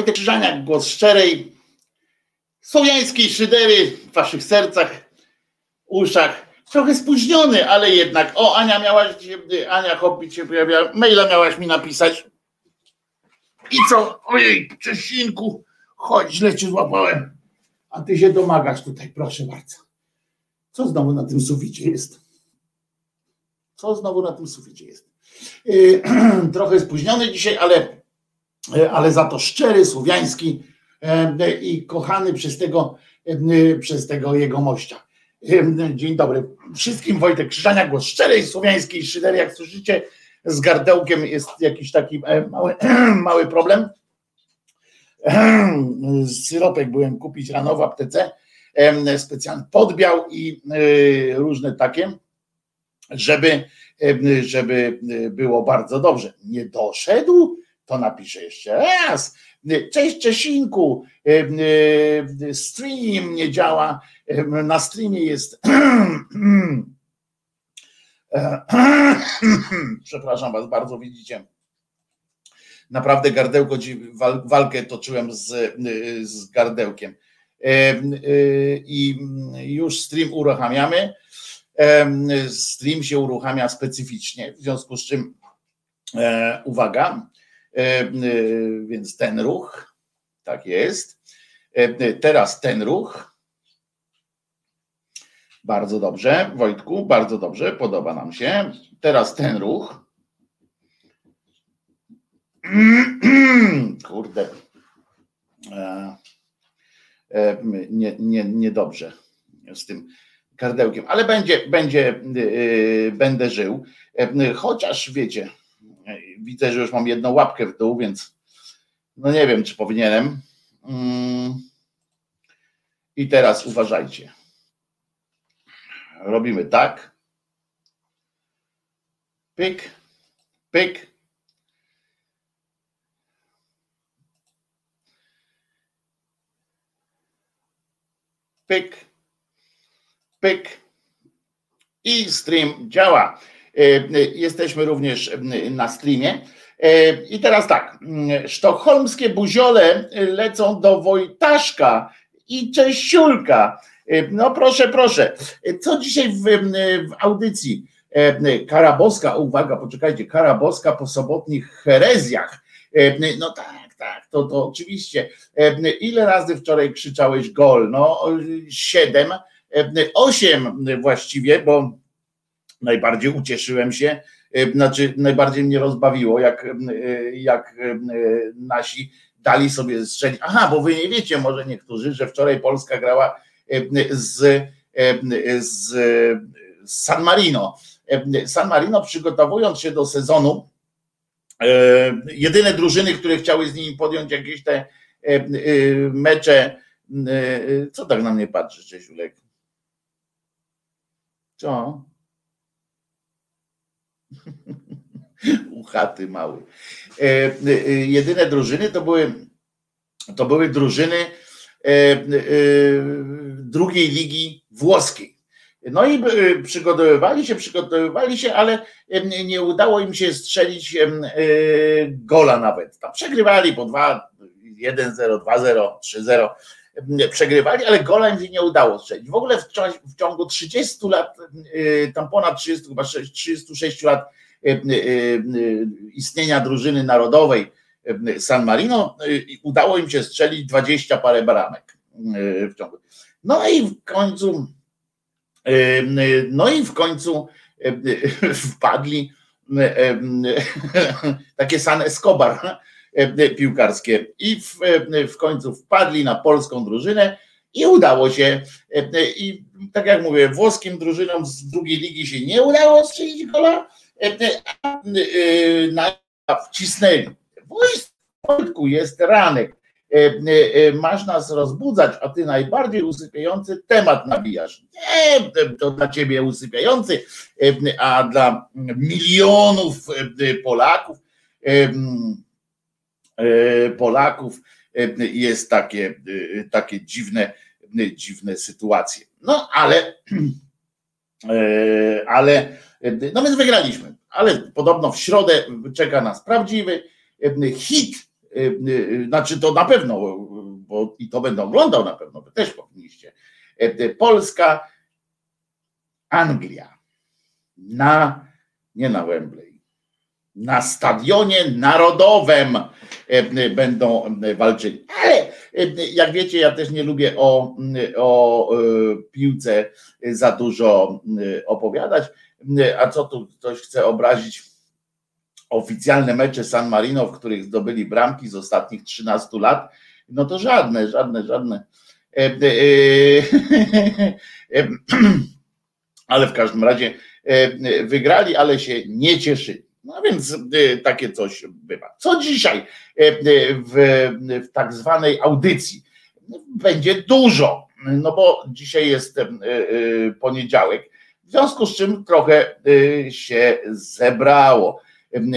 Wojtek Krzyżaniak, głos szczerej, słowiańskiej szydery w waszych sercach, uszach. Trochę spóźniony, ale jednak. O, Ania miałaś, Ania Hobbit się pojawia, maila miałaś mi napisać. I co? Ojej, Czesinku, chodź, źle cię złapałem. A ty się domagasz tutaj, proszę bardzo. Co znowu na tym suficie jest? Co znowu na tym suficie jest? Yy, trochę spóźniony dzisiaj, ale, ale za to szczery, słowiański yy, i kochany przez tego, przez tego jego mościa. Dzień dobry wszystkim, Wojtek Krzyżania, głos szczerej słowiańskiej szydery, jak słyszycie, z gardełkiem jest jakiś taki mały, mały problem. Syropek byłem kupić rano w aptece, specjalny podbiał i różne takie, żeby żeby było bardzo dobrze. Nie doszedł? To napiszę jeszcze raz. Cześć Czesinku, stream nie działa, na streamie jest przepraszam was bardzo, widzicie, naprawdę gardełko, walkę toczyłem z, z gardełkiem. I już stream uruchamiamy. Stream się uruchamia specyficznie, w związku z czym e, uwaga, e, więc ten ruch, tak jest. E, teraz ten ruch. Bardzo dobrze, Wojtku, bardzo dobrze, podoba nam się. Teraz ten ruch. Kurde. Nie, nie, niedobrze z tym kardełkiem, ale będzie, będzie, będę żył. Chociaż wiecie, widzę, że już mam jedną łapkę w dół, więc no nie wiem, czy powinienem. Mm. I teraz uważajcie. Robimy tak. Pyk, pyk. Pyk pyk i stream działa. E, jesteśmy również na streamie. E, I teraz tak, sztokholmskie buziole lecą do Wojtaszka i Czesiulka. E, no proszę, proszę. Co dzisiaj w, w audycji? Karaboska, uwaga, poczekajcie, Karaboska po sobotnich herezjach. No tak, tak, to, to oczywiście. Ile razy wczoraj krzyczałeś gol? No, siedem osiem właściwie, bo najbardziej ucieszyłem się, znaczy najbardziej mnie rozbawiło, jak, jak nasi dali sobie strzelić. Aha, bo wy nie wiecie może niektórzy, że wczoraj Polska grała z, z San Marino. San Marino przygotowując się do sezonu, jedyne drużyny, które chciały z nimi podjąć jakieś te mecze, co tak na mnie patrzy, Czesiulek? Co? U chaty mały. E, e, jedyne drużyny to były, to były drużyny e, drugiej ligi włoskiej. No i przygotowywali się, przygotowywali się, ale nie udało im się strzelić gola nawet. Tam przegrywali po 2, 1-0, 2-0, 3-0 przegrywali, ale gola im się nie udało strzelić. W ogóle w, w ciągu 30 lat, y, tam ponad 30, chyba 36 lat y, y, istnienia drużyny narodowej San Marino, udało im się strzelić 20 parę baramek w ciągu. No i w końcu, no i w końcu wpadli takie San Escobar, piłkarskie i w, e, w końcu wpadli na polską drużynę i udało się. E, I tak jak mówię, włoskim drużynom z drugiej ligi się nie udało strzelić gola, a wcisnęli. Wojtku jest ranek. Masz nas rozbudzać, a ty najbardziej usypiający temat nabijasz. Nie, to dla ciebie usypiający, a dla milionów Polaków E, Polaków e, jest takie, e, takie dziwne, dziwne sytuacje. No ale, ale, no więc wygraliśmy, ale podobno w środę czeka nas prawdziwy, hit, znaczy to na pewno, bo i to będę oglądał na pewno, wy też powinniście. Polska, Anglia na, nie na Wembley, na stadionie narodowym będą walczyli. Ale jak wiecie, ja też nie lubię o, o piłce za dużo opowiadać. A co tu ktoś chce obrazić? Oficjalne mecze San Marino, w których zdobyli bramki z ostatnich 13 lat, no to żadne, żadne, żadne. Ale w każdym razie wygrali, ale się nie cieszyli. No więc takie coś bywa. Co dzisiaj w, w tak zwanej audycji? Będzie dużo, no bo dzisiaj jest poniedziałek w związku z czym trochę y, się zebrało.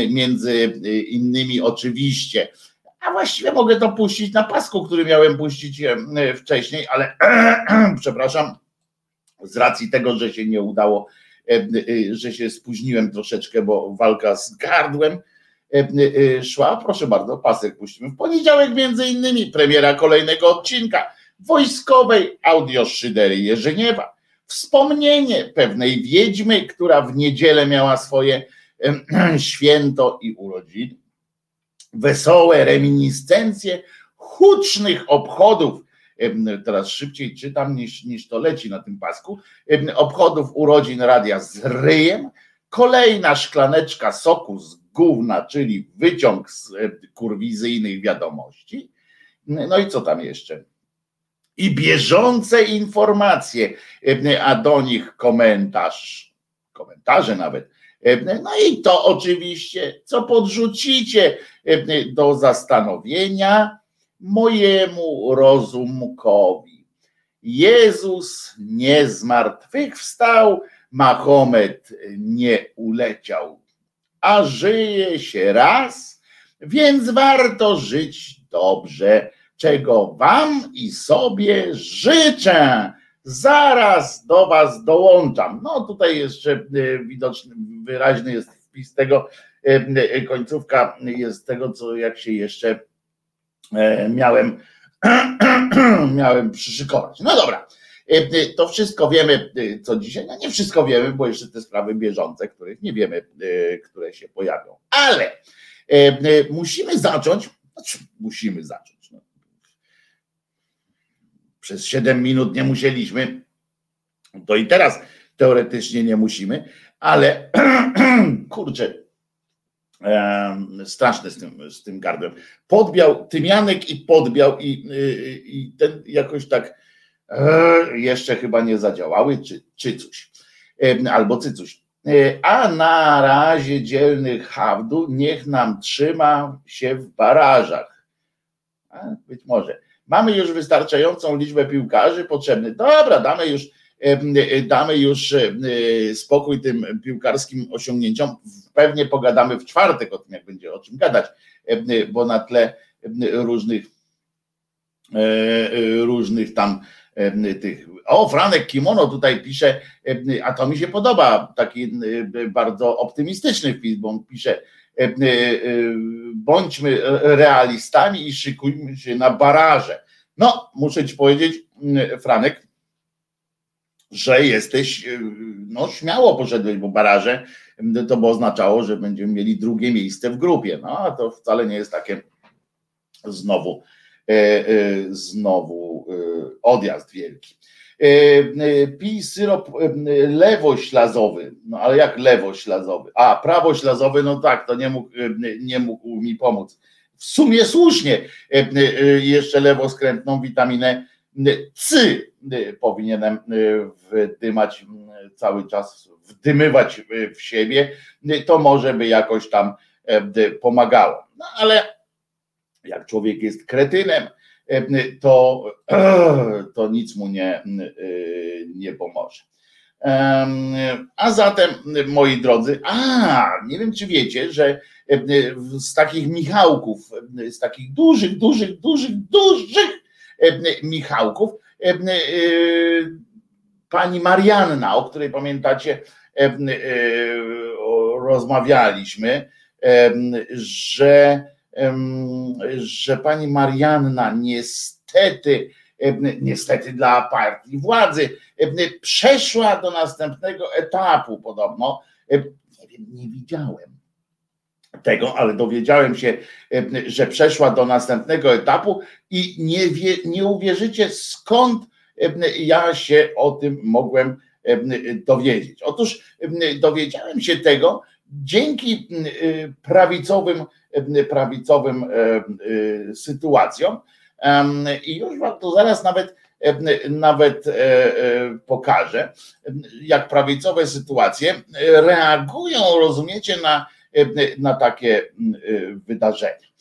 Między innymi oczywiście. A właściwie mogę to puścić na pasku, który miałem puścić wcześniej, ale przepraszam, z racji tego, że się nie udało, y, że się spóźniłem troszeczkę, bo walka z gardłem y, szła. Proszę bardzo, pasek puścimy. W poniedziałek między innymi premiera kolejnego odcinka wojskowej audioszydery Jerzyniewa wspomnienie pewnej wiedźmy, która w niedzielę miała swoje święto i urodziny. Wesołe reminiscencje hucznych obchodów, teraz szybciej czytam niż, niż to leci na tym pasku, obchodów urodzin radia z ryjem, kolejna szklaneczka soku z gówna, czyli wyciąg z kurwizyjnych wiadomości. No i co tam jeszcze? i bieżące informacje, a do nich komentarz, komentarze nawet. No i to oczywiście, co podrzucicie do zastanowienia mojemu rozumkowi. Jezus nie zmartwychwstał, Mahomet nie uleciał, a żyje się raz, więc warto żyć dobrze czego Wam i sobie życzę. Zaraz do Was dołączam. No tutaj jeszcze e, widoczny, wyraźny jest wpis tego, e, e, końcówka jest tego, co jak się jeszcze miałem, miałem przyszykować. No dobra, to wszystko wiemy, co dzisiaj. No nie wszystko wiemy, bo jeszcze te sprawy bieżące, których nie wiemy, które się pojawią. Ale musimy zacząć, znaczy musimy zacząć przez 7 minut nie musieliśmy, to i teraz teoretycznie nie musimy, ale kurczę, straszne z tym, z tym gardłem. Podbiał, tymianek i podbiał i, i, i ten jakoś tak e, jeszcze chyba nie zadziałały, czy, czy coś, albo cycuś. E, a na razie dzielny hawdu niech nam trzyma się w barażach. A, być może. Mamy już wystarczającą liczbę piłkarzy potrzebnych. Dobra, damy już, damy już spokój tym piłkarskim osiągnięciom. Pewnie pogadamy w czwartek o tym, jak będzie o czym gadać, bo na tle różnych e, różnych tam tych. O, Franek Kimono tutaj pisze, a to mi się podoba, taki bardzo optymistyczny wpis, bo on pisze, E, e, bądźmy realistami i szykujmy się na baraże. No, muszę ci powiedzieć, Franek, że jesteś, e, no śmiało poszedłeś, bo baraże to by oznaczało, że będziemy mieli drugie miejsce w grupie. No, a to wcale nie jest takie znowu, znowu odjazd wielki. E, e, pij syrop e, lewoślazowy. No ale jak lewoślazowy? A, prawoślazowy, no tak, to nie mógł, nie mógł mi pomóc. W sumie słusznie jeszcze lewoskrętną witaminę C powinienem wdymać cały czas, wdymywać w siebie, to może by jakoś tam pomagało. No ale jak człowiek jest kretynem, to, to nic mu nie, nie pomoże. A zatem, moi drodzy, a nie wiem, czy wiecie, że z takich Michałków, z takich dużych, dużych, dużych, dużych Michałków, pani Marianna, o której pamiętacie, rozmawialiśmy, że że pani Marianna niestety, niestety dla partii władzy, przeszła do następnego etapu podobno. Nie nie widziałem tego, ale dowiedziałem się, że przeszła do następnego etapu i nie, wie, nie uwierzycie skąd ja się o tym mogłem dowiedzieć. Otóż dowiedziałem się tego dzięki prawicowym, prawicowym sytuacjom i już wam to zaraz nawet nawet e, e, pokażę, jak prawicowe sytuacje reagują, rozumiecie, na, na takie wydarzenia.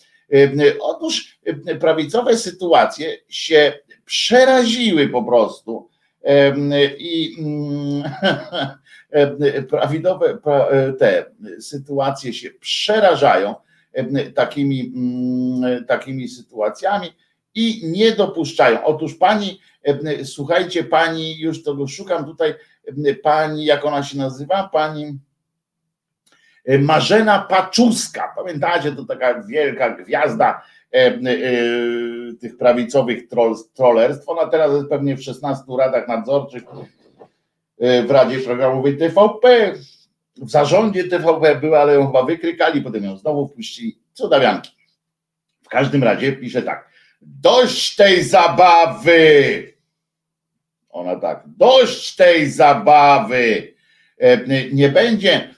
Otóż prawicowe sytuacje się przeraziły po prostu i prawidowe te sytuacje się przerażają takimi, takimi sytuacjami i nie dopuszczają. Otóż pani, słuchajcie, pani, już to szukam tutaj, pani, jak ona się nazywa, pani Marzena Paczuska. Pamiętacie, to taka wielka gwiazda e, e, tych prawicowych trollerstw. Ona teraz jest pewnie w 16 radach nadzorczych e, w Radzie Programowej TVP. W zarządzie TVP była, ale ją chyba wykrykali, potem ją znowu wpuścili. Co dawianki. W każdym razie pisze tak. Dość tej zabawy. Ona tak. Dość tej zabawy. Nie będzie.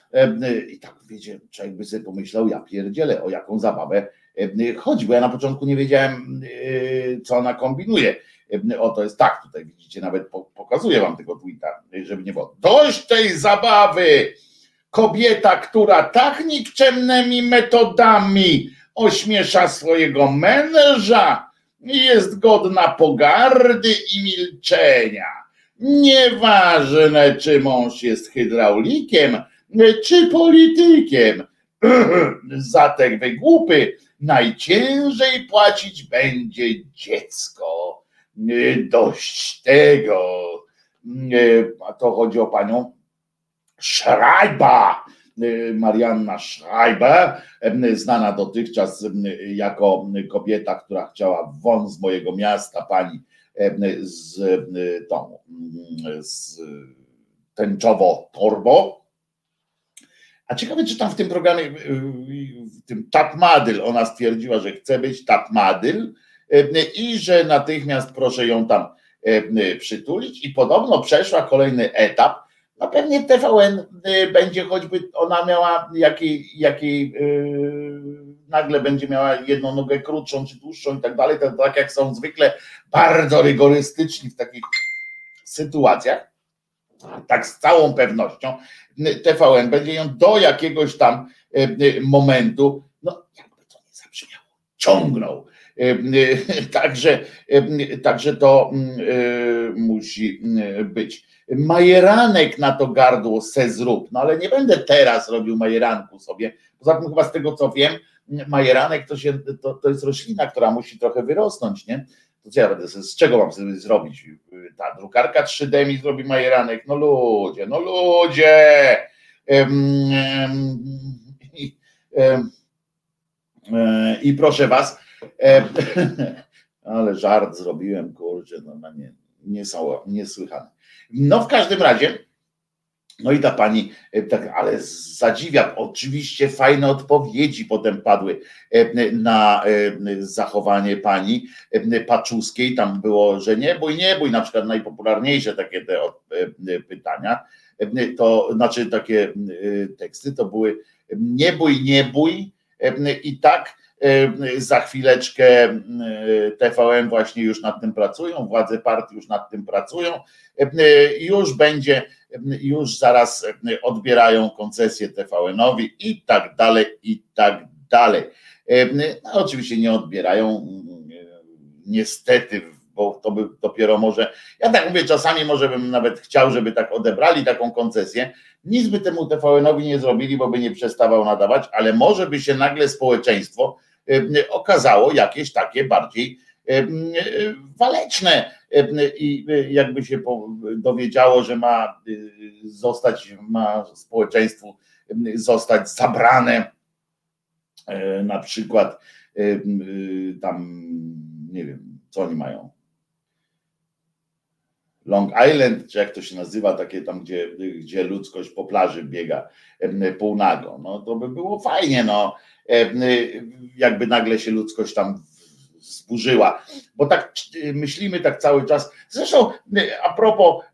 I tak wiecie, człowiek by sobie pomyślał, ja pierdzielę, o jaką zabawę chodzi, bo ja na początku nie wiedziałem, e, co ona kombinuje. O, to jest tak, tutaj widzicie, nawet pokazuję wam tego tweeta, żeby nie było. Dość tej zabawy! Kobieta, która tak nikczemnymi metodami ośmiesza swojego męża, jest godna pogardy i milczenia. Nieważne, czy mąż jest hydraulikiem, czy politykiem. Za te wygłupy najciężej płacić będzie dziecko. Dość tego. A to chodzi o panią Schreiber. Marianna Schreiber, znana dotychczas jako kobieta, która chciała won z mojego miasta, pani z tą z tęczowo-torbo, a ciekawe, czy tam w tym programie, w tym Tatmadyl, ona stwierdziła, że chce być Tatmadyl i że natychmiast proszę ją tam przytulić i podobno przeszła kolejny etap. No pewnie TVN będzie choćby ona miała jakiej, jakiej nagle będzie miała jedną nogę krótszą czy dłuższą i tak dalej, tak jak są zwykle bardzo rygorystyczni w takich sytuacjach, tak z całą pewnością TVN będzie ją do jakiegoś tam e, e, momentu, no jakby to nie zabrzmiało, ciągnął. E, także, także to musi być. Majeranek na to gardło se zrób, no ale nie będę teraz robił majeranku sobie. Poza tym chyba z tego co wiem, majeranek to, się, to, to jest roślina, która musi trochę wyrosnąć, nie? To co ja będę, z czego mam sobie zrobić? Ta drukarka 3D mi zrobi majeranek, no ludzie, no ludzie! I, i proszę was, ale żart zrobiłem, kurczę, no, no nie, nie niesłychane. No w każdym razie, no i ta pani, e, tak, ale zadziwia, oczywiście fajne odpowiedzi potem padły e, na e, zachowanie pani Paczuskiej. Tam było, że nie bój, nie bój, na przykład najpopularniejsze takie te pytania, to znaczy takie teksty, to były nie bój, nie bój. I tak za chwileczkę TVN właśnie już nad tym pracują, władze partii już nad tym pracują, już będzie już zaraz e, odbierają koncesję TVN-owi i tak dalej, i tak dalej. E, no, oczywiście nie odbierają, mm, niestety, bo to by dopiero może, ja tak mówię, czasami może bym nawet chciał, żeby tak odebrali taką koncesję, nic by temu TVN-owi nie zrobili, bo by nie przestawał nadawać, ale może by się nagle społeczeństwo e, okazało jakieś takie bardziej waleczne i jakby się dowiedziało, że ma y, zostać, ma społeczeństwu zostać zabrane e, na przykład tam nie wiem, co oni mają. Long Island, czy jak to się nazywa, takie tam, gdzie, gdzie ludzkość po plaży biega półnago. No to by było fajnie, no, jakby nagle się ludzkość tam zburzyła, bo tak myślimy tak cały czas. Zresztą a propos,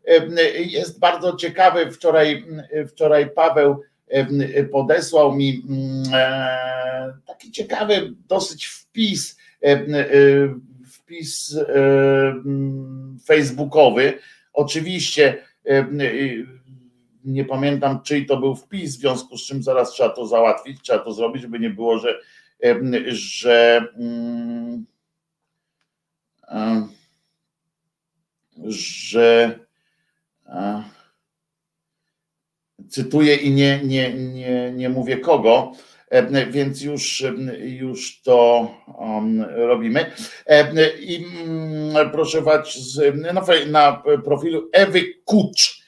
jest bardzo ciekawy, wczoraj, wczoraj Paweł podesłał mi e, taki ciekawy dosyć wpis, wpis facebookowy. Oczywiście nie pamiętam, czyj to był wpis, w związku z czym zaraz trzeba to załatwić, trzeba to zrobić, żeby nie było, że, że że cytuję i nie, nie, nie, nie mówię kogo, więc już, już to robimy. I mm, proszę was, na, na profilu Ewy Kucz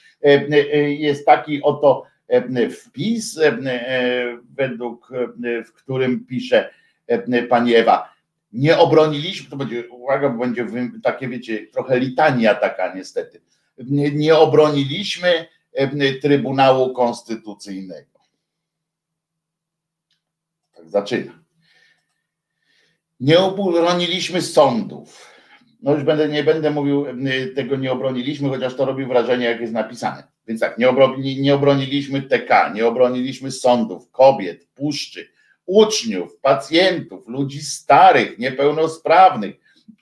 jest taki oto wpis, według w którym pisze pani Ewa nie obroniliśmy, to będzie, uwaga, bo będzie takie, wiecie, trochę litania taka niestety. Nie, nie obroniliśmy Trybunału Konstytucyjnego. Tak zaczyna. Nie obroniliśmy sądów. No już będę, nie będę mówił, tego nie obroniliśmy, chociaż to robi wrażenie, jak jest napisane. Więc tak, nie, obronili, nie obroniliśmy TK, nie obroniliśmy sądów, kobiet, puszczy, uczniów, pacjentów, ludzi starych, niepełnosprawnych,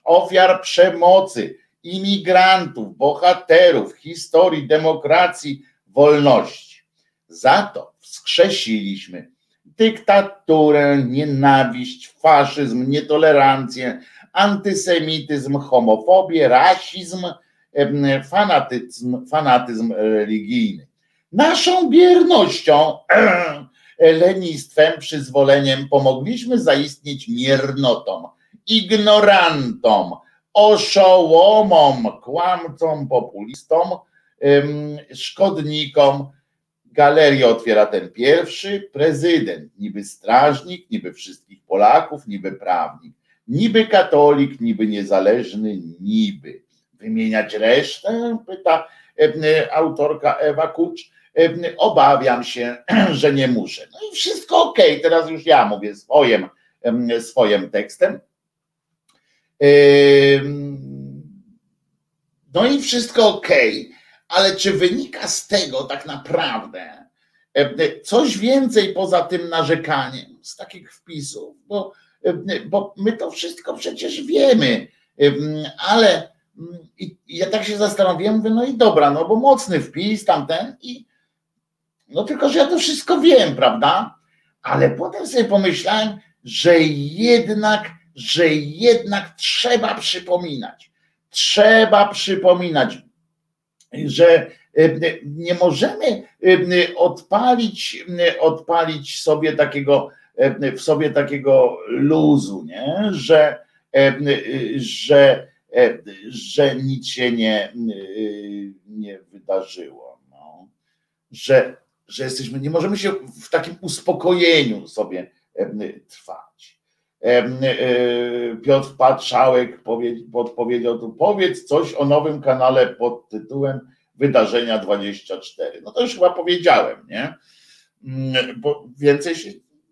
ofiar przemocy, imigrantów, bohaterów historii demokracji, wolności. Za to wskrzesiliśmy dyktaturę, nienawiść, faszyzm, nietolerancję, antysemityzm, homofobię, rasizm, fanatyzm, fanatyzm religijny. Naszą biernością lenistwem, przyzwoleniem pomogliśmy zaistnieć miernotom, ignorantom, oszołomom, kłamcom, populistom, szkodnikom. Galerię otwiera ten pierwszy prezydent, niby strażnik, niby wszystkich Polaków, niby prawnik, niby katolik, niby niezależny, niby. Wymieniać resztę? Pyta autorka Ewa Kucz Obawiam się, że nie muszę. No i wszystko ok, teraz już ja mówię swoim, swoim tekstem. No i wszystko ok, ale czy wynika z tego tak naprawdę coś więcej poza tym narzekaniem z takich wpisów? Bo, bo my to wszystko przecież wiemy, ale i ja tak się zastanowiłem, mówię, no i dobra, no bo mocny wpis tamten i no tylko, że ja to wszystko wiem, prawda? Ale potem sobie pomyślałem, że jednak, że jednak trzeba przypominać. Trzeba przypominać, że e, nie możemy e, odpalić, e, odpalić sobie takiego, w sobie takiego luzu, nie? Że, że, że nic się nie, nie wydarzyło. No. Że że jesteśmy, nie możemy się w takim uspokojeniu sobie trwać. E, Piotr Patrzałek podpowiedział tu, powiedz coś o nowym kanale pod tytułem Wydarzenia 24. No to już chyba powiedziałem, nie? Mm, bo więcej się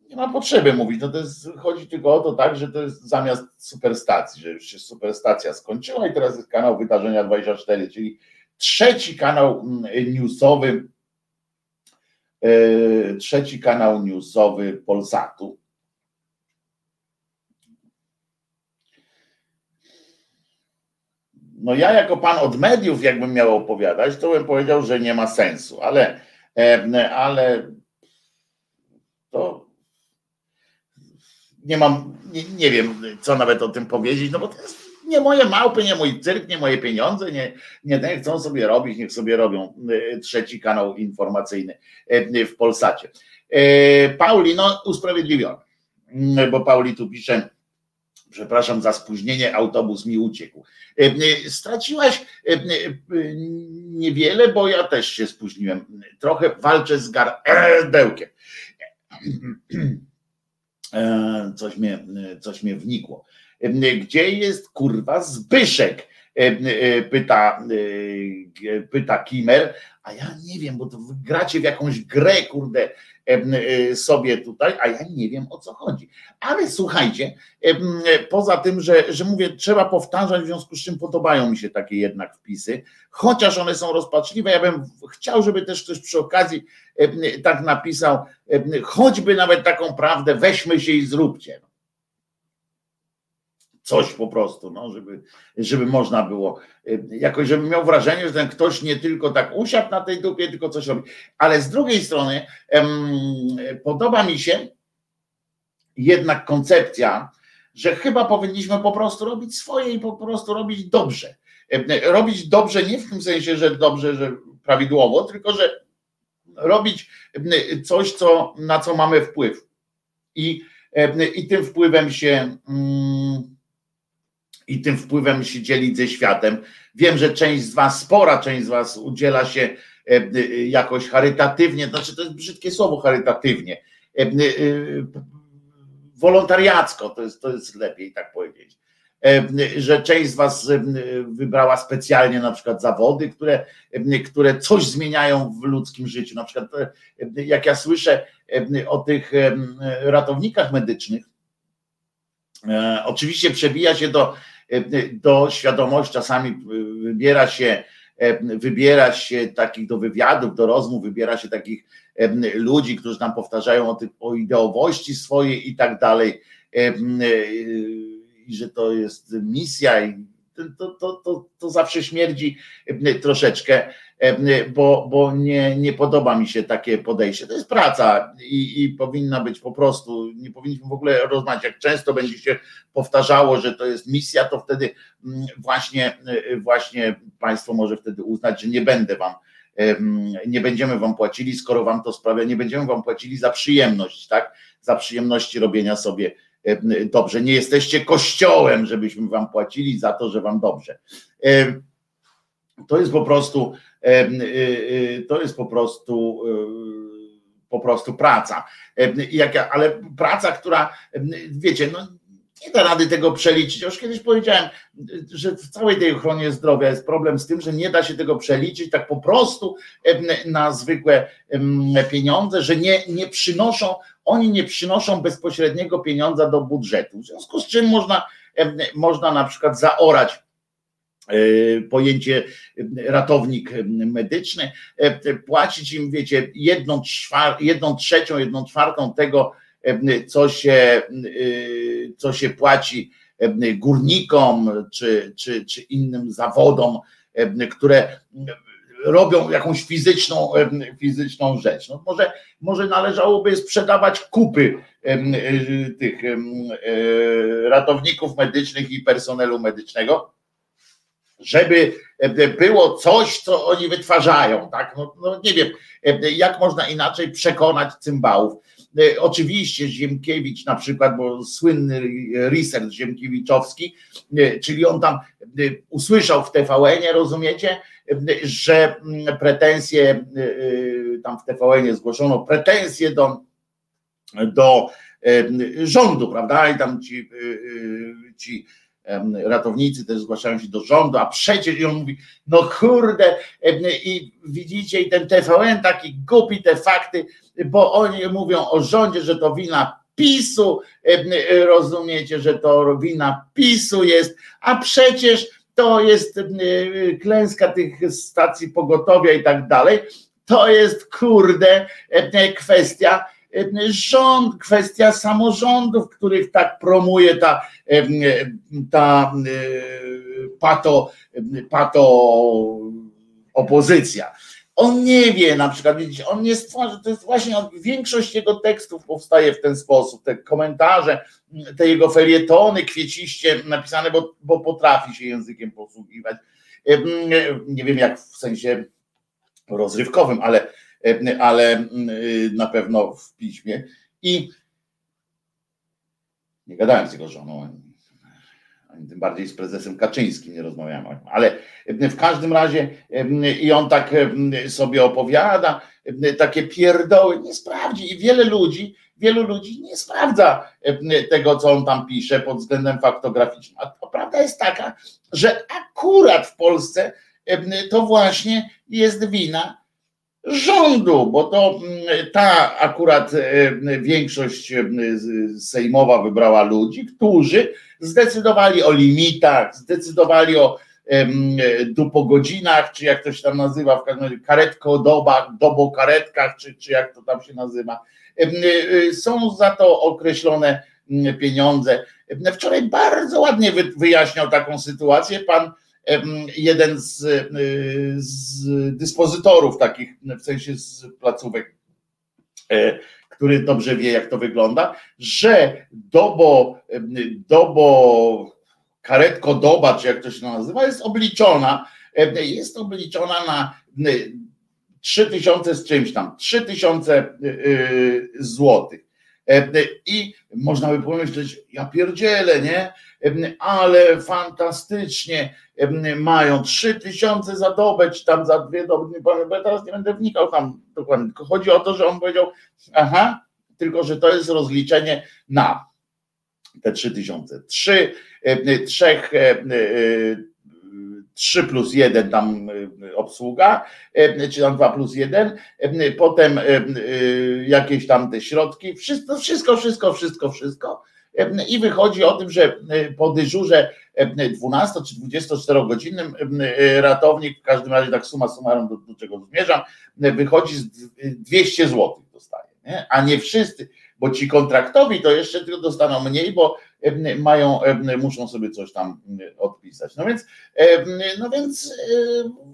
nie ma potrzeby mówić. No to jest, chodzi tylko o to tak, że to jest zamiast superstacji, że już się superstacja skończyła i teraz jest kanał Wydarzenia 24, czyli trzeci kanał mm, newsowy trzeci kanał newsowy Polsatu. No ja jako pan od mediów, jakbym miał opowiadać, to bym powiedział, że nie ma sensu, ale, e, ale to nie mam, nie, nie wiem, co nawet o tym powiedzieć, no bo to jest nie moje małpy, nie mój cyrk, nie moje pieniądze, nie, nie chcą sobie robić, niech sobie robią e, trzeci kanał informacyjny e, w Polsacie. Pauli, no usprawiedliwiony, bo Pauli tu pisze, przepraszam za spóźnienie, autobus mi uciekł. Straciłaś niewiele, bo ja też się spóźniłem. Trochę walczę z gardełkiem. E, coś mnie, coś mnie wnikło. Gdzie jest kurwa Zbyszek? Pyta, pyta Kimer, a ja nie wiem, bo to gracie w jakąś grę, kurde, Y, sobie tutaj, a ja nie wiem o co chodzi. Ale słuchajcie, poza tym, że, że mówię, trzeba powtarzać, w związku z czym podobają mi się takie jednak wpisy, chociaż one są rozpaczliwe, ja bym chciał, żeby też ktoś przy okazji tak napisał, choćby nawet taką prawdę, weźmy się i zróbcie coś po prostu, no, żeby, żeby można było y, jakoś, żeby miał wrażenie, że ten ktoś nie tylko tak usiadł na tej dupie, tylko coś robi. Ale z drugiej strony em, podoba mi się jednak koncepcja, że chyba powinniśmy po prostu robić swoje i po prostu robić dobrze. Robić dobrze nie w tym sensie, że dobrze, że prawidłowo, tylko że robić coś, co, na co mamy wpływ. I, i tym wpływem się. Mm, i tym wpływem się dzielić ze światem. Wiem, że część z Was, spora część z Was udziela się e, e, jakoś charytatywnie, znaczy to jest brzydkie słowo charytatywnie, e, wolontariacko, to jest, to jest lepiej tak powiedzieć, że część z Was wybrała specjalnie na przykład zawody, które, które coś zmieniają w ludzkim życiu. Na przykład jak ja słyszę o tych ratownikach medycznych, oczywiście przebija się do do świadomości, czasami wybiera się, wybiera się takich do wywiadów, do rozmów, wybiera się takich ludzi, którzy nam powtarzają o, tych, o ideowości swojej i tak dalej, i że to jest misja i to, to, to, to zawsze śmierdzi troszeczkę. E, bo, bo nie, nie podoba mi się takie podejście. To jest praca i, i powinna być po prostu, nie powinniśmy w ogóle rozmawiać, jak często będzie się powtarzało, że to jest misja, to wtedy mm, właśnie, e, właśnie Państwo może wtedy uznać, że nie będę Wam nie będziemy wam płacili, skoro wam to sprawia, nie będziemy wam płacili za przyjemność, tak? Za przyjemności robienia sobie dobrze. Nie jesteście kościołem, żebyśmy wam płacili za to, że wam dobrze. To jest po prostu y, to jest po prostu po prostu praca. ale praca, która, wiecie, no nie da rady tego przeliczyć. Już kiedyś powiedziałem, że w całej tej ochronie zdrowia jest problem z tym, że nie da się tego przeliczyć tak po prostu na zwykłe pieniądze, że nie, nie przynoszą, oni nie przynoszą bezpośredniego pieniądza do budżetu. W związku z czym można, można na przykład zaorać E, pojęcie e, ratownik medyczny, e, płacić im, wiecie, jedną, jedną trzecią, jedną czwartą tego, co się, co się płaci górnikom czy, czy, czy innym zawodom, które robią jakąś fizyczną, fizyczną rzecz. No może, może należałoby sprzedawać kupy tych ratowników medycznych i personelu medycznego żeby e, było coś, co oni wytwarzają, tak? No, no nie wiem, e, jak można inaczej przekonać cymbałów. E, oczywiście Ziemkiewicz na przykład, bo słynny research Ziemkiewiczowski, czyli on tam usłyszał w TVN-ie, rozumiecie, że mm, pretensje, tam w TVN-ie zgłoszono pretensje do, do rządu, prawda? I tam ci, ci ratownicy też zgłaszają się do rządu, a przecież on mówi, no kurde, i widzicie, i ten TVN taki głupi te fakty, bo oni mówią o rządzie, że to wina PiSu, rozumiecie, że to wina PiSu jest, a przecież to jest klęska tych stacji pogotowia i tak dalej. To jest kurde kwestia rząd, kwestia samorządów, których tak promuje ta, ta pato, pato opozycja. On nie wie, na przykład, widzicie, on nie stwarza, to jest właśnie większość jego tekstów powstaje w ten sposób, te komentarze, te jego felietony kwieciście napisane, bo, bo potrafi się językiem posługiwać. Nie wiem jak w sensie rozrywkowym, ale ale y, na pewno w piśmie. I nie gadałem z jego żoną, tym bardziej z prezesem Kaczyńskim nie rozmawiałem, ale w każdym razie i on tak sobie opowiada, takie pierdoły. Nie sprawdzi. I wiele ludzi, wielu ludzi nie sprawdza tego, co on tam pisze pod względem faktograficznym. A prawda jest taka, że akurat w Polsce to właśnie jest wina rządu, bo to mm, ta akurat e, większość e, sejmowa wybrała ludzi, którzy zdecydowali o limitach, zdecydowali o dupogodzinach, czy jak to się tam nazywa, w każdym razie karetkodobach, dobokaretkach, czy, czy jak to tam się nazywa. E, są za to określone pieniądze. Wczoraj bardzo ładnie wyjaśniał taką sytuację pan jeden z, y, z dyspozytorów takich, w sensie z placówek, e, który dobrze wie, jak to wygląda, że dobo, dobo karetko doba, czy jak to się nazywa, jest obliczona, jest obliczona na 3000 z czymś tam, 3000 y, y, złotych. I można by pomyśleć, ja pierdzielę, nie? Ale fantastycznie mają trzy tysiące za dobę, czy tam za dwie doby, bo ja teraz nie będę wnikał tam dokładnie, tylko chodzi o to, że on powiedział, aha, tylko że to jest rozliczenie na te trzy tysiące. Trzy, trzech, trzy plus jeden tam obsługa, czy tam dwa plus jeden, potem jakieś tam te środki, wszystko, wszystko, wszystko, wszystko, wszystko i wychodzi o tym, że po dyżurze 12 czy 24 godzinnym ratownik, w każdym razie tak suma summarum do, do czego zmierzam, wychodzi z 200 zł dostaje, nie? a nie wszyscy, bo ci kontraktowi to jeszcze tylko dostaną mniej, bo mają, muszą sobie coś tam odpisać. No więc, no więc,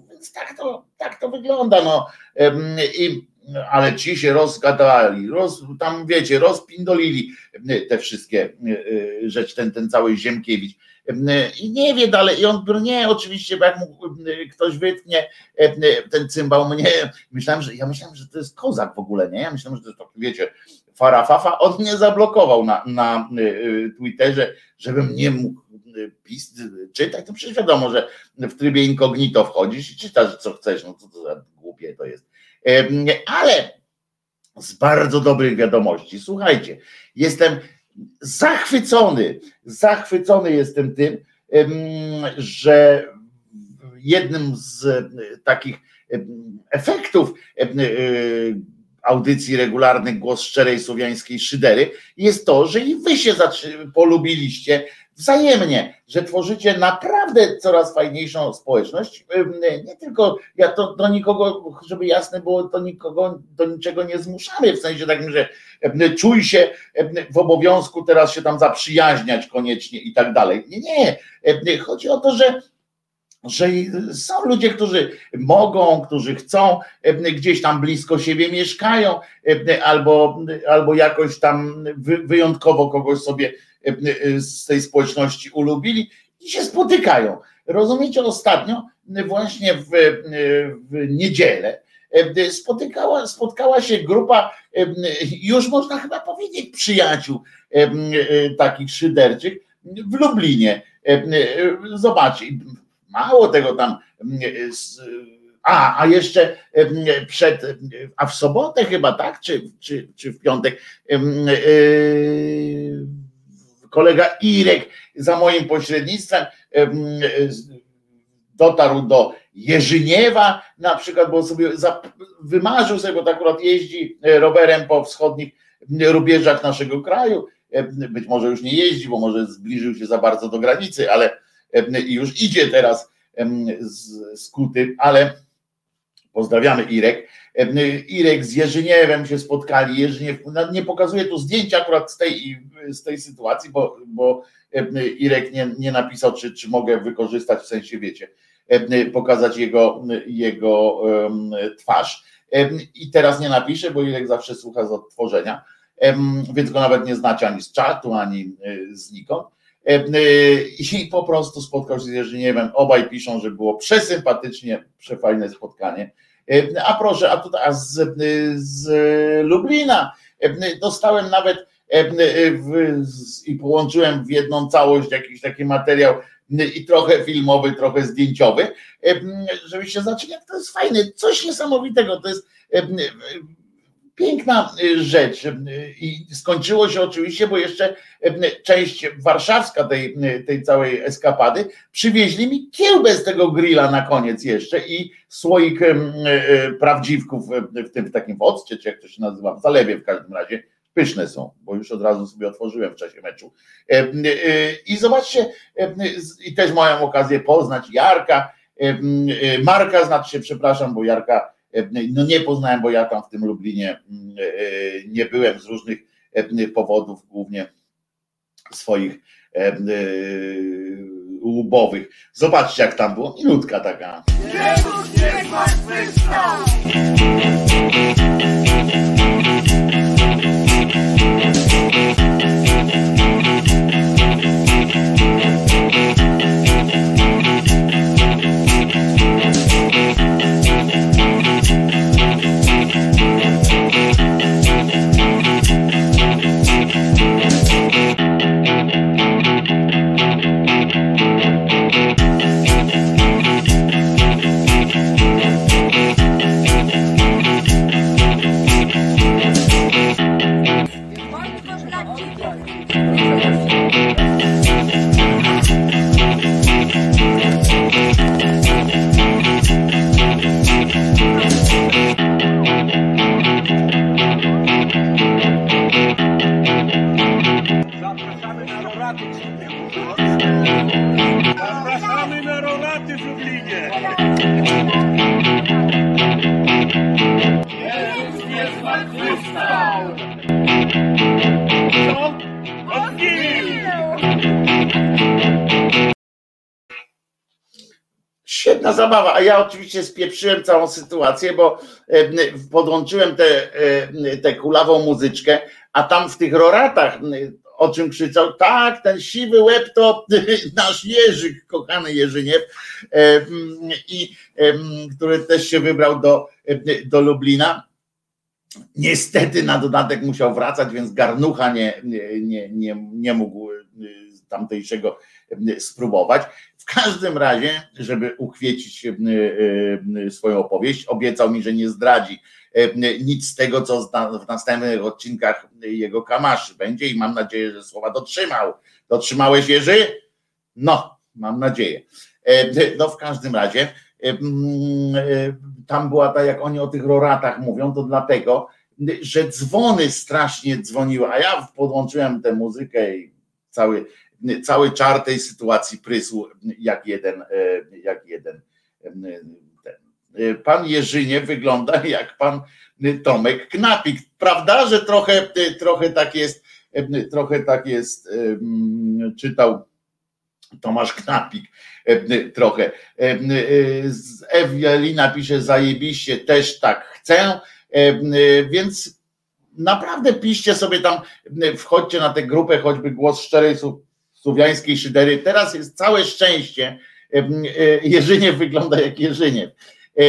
więc tak, to, tak to wygląda. No. I ale ci się rozgadali, roz, tam wiecie, rozpindolili te wszystkie rzeczy, ten, ten cały Ziemkiewicz. I nie wie dalej, i on nie, oczywiście, bo jak mu ktoś wytnie ten cymbał mnie, myślałem, że ja myślałem, że to jest kozak w ogóle, nie? Ja myślałem, że to jest wiecie, farafafa, on mnie zablokował na, na Twitterze, żebym nie mógł pis, czytać, to przecież wiadomo, że w trybie incognito wchodzisz i czytasz co chcesz, no co to za głupie to jest. Ale z bardzo dobrych wiadomości. Słuchajcie, jestem zachwycony, zachwycony jestem tym, że jednym z takich efektów audycji regularnych Głos Szczerej Słowiańskiej Szydery jest to, że i wy się polubiliście wzajemnie, że tworzycie naprawdę coraz fajniejszą społeczność. Nie tylko, ja to do nikogo, żeby jasne było, to nikogo do niczego nie zmuszamy, w sensie takim, że czuj się w obowiązku teraz się tam zaprzyjaźniać koniecznie i tak dalej. Nie, nie. Chodzi o to, że że są ludzie, którzy mogą, którzy chcą, gdzieś tam blisko siebie mieszkają, albo, albo jakoś tam wyjątkowo kogoś sobie z tej społeczności ulubili i się spotykają. Rozumiecie, ostatnio właśnie w, w niedzielę spotykała, spotkała się grupa, już można chyba powiedzieć, przyjaciół takich szyderczych w Lublinie. Zobaczcie, mało tego tam. A, a jeszcze przed, a w sobotę chyba, tak? Czy, czy, czy w piątek kolega Irek za moim pośrednictwem dotarł do Jerzyniewa na przykład, bo sobie wymarzył sobie, bo tak akurat jeździ e, rowerem po wschodnich rubieżach naszego kraju. Być może już nie jeździ, bo może zbliżył się za bardzo do granicy, ale już idzie teraz skuty, ale pozdrawiamy Irek. Irek z Jerzyniewem się spotkali. Jerzyniew, nie pokazuję tu zdjęcia akurat z tej, z tej sytuacji, bo, bo Irek nie, nie napisał, czy, czy mogę wykorzystać, w sensie wiecie, pokazać jego, jego twarz. I teraz nie napiszę, bo Irek zawsze słucha z odtworzenia, więc go nawet nie znacie ani z czatu, ani znikąd. I po prostu spotkał się z Jerzyniewem. Obaj piszą, że było przesympatycznie, przefajne spotkanie a proszę, a tutaj z, z Lublina dostałem nawet i połączyłem w jedną całość jakiś taki materiał i trochę filmowy, trochę zdjęciowy, żebyście zobaczyli, jak to jest fajne, coś niesamowitego. To jest Piękna rzecz i skończyło się oczywiście, bo jeszcze część warszawska tej, tej całej eskapady przywieźli mi kiełbę z tego grilla na koniec jeszcze i słoik prawdziwków w tym w takim woccie, czy jak to się nazywa, w zalewie w każdym razie, pyszne są, bo już od razu sobie otworzyłem w czasie meczu. I zobaczcie, i też miałem okazję poznać Jarka, Marka, znaczy się, przepraszam, bo Jarka no nie poznałem, bo ja tam w tym Lublinie nie byłem z różnych powodów, głównie swoich łubowych. Zobaczcie, jak tam było. Minutka taka. Jezus Jezus nie zmartwychwstał! Co? Świetna zabawa, a ja oczywiście spieprzyłem całą sytuację, bo podłączyłem tę kulawą muzyczkę, a tam w tych roratach, o czym krzyczał, tak, ten siwy łeb to nasz Jerzyk, kochany Jerzyniew, i, który też się wybrał do, do Lublina. Niestety na dodatek musiał wracać, więc garnucha nie, nie, nie, nie mógł tamtejszego spróbować. W każdym razie, żeby uchwycić e, e, swoją opowieść, obiecał mi, że nie zdradzi e, nic z tego, co w następnych odcinkach jego kamaszy będzie i mam nadzieję, że słowa dotrzymał. Dotrzymałeś Jerzy? No, mam nadzieję. No w każdym razie tam była ta, jak oni o tych roratach mówią, to dlatego, że dzwony strasznie dzwoniły, a ja podłączyłem tę muzykę i cały cały czar tej sytuacji prysł jak jeden, e, jak jeden e. E, pan Jerzynie wygląda jak pan Tomek Knapik. Prawda, że trochę, trochę tak jest, trochę tak jest, czytał Tomasz Knapik trochę. Ewelina pisze zajebiście, też tak chcę, więc naprawdę piszcie sobie tam, wchodźcie na tę grupę, choćby głos szczerej słowiańskiej szydery. Teraz jest całe szczęście. E, Jerzyniew wygląda jak Jerzyniew. E,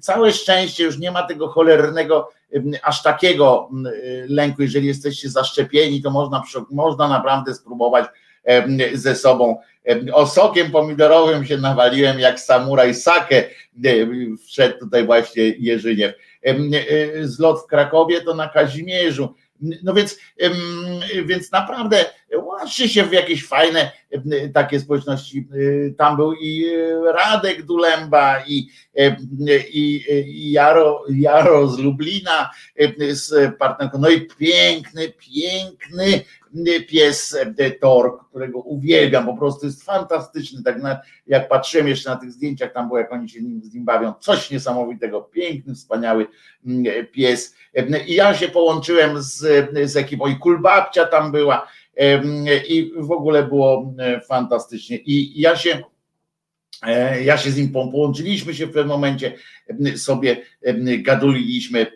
całe szczęście już nie ma tego cholernego, aż takiego lęku. Jeżeli jesteście zaszczepieni, to można, można naprawdę spróbować ze sobą. O sokiem pomidorowym się nawaliłem jak samuraj sake. Wszedł tutaj właśnie Jerzyniew. Zlot w Krakowie to na Kazimierzu. No więc, więc naprawdę łączy się w jakieś fajne takie społeczności. Tam był i Radek Dulemba, i, i, i Jaro, Jaro z Lublina z partnerką. No i piękny, piękny pies Tork, którego uwielbiam, po prostu jest fantastyczny. Tak na, jak patrzyłem jeszcze na tych zdjęciach, tam było jak oni się z nim bawią, coś niesamowitego, piękny, wspaniały pies. I ja się połączyłem z, z ekipą i Kulbabcia tam była i w ogóle było fantastycznie. I ja się e, ja się z nim połączyliśmy się w pewnym momencie, sobie gaduliliśmy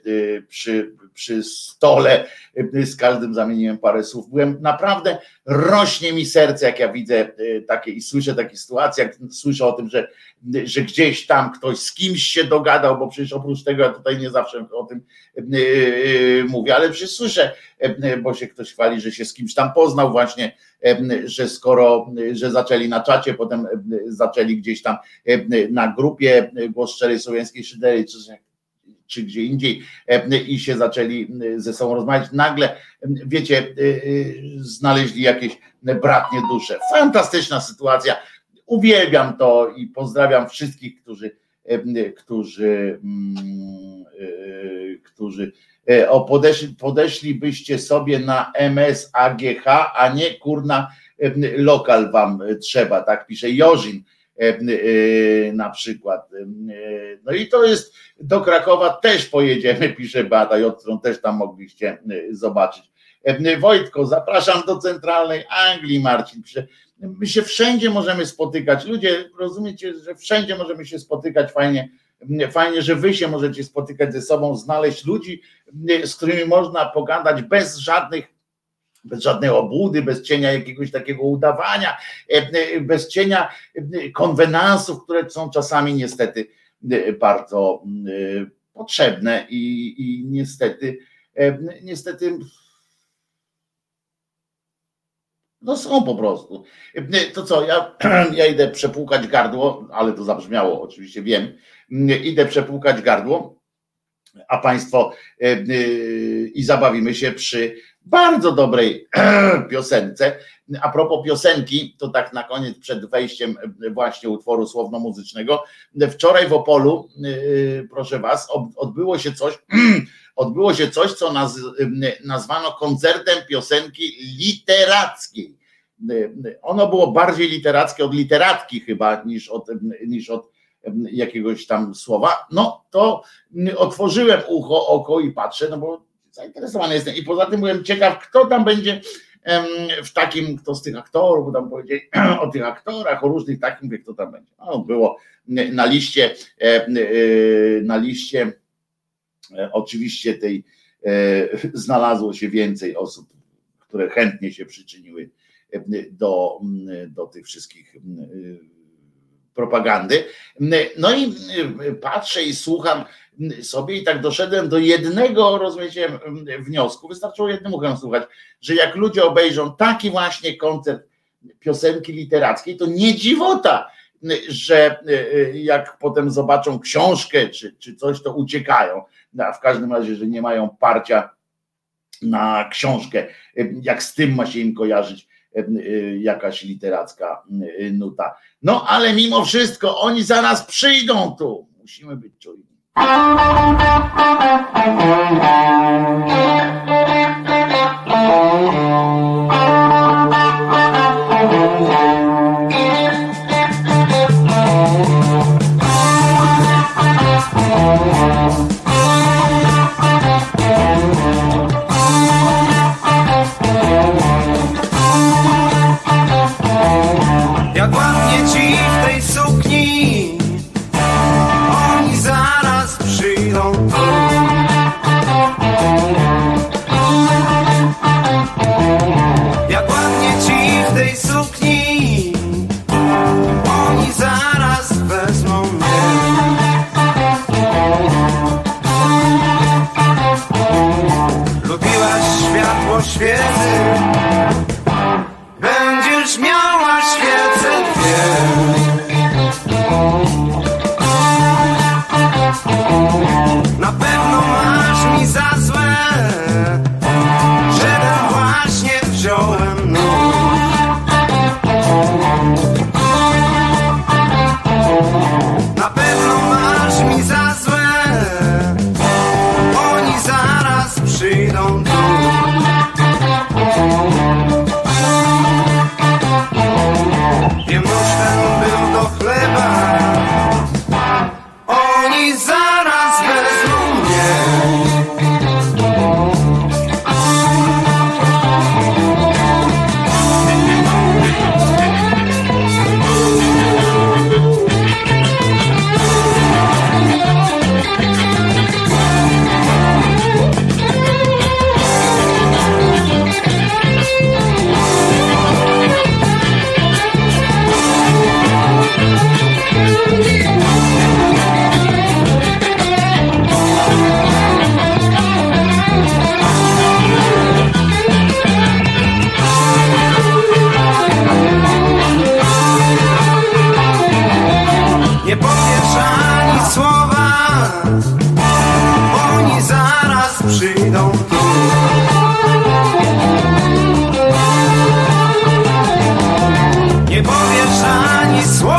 przy, przy stole, z każdym zamieniłem parę słów. Byłem naprawdę, rośnie mi serce, jak ja widzę takie i słyszę takie sytuacje, jak słyszę o tym, że, że gdzieś tam ktoś z kimś się dogadał, bo przecież oprócz tego ja tutaj nie zawsze o tym mówię, ale przecież słyszę, bo się ktoś chwali, że się z kimś tam poznał właśnie, że skoro, że zaczęli na czacie, potem zaczęli gdzieś tam na grupie Głos Szczerej Słowiańskiej Szydery, czy czy gdzie indziej i się zaczęli ze sobą rozmawiać. Nagle, wiecie, znaleźli jakieś bratnie dusze. Fantastyczna sytuacja. Uwielbiam to i pozdrawiam wszystkich, którzy, którzy, mm, którzy o podeszli, podeszlibyście sobie na MSAGH, a nie kurna lokal wam trzeba, tak pisze Jorzin E, e, na przykład. E, no i to jest do Krakowa też pojedziemy, pisze Bata J, którą też tam mogliście zobaczyć. Wojtko, zapraszam do centralnej Anglii, Marcin pisze. My się wszędzie możemy spotykać. Ludzie, rozumiecie, że wszędzie możemy się spotykać fajnie. Fajnie, że wy się możecie spotykać ze sobą, znaleźć ludzi, z którymi można pogadać bez żadnych bez żadnej obłudy, bez cienia jakiegoś takiego udawania, e, e, bez cienia e, konwenansów, które są czasami niestety bardzo potrzebne i, i niestety, niestety no są po prostu. To co, ja, ja idę przepłukać gardło, ale to zabrzmiało, oczywiście wiem. Idę przepłukać gardło, a Państwo i zabawimy się przy bardzo dobrej piosence. A propos piosenki, to tak na koniec przed wejściem właśnie utworu słowno-muzycznego. Wczoraj w Opolu, proszę Was, odbyło się coś, odbyło się coś, co naz, nazwano koncertem piosenki literackiej. Ono było bardziej literackie od literatki chyba niż od, niż od jakiegoś tam słowa. No to otworzyłem ucho, oko i patrzę, no bo zainteresowany jestem. I poza tym byłem ciekaw, kto tam będzie w takim, kto z tych aktorów, tam powiedzieli o tych aktorach, o różnych takim, wie kto tam będzie. No, było na liście, e, na liście e, oczywiście tej e, znalazło się więcej osób, które chętnie się przyczyniły do, do tych wszystkich propagandy. No i patrzę i słucham sobie i tak doszedłem do jednego, rozumiecie, wniosku. Wystarczyło jednym uchem słuchać, że jak ludzie obejrzą taki właśnie koncert piosenki literackiej, to nie dziwota, że jak potem zobaczą książkę czy, czy coś, to uciekają. No, w każdym razie, że nie mają parcia na książkę, jak z tym ma się im kojarzyć E, e, jakaś literacka e, nuta. No ale mimo wszystko oni za nas przyjdą tu. Musimy być czujni. nie powiesz ani słowa.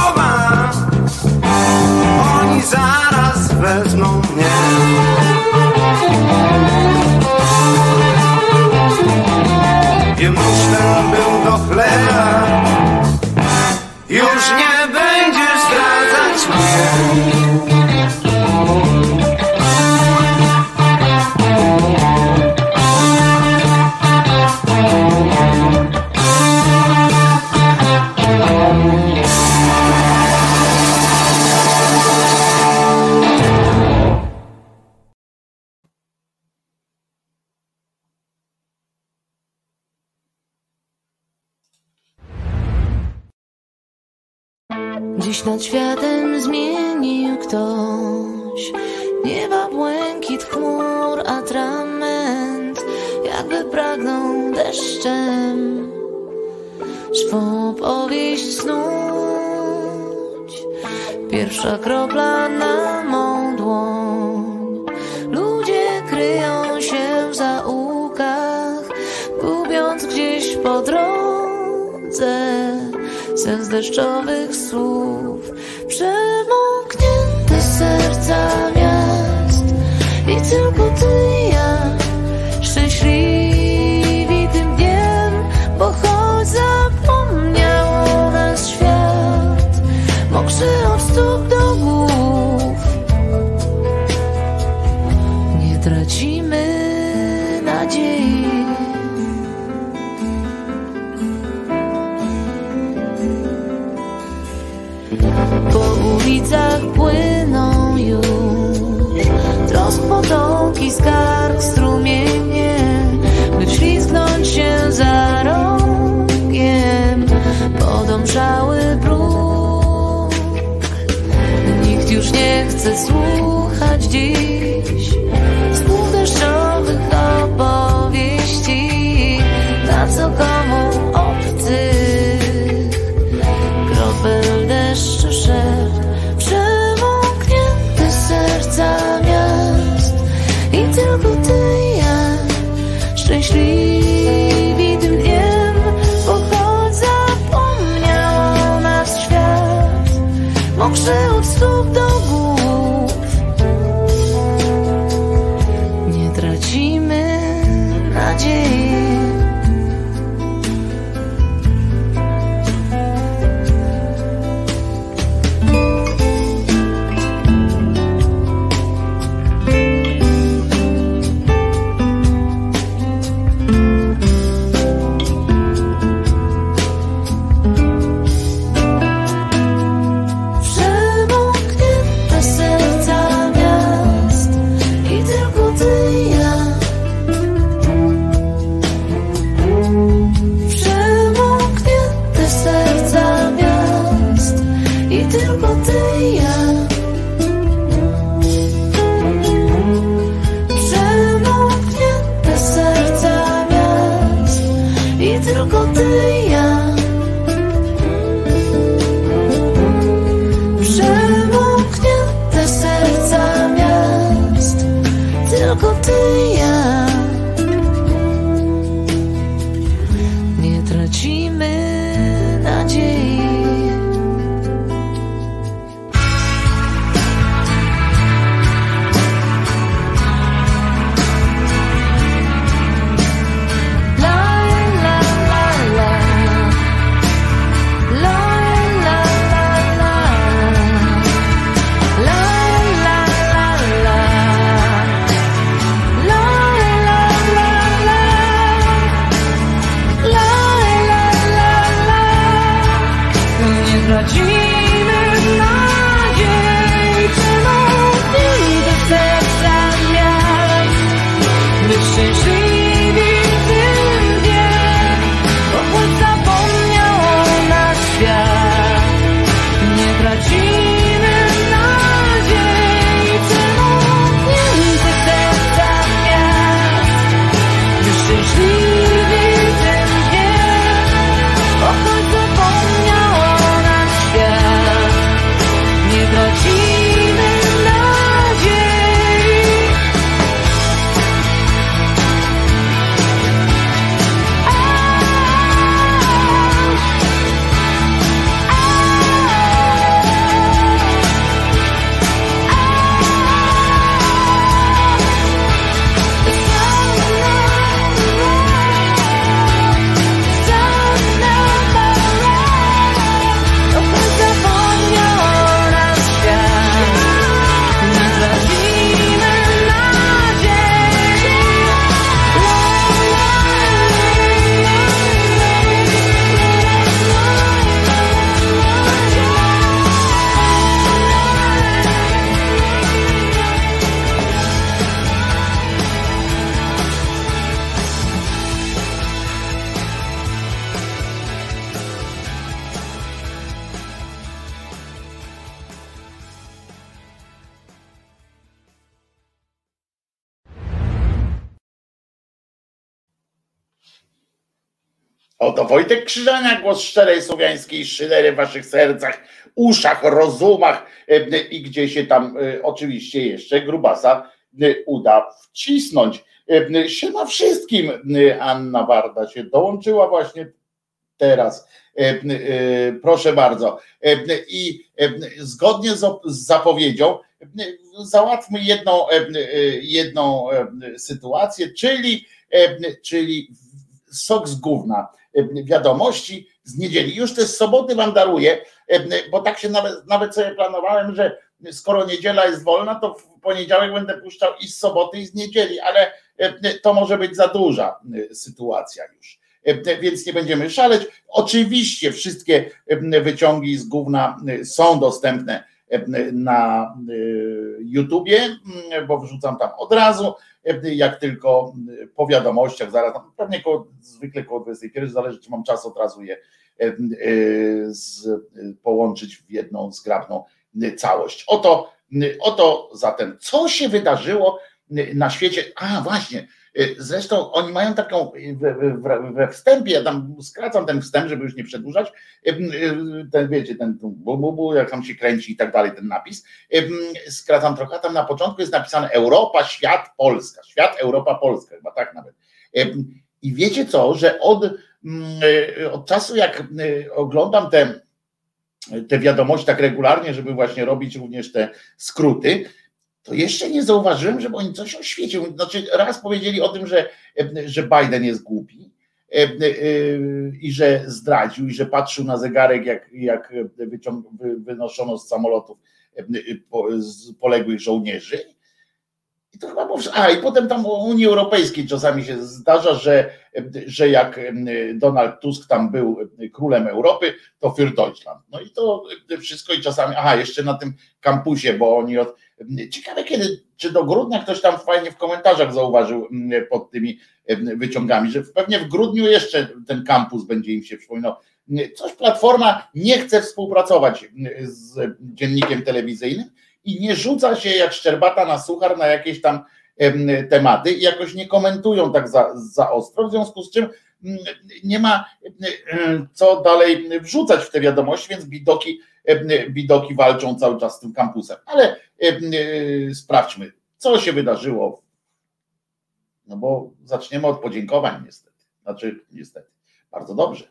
Oto Wojtek Krzyżania, głos szczerej słowiańskiej szydery w waszych sercach, uszach, rozumach i gdzie się tam oczywiście jeszcze grubasa uda wcisnąć. Siema wszystkim. Anna Warda się dołączyła właśnie teraz. Proszę bardzo. I zgodnie z zapowiedzią załatwmy jedną, jedną sytuację, czyli, czyli sok z gówna wiadomości z niedzieli. Już te soboty wam daruję, bo tak się nawet, nawet sobie planowałem, że skoro niedziela jest wolna, to w poniedziałek będę puszczał i z soboty, i z niedzieli, ale to może być za duża sytuacja już. Więc nie będziemy szaleć. Oczywiście wszystkie wyciągi z gówna są dostępne na YouTubie, bo wrzucam tam od razu, jak tylko po wiadomościach, zaraz tam pewnie koło, zwykle koło 21, zależy czy mam czas, od razu je z, połączyć w jedną zgrabną całość. Oto, oto zatem, co się wydarzyło na świecie? A właśnie, zresztą oni mają taką we, we wstępie, ja tam skracam ten wstęp, żeby już nie przedłużać, ten wiecie, ten bu, bu, bu, jak tam się kręci i tak dalej, ten napis, skracam trochę, tam na początku jest napisane Europa, świat, Polska, świat, Europa, Polska, chyba tak nawet. I wiecie co, że od, od czasu jak oglądam te te wiadomości tak regularnie, żeby właśnie robić również te skróty, to jeszcze nie zauważyłem, żeby oni coś o. Znaczy, raz powiedzieli o tym, że, że Biden jest głupi e, e, i że zdradził, i że patrzył na zegarek, jak, jak wyciąg, wynoszono z samolotów e, poległych żołnierzy. I to chyba było, a i potem tam o Unii Europejskiej czasami się zdarza, że, że jak Donald Tusk tam był królem Europy, to für Deutschland. No i to wszystko i czasami, aha, jeszcze na tym kampusie, bo oni od, ciekawe kiedy, czy do grudnia ktoś tam fajnie w komentarzach zauważył pod tymi wyciągami, że pewnie w grudniu jeszcze ten kampus będzie im się przypominał. Coś Platforma nie chce współpracować z dziennikiem telewizyjnym, i nie rzuca się jak szczerbata na suchar na jakieś tam tematy i jakoś nie komentują tak za, za ostro, w związku z czym mm, nie ma co dalej wrzucać w te wiadomości, więc bidoki, bidoki walczą cały czas z tym kampusem. Ale sprawdźmy, co się wydarzyło. No bo zaczniemy od podziękowań niestety. Znaczy niestety. Bardzo dobrze.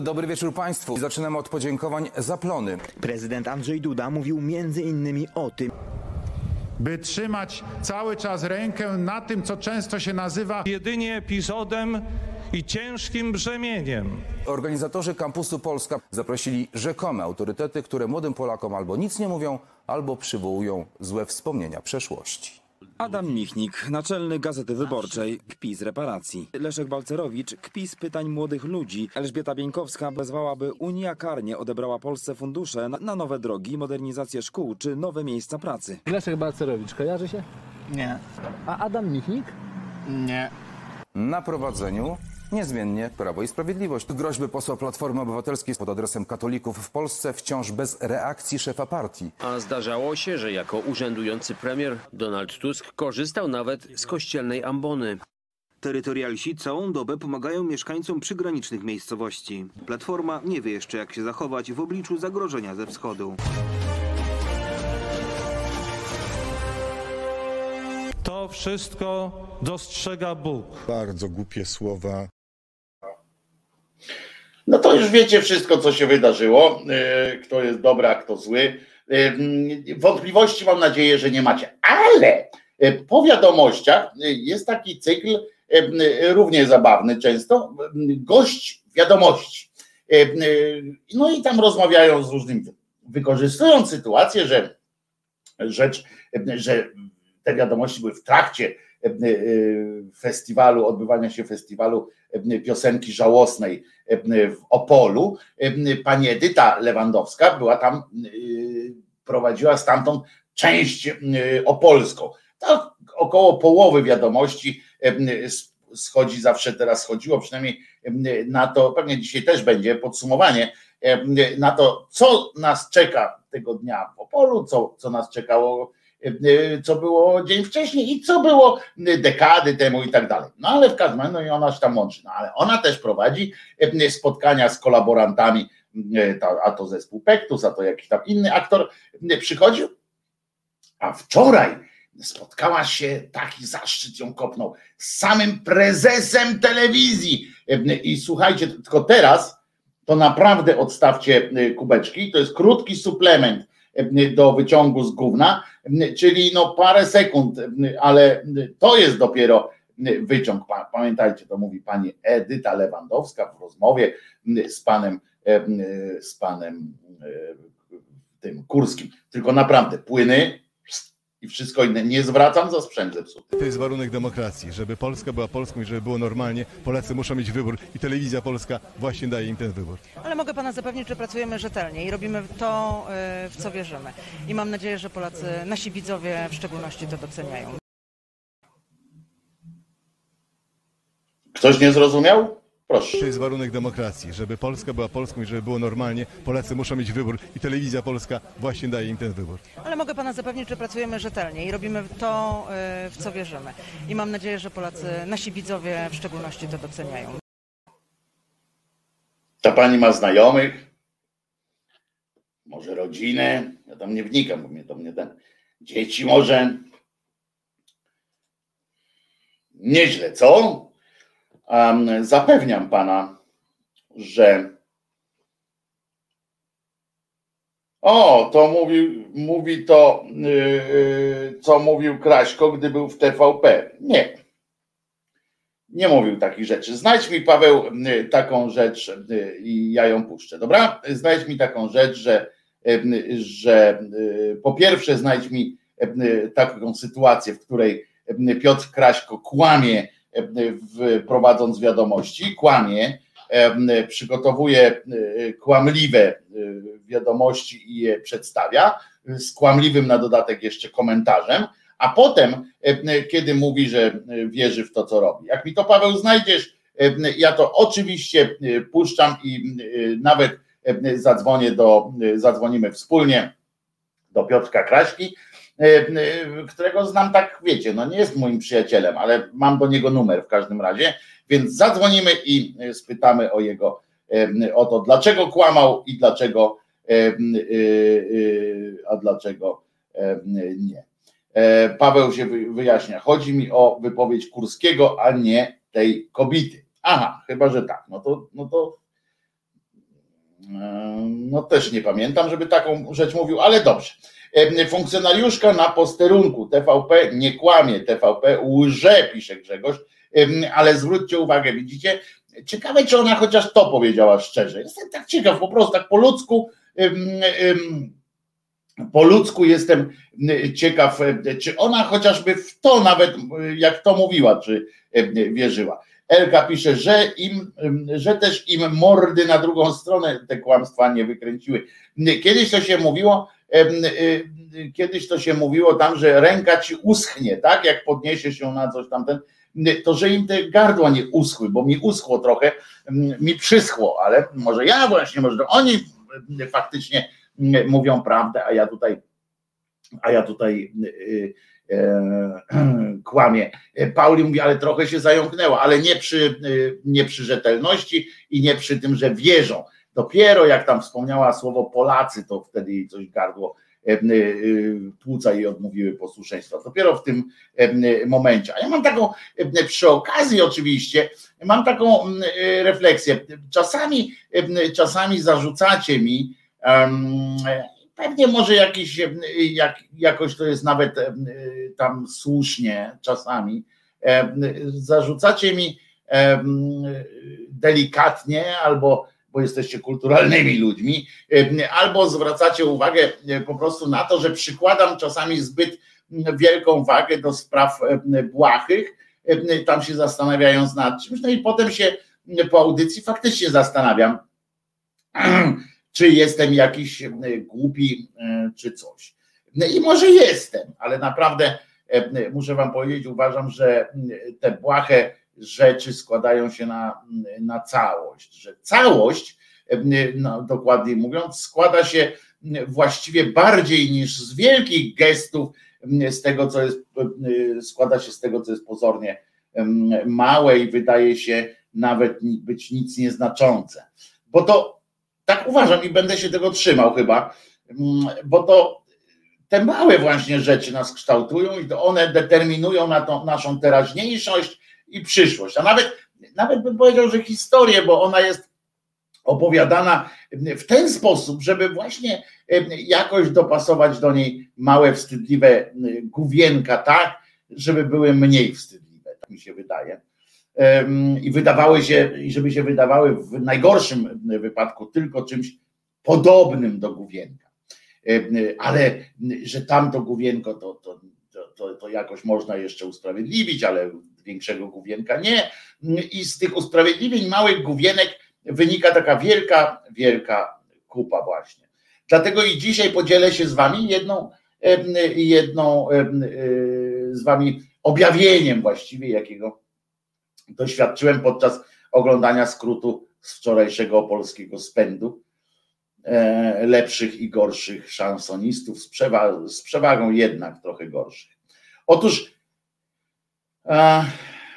Dobry wieczór Państwu. Zaczynamy od podziękowań za plony. Prezydent Andrzej Duda mówił między innymi o tym, by trzymać cały czas rękę na tym, co często się nazywa jedynie epizodem i ciężkim brzemieniem. Organizatorzy kampusu Polska zaprosili rzekome autorytety, które młodym Polakom albo nic nie mówią, albo przywołują złe wspomnienia przeszłości. Adam Michnik, naczelny Gazety Wyborczej, kpi z reparacji. Leszek Balcerowicz, kpi z pytań młodych ludzi. Elżbieta Bieńkowska wezwała, by Unia karnie odebrała Polsce fundusze na nowe drogi, modernizację szkół czy nowe miejsca pracy. Leszek Balcerowicz, kojarzy się? Nie. A Adam Michnik? Nie. Na prowadzeniu Niezmiennie Prawo i Sprawiedliwość. Groźby posła Platformy Obywatelskiej pod adresem katolików w Polsce wciąż bez reakcji szefa partii. A zdarzało się, że jako urzędujący premier Donald Tusk korzystał nawet z kościelnej ambony. Terytorialsi całą dobę pomagają mieszkańcom przygranicznych miejscowości. Platforma nie wie jeszcze jak się zachować w obliczu zagrożenia ze wschodu. To wszystko dostrzega Bóg. Bardzo głupie słowa. No to już wiecie wszystko, co się wydarzyło. Kto jest dobry, a kto zły. Wątpliwości mam nadzieję, że nie macie. Ale po wiadomościach jest taki cykl równie zabawny często. Gość wiadomości. No i tam rozmawiają z różnymi, wykorzystując sytuację, że rzecz, że te wiadomości były w trakcie festiwalu, odbywania się festiwalu piosenki żałosnej w Opolu. Pani Edyta Lewandowska była tam, prowadziła stamtąd część opolską. To około połowy wiadomości schodzi zawsze teraz schodziło, przynajmniej na to, pewnie dzisiaj też będzie podsumowanie, na to, co nas czeka tego dnia w Opolu, co, co nas czekało co było dzień wcześniej i co było dekady temu i tak dalej. No ale w każdym razie, no i ona się tam łączy. No ale ona też prowadzi spotkania z kolaborantami, a to zespół Pektus, a to jakiś tam inny aktor przychodził, a wczoraj spotkała się, taki zaszczyt ją kopnął, z samym prezesem telewizji. I słuchajcie, tylko teraz to naprawdę odstawcie kubeczki, to jest krótki suplement do wyciągu z gówna, czyli no parę sekund, ale to jest dopiero wyciąg. Pamiętajcie, to mówi pani Edyta Lewandowska w rozmowie z panem, z panem tym Kurskim. Tylko naprawdę płyny i wszystko inne. Nie zwracam za sprzęt zepsuty. To jest warunek demokracji. Żeby Polska była Polską i żeby było normalnie, Polacy muszą mieć wybór i telewizja polska właśnie daje im ten wybór. Ale mogę pana zapewnić, że pracujemy rzetelnie i robimy to, y, w co wierzymy. I mam nadzieję, że Polacy, nasi widzowie w szczególności to doceniają. Ktoś nie zrozumiał? Proszę. To jest warunek demokracji. Żeby Polska była Polską i żeby było normalnie, Polacy muszą mieć wybór i telewizja polska właśnie daje im ten wybór. Ale mogę pana zapewnić, że pracujemy rzetelnie i robimy to, y, w co wierzymy. I mam nadzieję, że Polacy, nasi widzowie w szczególności to doceniają. Ta pani ma znajomych, może rodzinę, ja tam nie wnikam, bo mnie to mnie ten. Dzieci może. Nieźle, co? Zapewniam pana, że. O, to mówi, mówi to, yy, co mówił Kraśko, gdy był w TVP. Nie. Nie mówił takich rzeczy. Znajdź mi, Paweł, y, taką rzecz y, i ja ją puszczę, dobra? Znajdź mi taką rzecz, że, że po pierwsze znajdź mi taką sytuację, w której Piotr Kraśko kłamie, prowadząc wiadomości, kłamie, y, przygotowuje y, kłamliwe wiadomości i je przedstawia, z kłamliwym na dodatek jeszcze komentarzem, a potem, e, kiedy mówi, że e, wierzy w to, co robi. Jak mi to Paweł znajdziesz, e, ja to oczywiście puszczam i nawet zadzwonię do, zadzwonimy wspólnie do Piotrka Kraśki, którego znam tak, wiecie, no nie jest moim przyjacielem, ale mam do niego numer w każdym razie, więc zadzwonimy i spytamy o jego, o to, dlaczego kłamał i dlaczego, a dlaczego nie. E, Paweł się wyjaśnia. Chodzi mi o wypowiedź Kurskiego, a nie tej kobiety. Aha, chyba, że tak. No to, no to e, no też nie pamiętam, żeby taką rzecz mówił, ale dobrze. E, funkcjonariuszka na posterunku TVP nie kłamie, TVP łże, pisze Grzegorz, ale zwróćcie uwagę, widzicie, ciekawe, czy ona chociaż to powiedziała szczerze. Jestem tak ciekaw, po prostu tak po ludzku po ludzku jestem ciekaw, czy ona chociażby w to nawet, jak to mówiła, czy wierzyła. Elka pisze, że im, że też im mordy na drugą stronę te kłamstwa nie wykręciły. Kiedyś to się mówiło, kiedyś to się mówiło tam, że ręka ci uschnie, tak? Jak podniesie się na coś tamten, to że im te gardła nie uschły, bo mi uschło trochę, mi przyschło, ale może ja właśnie, może oni faktycznie mówią prawdę, a ja tutaj, a ja tutaj yy, kłamie. Pauli mówi, ale trochę się zająknęła, ale nie przy, nie przy rzetelności i nie przy tym, że wierzą. Dopiero jak tam wspomniała słowo Polacy, to wtedy jej coś gardło płuca i odmówiły posłuszeństwa. Dopiero w tym momencie. A ja mam taką, przy okazji oczywiście, mam taką refleksję. Czasami, czasami zarzucacie mi, Pewnie może jakiś, jak, jakoś to jest nawet tam słusznie czasami. Zarzucacie mi delikatnie albo bo jesteście kulturalnymi ludźmi, albo zwracacie uwagę po prostu na to, że przykładam czasami zbyt wielką wagę do spraw błahych, tam się zastanawiając nad czymś, no i potem się po audycji faktycznie zastanawiam, czy jestem jakiś e, głupi, e, czy coś. No I może jestem, ale naprawdę e, muszę Wam powiedzieć, uważam, że te błahe rzeczy składają się na, na całość, że całość, no, dokładniej mówiąc, składa się właściwie bardziej niż z wielkich gestów z tego, co jest, składa się z tego, co jest pozornie małe i wydaje się nawet być nic nieznaczące. Bo to tak uważam i będę się tego trzymał chyba, bo to te małe właśnie rzeczy nas kształtują i to one determinują na tą naszą teraźniejszość i przyszłość. A nawet, nawet bym powiedział, że historię, bo ona jest opowiadana w ten sposób, żeby właśnie jakoś dopasować do niej małe, wstydliwe główienka, tak, żeby były mniej wstydliwe, tak mi się wydaje. I wydawały się, i żeby się wydawały w najgorszym wypadku tylko czymś podobnym do główienka. Ale że tamto główienko to, to, to, to jakoś można jeszcze usprawiedliwić, ale większego główienka nie. I z tych usprawiedliwień małych główienek wynika taka wielka, wielka kupa właśnie. Dlatego i dzisiaj podzielę się z wami jedną, jedną z wami objawieniem właściwie, jakiego doświadczyłem podczas oglądania skrótu z wczorajszego polskiego spędu e, lepszych i gorszych szansonistów, z, przewa z przewagą jednak trochę gorszych. Otóż a,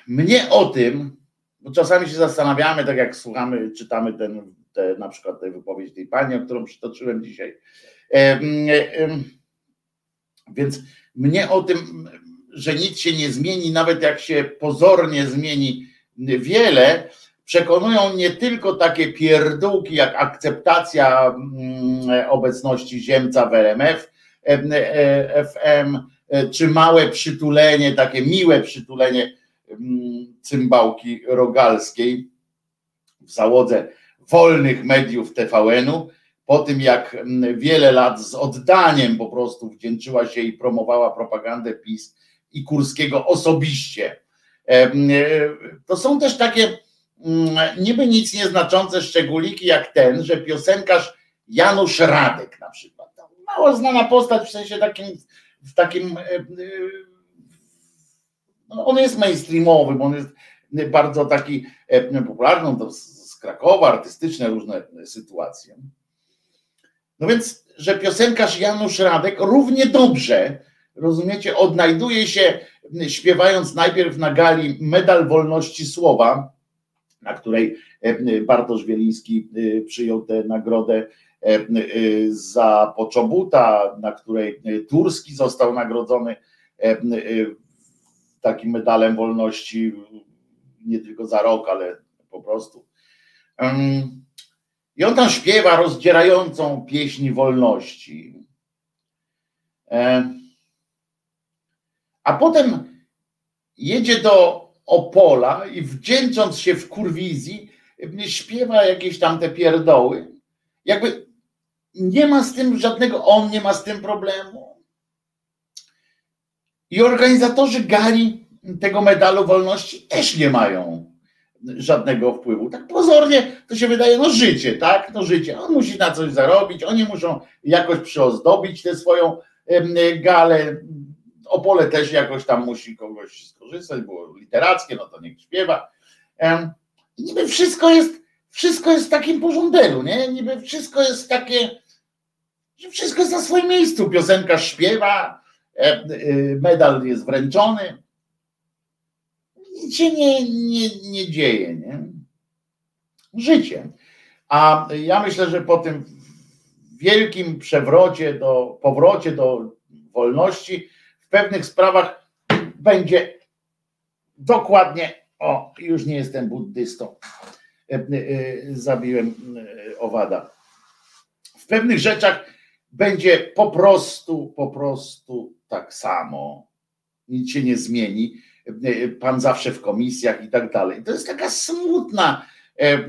mnie o tym, bo czasami się zastanawiamy, tak jak słuchamy, czytamy ten, te, na przykład tę wypowiedź tej pani, o którą przytoczyłem dzisiaj. E, e, więc mnie o tym, że nic się nie zmieni, nawet jak się pozornie zmieni wiele, przekonują nie tylko takie pierdółki jak akceptacja obecności Ziemca w RMF, FM, czy małe przytulenie, takie miłe przytulenie mm, cymbałki rogalskiej w załodze wolnych mediów TVN-u, po tym jak mm, wiele lat z oddaniem po prostu wdzięczyła się i promowała propagandę PiS i Kurskiego osobiście. E, to są też takie mm, niby nic nieznaczące szczególiki jak ten, że piosenkarz Janusz Radek na przykład, mało znana postać w sensie takim, w takim e, e, no on jest mainstreamowy, bo on jest bardzo taki popularny, to z Krakowa, artystyczne różne sytuacje. No więc, że piosenkarz Janusz Radek równie dobrze, rozumiecie, odnajduje się śpiewając najpierw na gali Medal Wolności Słowa, na której Bartosz Wieliński przyjął tę nagrodę za Poczobuta, na której Turski został nagrodzony takim medalem wolności nie tylko za rok, ale po prostu. I on tam śpiewa rozdzierającą pieśń wolności. A potem jedzie do Opola i wdzięcząc się w kurwizji, śpiewa jakieś tam te pierdoły. Jakby nie ma z tym żadnego, on nie ma z tym problemu. I organizatorzy gali tego medalu wolności też nie mają żadnego wpływu. Tak pozornie to się wydaje, no życie, tak? No życie. On musi na coś zarobić, oni muszą jakoś przyozdobić tę swoją galę. Opole też jakoś tam musi kogoś skorzystać, było literackie, no to niech śpiewa. I niby wszystko jest, wszystko jest w takim porządku, nie? Niby wszystko jest takie, wszystko jest na swoim miejscu. Piosenkarz śpiewa, y, medal jest wręczony, nic się nie, nie, nie dzieje, nie? Życie. A ja myślę, że po tym wielkim przewrocie, do, powrocie do wolności, w pewnych sprawach będzie dokładnie, o, już nie jestem buddystą, e, e, zabiłem e, owada. W pewnych rzeczach będzie po prostu, po prostu tak samo. Nic się nie zmieni pan zawsze w komisjach i tak dalej. To jest taka smutna, e, e,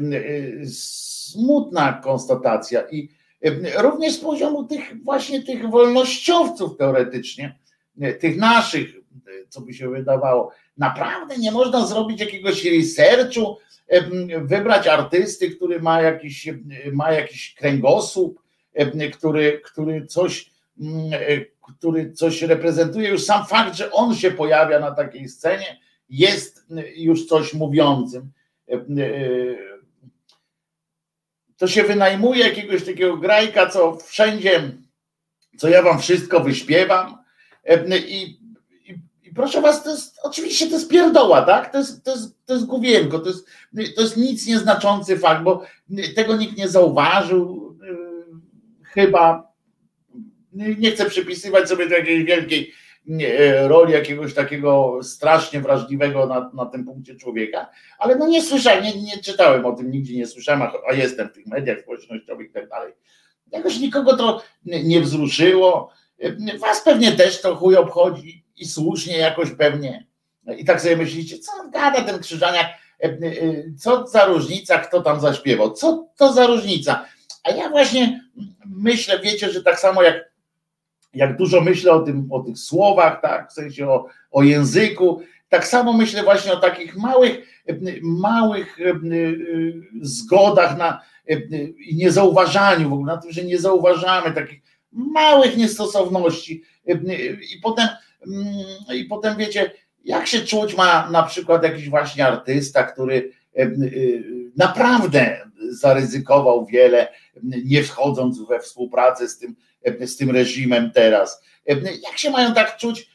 smutna konstatacja i e, również z poziomu tych właśnie tych wolnościowców teoretycznie, tych naszych, co by się wydawało, naprawdę nie można zrobić jakiegoś researchu, wybrać artysty, który ma jakiś, ma jakiś kręgosłup, który, który coś który coś reprezentuje, już sam fakt, że on się pojawia na takiej scenie, jest już coś mówiącym. E, e, to się wynajmuje jakiegoś takiego grajka, co wszędzie, co ja wam wszystko wyśpiewam, e, i, i, i proszę was, to jest oczywiście to jest pierdoła, tak? To jest, to jest, to jest główienko, to jest, to jest nic nieznaczący fakt, bo tego nikt nie zauważył chyba. Nie chcę przypisywać sobie do jakiejś wielkiej nie, roli jakiegoś takiego strasznie wrażliwego na, na tym punkcie człowieka, ale no nie słyszałem, nie, nie czytałem o tym, nigdzie nie słyszałem, a, a jestem w tych mediach społecznościowych i tak dalej. Jakoś nikogo to nie, wzruszyło. Was pewnie też to chuj obchodzi i słusznie jakoś pewnie. I tak sobie myślicie, co gada ten krzyżaniak, co za różnica, kto tam zaśpiewał, co to za różnica. A ja właśnie myślę, wiecie, że tak samo jak jak dużo myślę o, tym, o tych słowach, tak, w sensie o, o języku, tak samo myślę właśnie o takich małych, małych zgodach na, i niezauważaniu w ogóle, na tym, że nie zauważamy takich małych niestosowności. I potem, i potem wiecie, jak się czuć ma na przykład jakiś właśnie artysta, który naprawdę zaryzykował wiele, nie wchodząc we współpracę z tym, z tym reżimem teraz. Jak się mają tak czuć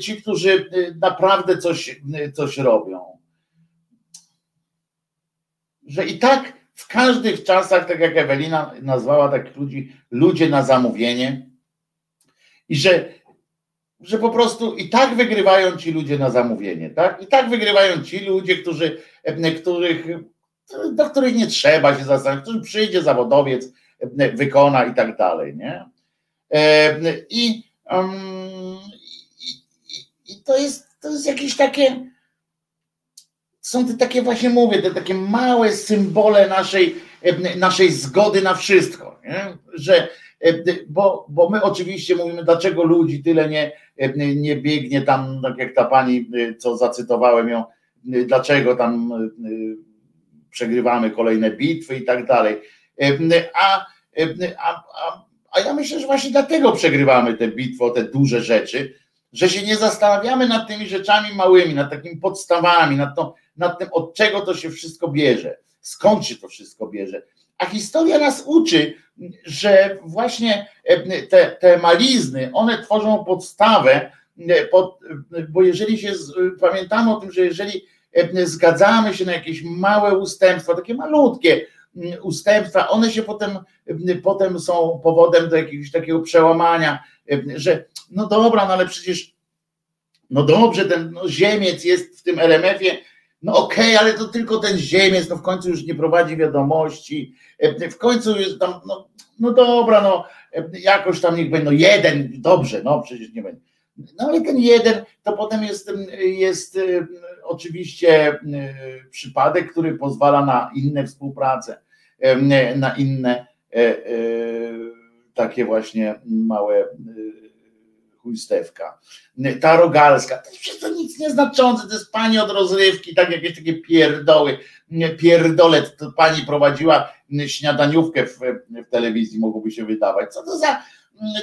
ci, którzy naprawdę coś, coś robią? Że i tak w każdych czasach, tak jak Ewelina nazwała takich ludzi, ludzie na zamówienie, i że, że po prostu i tak wygrywają ci ludzie na zamówienie, tak? I tak wygrywają ci ludzie, którzy, których, do których nie trzeba się zastanawiać, którzy przyjdzie zawodowiec, wykona i tak dalej, nie? I, um, i, i to, jest, to jest jakieś takie, są te takie właśnie mówię, te takie małe symbole naszej, naszej zgody na wszystko, nie? że bo, bo my oczywiście mówimy, dlaczego ludzi tyle nie, nie biegnie tam, tak jak ta pani, co zacytowałem ją, dlaczego tam przegrywamy kolejne bitwy i tak dalej. A, a, a, a ja myślę, że właśnie dlatego przegrywamy te bitwy o te duże rzeczy, że się nie zastanawiamy nad tymi rzeczami małymi, nad takimi podstawami, nad, to, nad tym, od czego to się wszystko bierze, skąd się to wszystko bierze. A historia nas uczy, że właśnie e, te, te malizny, one tworzą podstawę, e, pod, e, bo jeżeli się pamiętamy o tym, że jeżeli zgadzamy się na jakieś małe ustępstwa, takie malutkie, ustępstwa, one się potem, potem są powodem do jakiegoś takiego przełamania, że no dobra, no ale przecież no dobrze, ten no, ziemiec jest w tym LMF-ie, no okej, okay, ale to tylko ten ziemiec, no w końcu już nie prowadzi wiadomości, w końcu już tam, no, no dobra, no jakoś tam niech będzie, no jeden, dobrze, no przecież nie będzie. No ale ten jeden to potem jest, jest oczywiście przypadek, który pozwala na inne współpracę na inne e, e, takie właśnie małe e, chujstewka. Ta rogalska, to jest to nic nieznaczące, to jest pani od rozrywki, tak jakieś takie pierdoły, pierdolet, to pani prowadziła śniadaniówkę w, w telewizji, mogłoby się wydawać. Co to za,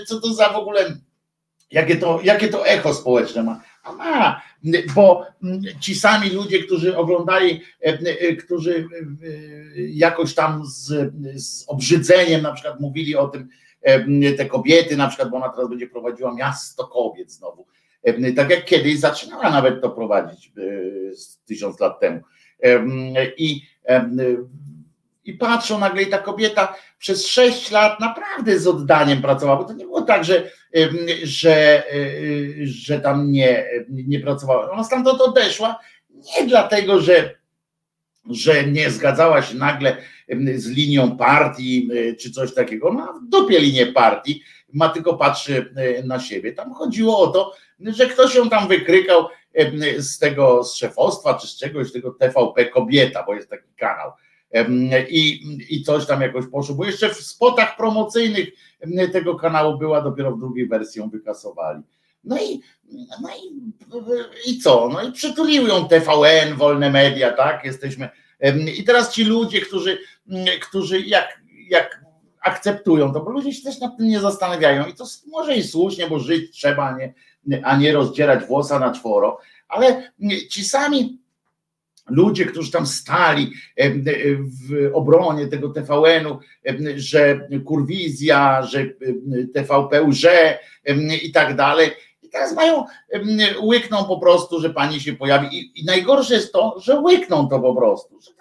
co to za w ogóle, jakie to, jakie to echo społeczne ma? A ma, bo ci sami ludzie, którzy oglądali, e, e, którzy e, jakoś tam z, z obrzydzeniem na przykład mówili o tym, te kobiety, na przykład, bo ona teraz będzie prowadziła miasto kobiet znowu. Tak jak kiedyś zaczynała nawet to prowadzić tysiąc lat temu. I i patrzą nagle i ta kobieta przez sześć lat naprawdę z oddaniem pracowała, bo to nie było tak, że, że, że tam nie, nie pracowała. Ona stamtąd odeszła nie dlatego, że, że nie zgadzała się nagle z linią partii czy coś takiego. Ma w dupie linię partii, ma tylko patrzy na siebie. Tam chodziło o to, że ktoś ją tam wykrykał z tego z szefostwa czy z czegoś, z tego TVP Kobieta, bo jest taki kanał i, i coś tam jakoś poszło, bo jeszcze w spotach promocyjnych tego kanału była, dopiero w drugiej wersji ją wykasowali. No i, no i, i co? No i przytulił ją TVN, wolne media, tak? Jesteśmy. I teraz ci ludzie, którzy, którzy jak, jak akceptują to, bo ludzie się też nad tym nie zastanawiają i to może i słusznie, bo żyć trzeba, a nie, a nie rozdzierać włosa na czworo, ale ci sami ludzie, którzy tam stali w obronie tego TVN-u, że kurwizja, że TVP łże i tak dalej. I teraz mają, łykną po prostu, że pani się pojawi i, i najgorsze jest to, że łykną to po prostu, że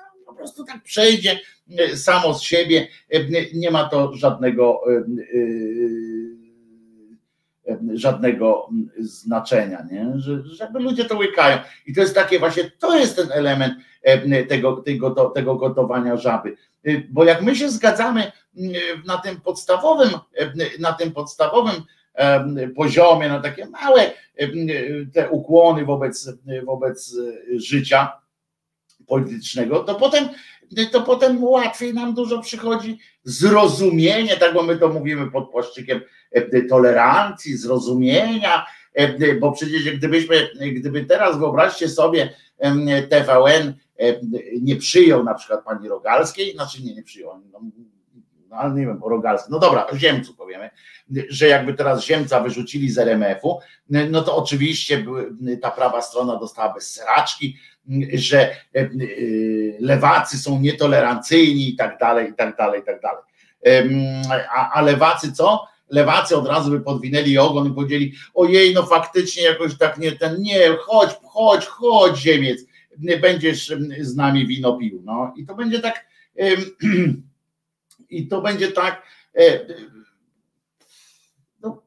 prostu tak przejdzie samo z siebie, nie ma to żadnego żadnego znaczenia, nie? Że, żeby ludzie to łykają. I to jest takie właśnie, to jest ten element tego, tego, tego gotowania żaby. Bo jak my się zgadzamy na tym podstawowym, na tym podstawowym poziomie, na takie małe te ukłony wobec, wobec życia politycznego, to potem, to potem łatwiej nam dużo przychodzi zrozumienie, tak bo my to mówimy pod płaszczykiem tolerancji, zrozumienia, bo przecież gdybyśmy, gdyby teraz wyobraźcie sobie TVN nie przyjął na przykład pani Rogalskiej, znaczy nie, nie przyjął, no, ale nie wiem, o no dobra, o Ziemcu powiemy, że jakby teraz Ziemca wyrzucili z RMF-u, no to oczywiście ta prawa strona dostała bez sraczki, że lewacy są nietolerancyjni i tak dalej, i tak dalej, i tak dalej. A, a lewacy co? Lewacy od razu by podwinęli ogon i powiedzieli, ojej, no faktycznie jakoś tak nie ten, nie, chodź, chodź, chodź Ziemiec, będziesz z nami wino pił. No i to będzie tak, i to będzie tak, no,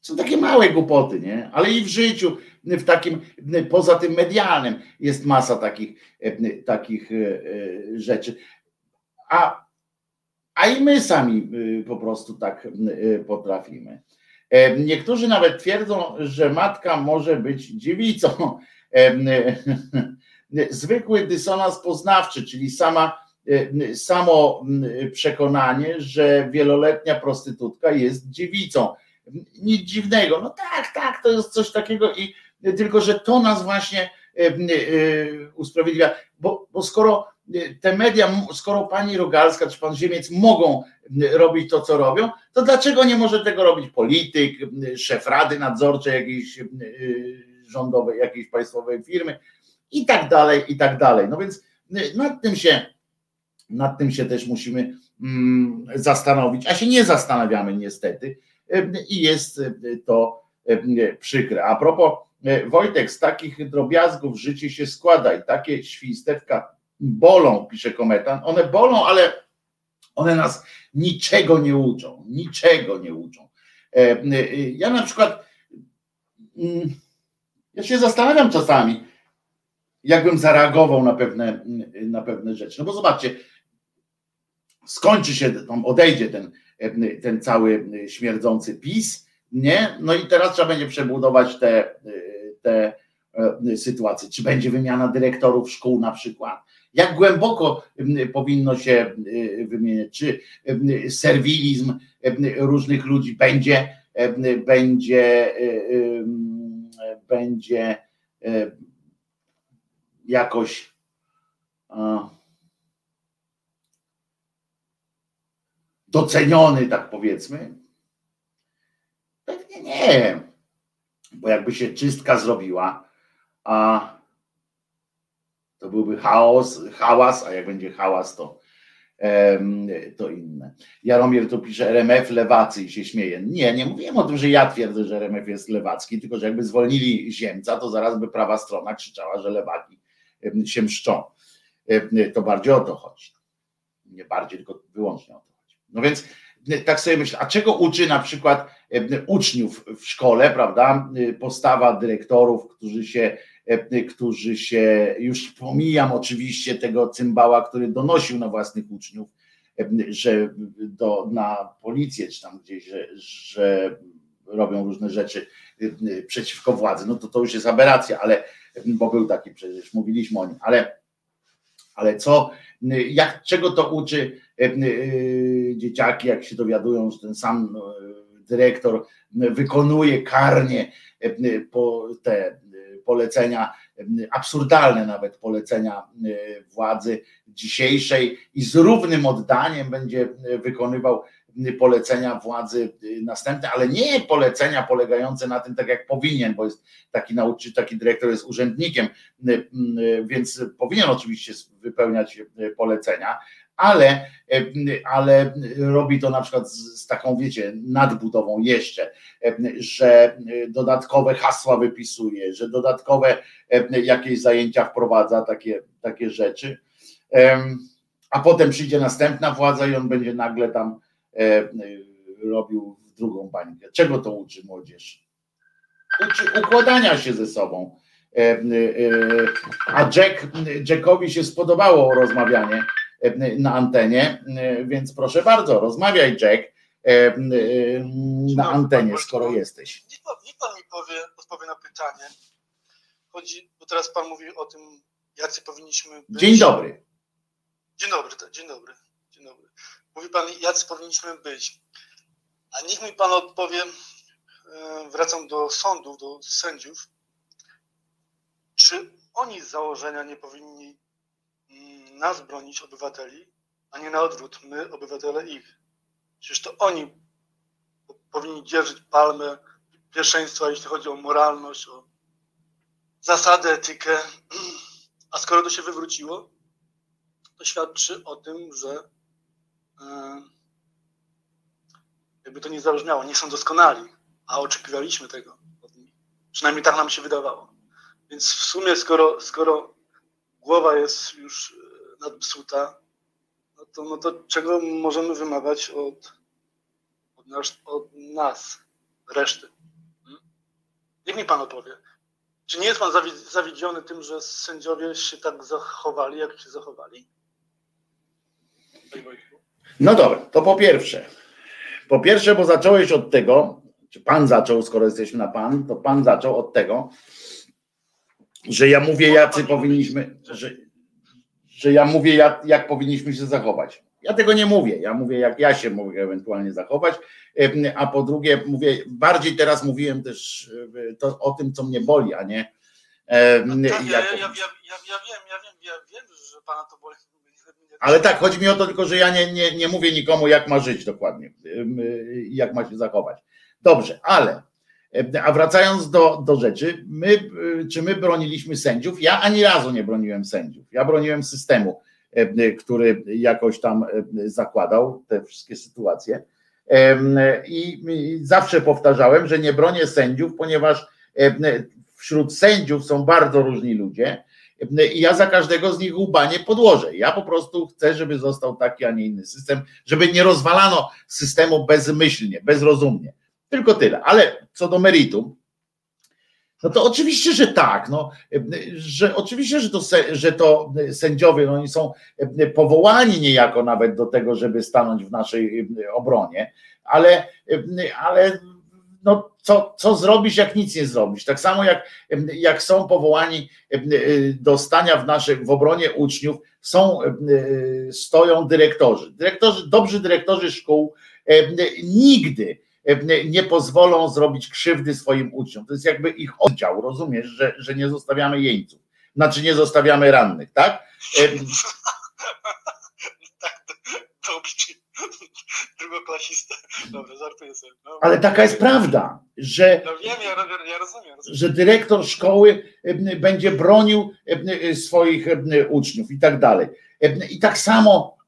są takie małe głupoty, nie? Ale i w życiu, w takim, poza tym medialnym jest masa takich, takich rzeczy. A, a i my sami po prostu tak potrafimy. Niektórzy nawet twierdzą, że matka może być dziewicą. Zwykły dysonans poznawczy, czyli sama, samo przekonanie, że wieloletnia prostytutka jest dziewicą. Nic dziwnego. No tak, tak, to jest coś takiego i tylko, że to nas właśnie usprawiedliwia, bo, bo skoro te media, skoro pani Rogalska czy pan Ziemiec mogą robić to, co robią, to dlaczego nie może tego robić polityk, szef rady nadzorczej jakiejś rządowej, jakiejś państwowej firmy i tak dalej, i tak dalej. No więc nad tym się, nad tym się też musimy zastanowić, a się nie zastanawiamy niestety i jest to przykre. A propos Wojtek, z takich drobiazgów życie się składa i takie świństewka bolą, pisze kometan. One bolą, ale one nas niczego nie uczą. Niczego nie uczą. Ja na przykład ja się zastanawiam czasami, jakbym zareagował na pewne, na pewne rzeczy. No bo zobaczcie, skończy się, odejdzie ten, ten cały śmierdzący PiS, nie? No i teraz trzeba będzie przebudować te, te sytuacje. Czy będzie wymiana dyrektorów szkół na przykład? Jak głęboko powinno się wymieniać? Czy serwilizm różnych ludzi będzie, będzie, będzie jakoś doceniony, tak powiedzmy? Pewnie nie, bo jakby się czystka zrobiła, a to byłby chaos, hałas, a jak będzie hałas, to, to inne. Jaromir tu pisze RMF lewacy i się śmieje. Nie, nie mówiłem o tym, że ja twierdzę, że RMF jest lewacki, tylko że jakby zwolnili Ziemca, to zaraz by prawa strona krzyczała, że lewaki się mszczą. To bardziej o to chodzi. Nie bardziej, tylko wyłącznie o to chodzi. No więc tak sobie myślę, a czego uczy na przykład uczniów w szkole, prawda? Postawa dyrektorów, którzy się, którzy się, już pomijam oczywiście tego cymbała, który donosił na własnych uczniów, że do, na policję czy tam gdzieś, że, że robią różne rzeczy przeciwko władzy, no to to już jest aberracja, ale bo był taki przecież, mówiliśmy o nim, ale, ale co, jak, czego to uczy dzieciaki, jak się dowiadują, że ten sam dyrektor wykonuje karnie te polecenia, absurdalne nawet polecenia władzy dzisiejszej i z równym oddaniem będzie wykonywał polecenia władzy następne, ale nie polecenia polegające na tym, tak jak powinien, bo jest taki nauczyciel, taki dyrektor jest urzędnikiem, więc powinien oczywiście wypełniać polecenia, ale, ale robi to na przykład z, z taką, wiecie, nadbudową jeszcze, że dodatkowe hasła wypisuje, że dodatkowe jakieś zajęcia wprowadza, takie, takie rzeczy. A potem przyjdzie następna władza i on będzie nagle tam robił w drugą bańkę. Czego to uczy młodzież? Uczy układania się ze sobą. E, e, A Jack, Jackowi się spodobało rozmawianie e, na antenie, więc proszę bardzo, rozmawiaj Jack na antenie, skoro jesteś. Niech pan, niech pan mi powie, odpowie na pytanie. Chodzi, bo teraz pan mówi o tym, jacy powinniśmy być. Dzień dobry. Dzień dobry, tak. Dzień dobry. Mówi pan, jacy powinniśmy być. A niech mi pan odpowie, e, wracam do sądów, do sędziów, czy oni z założenia nie powinni mm, nas bronić, obywateli, a nie na odwrót, my, obywatele, ich. Przecież to oni po- powinni dzierżyć palmę pierwszeństwa, jeśli chodzi o moralność, o zasadę, etykę. A skoro to się wywróciło, to świadczy o tym, że jakby to nie zabrzmiało, nie są doskonali, a oczekiwaliśmy tego od nich. Przynajmniej tak nam się wydawało. Więc w sumie, skoro, skoro głowa jest już e, nadpsuta, no to, no to czego możemy wymagać od, od, nas, od nas, reszty? Hmm? Niech mi pan opowie. Czy nie jest pan zawi- zawiedziony tym, że sędziowie się tak zachowali, jak się zachowali? Panie Wojtku? No dobra, to po pierwsze. Po pierwsze, bo zacząłeś od tego, czy pan zaczął, skoro jesteśmy na pan, to pan zaczął od tego, że ja mówię, jacy powinniśmy, że, że ja mówię, jak, jak powinniśmy się zachować. Ja tego nie mówię. Ja mówię, jak ja się mogę ewentualnie zachować. A po drugie, mówię, bardziej teraz mówiłem też e, to, o tym, co mnie boli, a nie. em, Tak, ja, jak- ja, ja, ja, ja, ja wiem, ja wiem, ja wiem, że pana to boli. Ale tak, chodzi mi o to tylko, że ja nie, nie, nie mówię nikomu, jak ma żyć dokładnie, y, jak ma się zachować. Dobrze, ale y, a wracając do, do rzeczy, my, y, czy my broniliśmy sędziów? Ja ani razu nie broniłem sędziów. Ja broniłem systemu, który jakoś tam zakładał te wszystkie sytuacje. I zawsze powtarzałem, że nie bronię sędziów, ponieważ wśród sędziów są bardzo różni ludzie. I ja za każdego z nich łba nie podłożę. Ja po prostu chcę, żeby został taki, a nie inny system, żeby nie rozwalano systemu bezmyślnie, bezrozumnie. Tylko tyle. Ale co do meritum, no to oczywiście, że tak. No, że oczywiście, że to, że to sędziowie, no oni są powołani niejako nawet do tego, żeby stanąć w naszej obronie, ale, ale no, co, co zrobisz, jak nic nie zrobisz? Tak samo jak, jak są powołani do stania w naszej w obronie uczniów, są, stoją dyrektorzy. Dyrektorzy, dobrzy dyrektorzy szkół nigdy nie pozwolą zrobić krzywdy swoim uczniom. To jest jakby ich oddział, rozumiesz, że, że nie zostawiamy jeńców. Znaczy nie zostawiamy rannych, tak? Dobrze. Drugoklasista. Dobra, żartuję sobie. No, Ale taka jest prawda, że No wiem, ja, ja rozumiem. rozumiem. że dyrektor szkoły będzie bronił em, swoich uczniów i tak dalej. I tak samo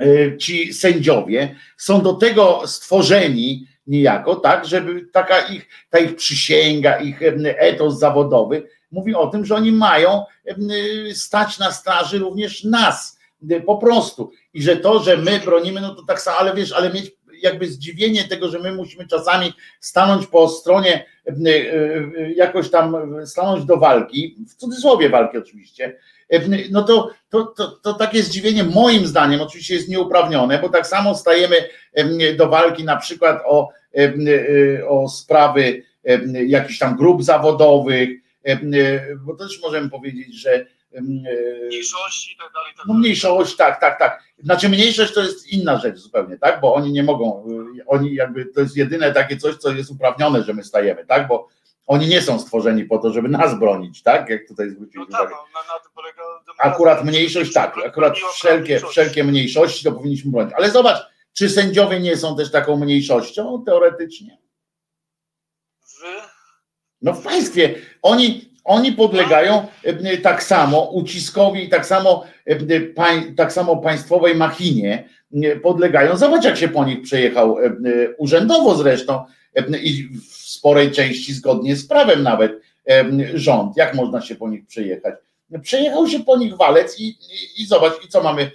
e, ci sędziowie są do tego stworzeni niejako, tak, żeby taka ich, ta ich przysięga, ich etos zawodowy mówi o tym, że oni mają stać na straży również nas, e, po prostu. I że to, że my bronimy, no to tak samo, ale wiesz, ale mieć jakby zdziwienie tego, że my musimy czasami stanąć po stronie, e, e, jakoś tam stanąć do walki, w cudzysłowie walki oczywiście, e, no to, to, to, to takie zdziwienie moim zdaniem oczywiście jest nieuprawnione, bo tak samo stajemy em, do walki na przykład o, o sprawy jakichś tam grup zawodowych, bo też możemy powiedzieć, że Mniejszości i tak dalej. tak no mniejszość, tak, tak, tak. Znaczy mniejszość to jest inna rzecz zupełnie, tak? Bo oni nie mogą, y, oni jakby to jest jedyne takie coś, co jest uprawnione, że my stajemy, tak? Bo oni nie są stworzeni po to, żeby nas bronić, tak? Jak tutaj zwróciłeś No tak, uwagę. no. Akurat mniejszość, tak, akurat wszelkie, wszelkie mniejszości to powinniśmy bronić. Ale zobacz, czy sędziowie nie są też taką mniejszością teoretycznie? No w państwie oni, oni podlegają e, tak samo uciskowi, tak samo, e, tak samo państwowej machinie podlegają. Zobacz, jak się po nich przejechał e, urzędowo zresztą i w sporej części zgodnie z prawem nawet rząd. Jak można się po nich przejechać? Przejechał się po nich walec i, i, i zobacz, i co mamy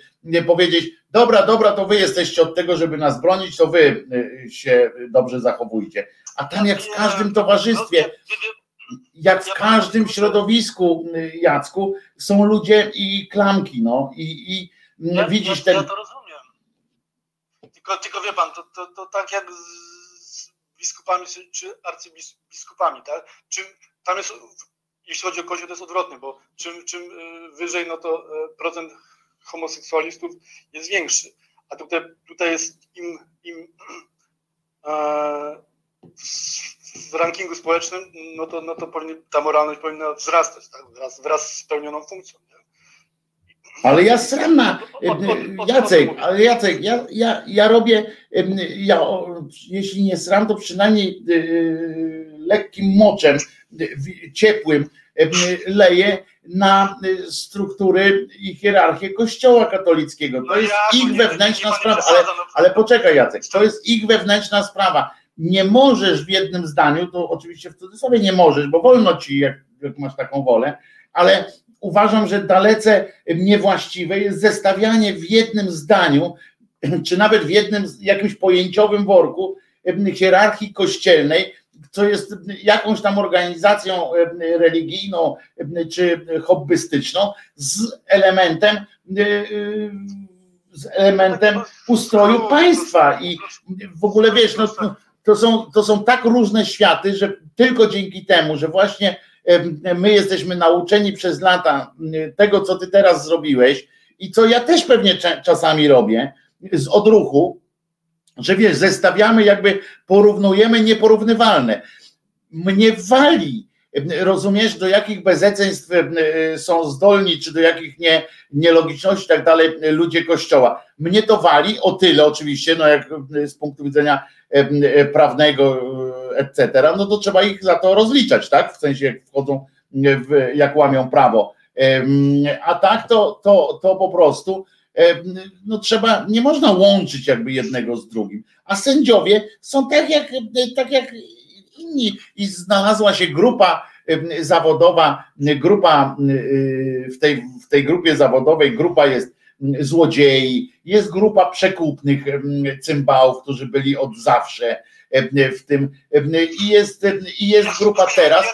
powiedzieć, dobra, dobra, to wy jesteście od tego, żeby nas bronić, to wy się dobrze zachowujcie. A tam jak w każdym towarzystwie, jak w każdym środowisku, y, Jacku, są ludzie i klamki, no i, i Ja, widzisz ten... ja to rozumiem. Tylko, tylko wie pan, to, to, to tak jak z biskupami czy- arcybiskupami, tak? Czym tam jest, jeśli chodzi o Kościół, to jest odwrotnie, bo czym, czym y, wyżej, no to y, procent homoseksualistów jest większy. A tutaj, tutaj jest im, im e, w, rankingu społecznym, no to, no to ta moralność powinna wzrastać, tak? Wraz, wraz z spełnioną funkcją. Ale ja sram na Jacek, ale Jacek, ja, ja, ja robię, ja, jeśli nie sram, to przynajmniej y, lekkim moczem, y, ciepłym leję na y, struktury i hierarchię Kościoła katolickiego. To jest ich wewnętrzna sprawa, ale, ale poczekaj Jacek, to jest ich wewnętrzna sprawa. Nie możesz w jednym zdaniu, to oczywiście w cudzysłowie nie możesz, bo wolno ci, jak, jak masz taką wolę, ale uważam, że dalece niewłaściwe jest zestawianie w jednym zdaniu, czy nawet w jednym jakimś pojęciowym worku hierarchii kościelnej, co jest jakąś tam organizacją religijną czy hobbystyczną z elementem y, y, z elementem ustroju państwa i w ogóle wiesz, no, to, są, to są tak różne światy, że tylko dzięki temu, że właśnie my jesteśmy nauczeni przez lata tego, co ty teraz zrobiłeś i co ja też pewnie czasami robię z odruchu, że wiesz, zestawiamy jakby, porównujemy nieporównywalne. Mnie wali, rozumiesz, do jakich bezeceństw e, są zdolni, czy do jakich nie, nielogiczności i tak dalej e, ludzie kościoła. Mnie to wali o tyle oczywiście, no jak e, z punktu widzenia prawnego, etc., no to trzeba ich za to rozliczać, tak? W sensie jak wchodzą, w, jak łamią prawo. A tak to, to, to po prostu no trzeba, nie można łączyć jakby jednego z drugim. A sędziowie są tak jak, tak jak inni i znalazła się grupa zawodowa, grupa y, w tej, w tej grupie zawodowej, grupa jest złodziei, jest grupa przekupnych cymbałów, którzy byli od zawsze w tym i jest, i jest grupa teraz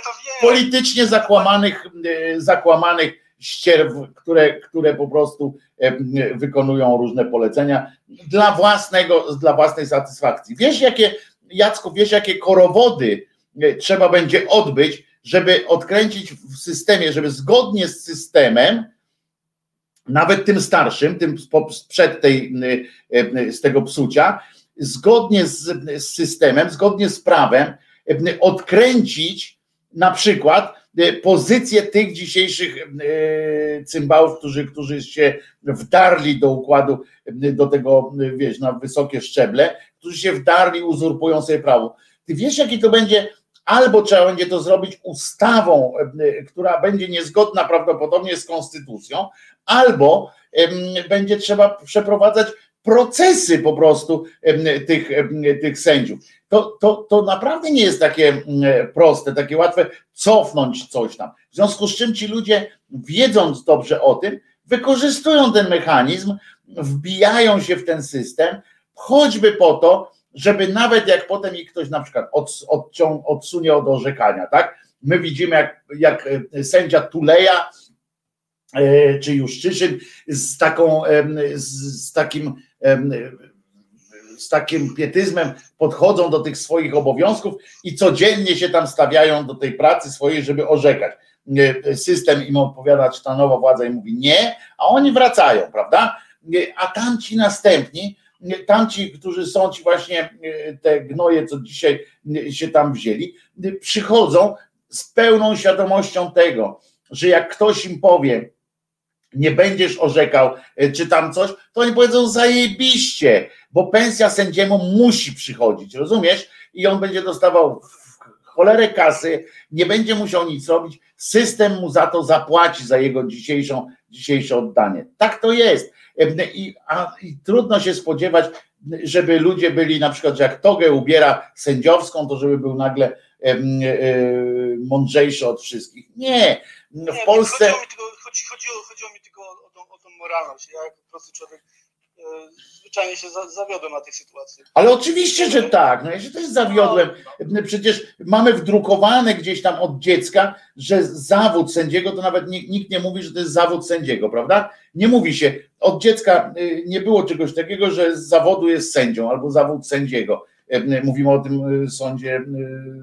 politycznie zakłamanych, zakłamanych ścierw, które, które po prostu wykonują różne polecenia dla własnego, dla własnej satysfakcji. Wiesz, jakie, Jacku, wiesz, jakie korowody e, trzeba będzie odbyć, żeby odkręcić w systemie, żeby zgodnie z systemem, nawet tym starszym, tym sprzed tej, y, y, z tego psucia, zgodnie z, systemem, zgodnie z prawem, odkręcić na przykład pozycję tych dzisiejszych cymbałów, którzy, którzy się wdarli do układu, do tego, wiesz, na wysokie szczeble, którzy się wdarli, uzurpują sobie prawo. Ty wiesz, jaki to będzie albo trzeba będzie to zrobić ustawą, e, która będzie niezgodna prawdopodobnie z konstytucją, albo będzie trzeba przeprowadzać procesy po prostu tych, tych sędziów. To, to, to naprawdę nie jest takie proste, takie łatwe cofnąć coś tam. W związku z czym ci ludzie, wiedząc dobrze o tym, wykorzystują ten mechanizm, wbijają się w ten system, choćby po to, żeby nawet jak potem ich ktoś na przykład od, odcią, odsunie od orzekania, tak? My widzimy, jak, jak e, sędzia Tuleja e, czy Juszczyszyn z taką, em, z, takim z takim pietyzmem podchodzą do tych swoich obowiązków i codziennie się tam stawiają do tej pracy swojej, żeby orzekać. E, System im odpowiada, czy ta nowa władza im mówi nie, a oni wracają, prawda? E, A tamci następni, e, tamci, którzy są ci właśnie e, te gnoje, co dzisiaj e, się tam wzięli, e, przychodzą z pełną świadomością tego, że jak ktoś im powie, nie będziesz orzekał, czy tam coś, to oni powiedzą zajebiście, bo pensja sędziemu musi przychodzić, rozumiesz? I on będzie dostawał cholerę kasy, nie będzie musiał nic robić, system mu za to zapłaci, za jego dzisiejszą, dzisiejsze oddanie. Tak to jest. I, a, I trudno się spodziewać, żeby ludzie byli na przykład, że jak togę ubiera sędziowską, to żeby był nagle e, mądrzejszy od wszystkich. Nie. W Polsce. Chodziło mi tylko, chodzi, chodziło, chodziło mi tylko o, tą, o tą moralność. Ja jako prosty człowiek zwyczajnie się za, zawiodłem na tej sytuacji. Ale oczywiście, że tak. No ja się też zawiodłem. Przecież mamy wdrukowane gdzieś tam od dziecka, że zawód sędziego to nawet nikt, nie mówi, że to jest zawód sędziego, prawda? Nie mówi się. Od dziecka y, nie było czegoś takiego, że z zawodu jest sędzią albo zawód sędziego. Y, Mówimy o tym y, sądzie,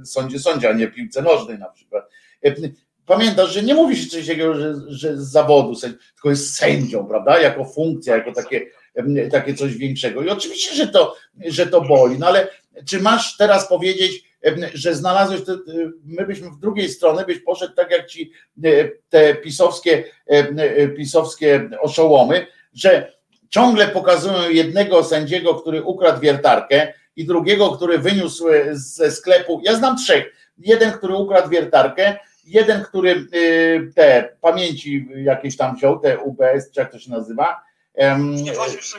y, sądzie sądzia, a nie piłce nożnej na przykład. Y, Pamiętasz, że nie mówi się coś takiego, że, że z zawodu tylko jest sędzią, prawda? Jako funkcja, jako takie, takie coś większego. I oczywiście, że to, że to boli, no ale czy masz teraz powiedzieć, że znalazłeś, to, y, my byśmy w drugiej strony byś poszedł tak jak ci y, te pisowskie, y, pisowskie oszołomy, że ciągle pokazują jednego sędziego, który ukradł wiertarkę i drugiego, który wyniósł e, ze sklepu, ja znam trzech, jeden, który ukradł wiertarkę, jeden, który te pamięci jakieś tam wziął, te UBS, czy jak to się nazywa,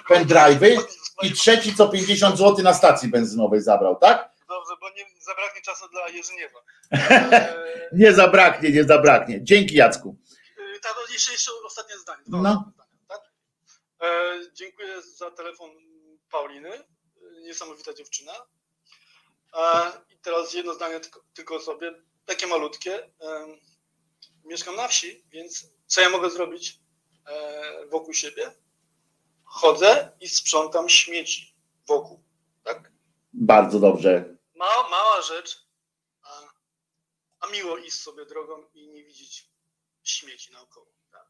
pendrive'y i trzeci co 50 zł na stacji benzynowej zabrał, tak? Dobrze, bo nie zabraknie czasu dla Jerzyniewa. Nie zabraknie, nie zabraknie. Dzięki Jacku. Tak, jeszcze, jeszcze ostatnie zdanie. Dwa No. zdania, tak? E, dziękuję za telefon Pauliny. Niesamowita dziewczyna. E, I teraz jedno zdanie tylko, tylko o sobie. Takie malutkie. E, mieszkam na wsi, więc co ja mogę zrobić e, wokół siebie? Chodzę i sprzątam śmieci wokół. Tak? Bardzo dobrze. Mała, mała rzecz, a, a miło iść sobie drogą i nie widzieć śmieci naokoło. Tak?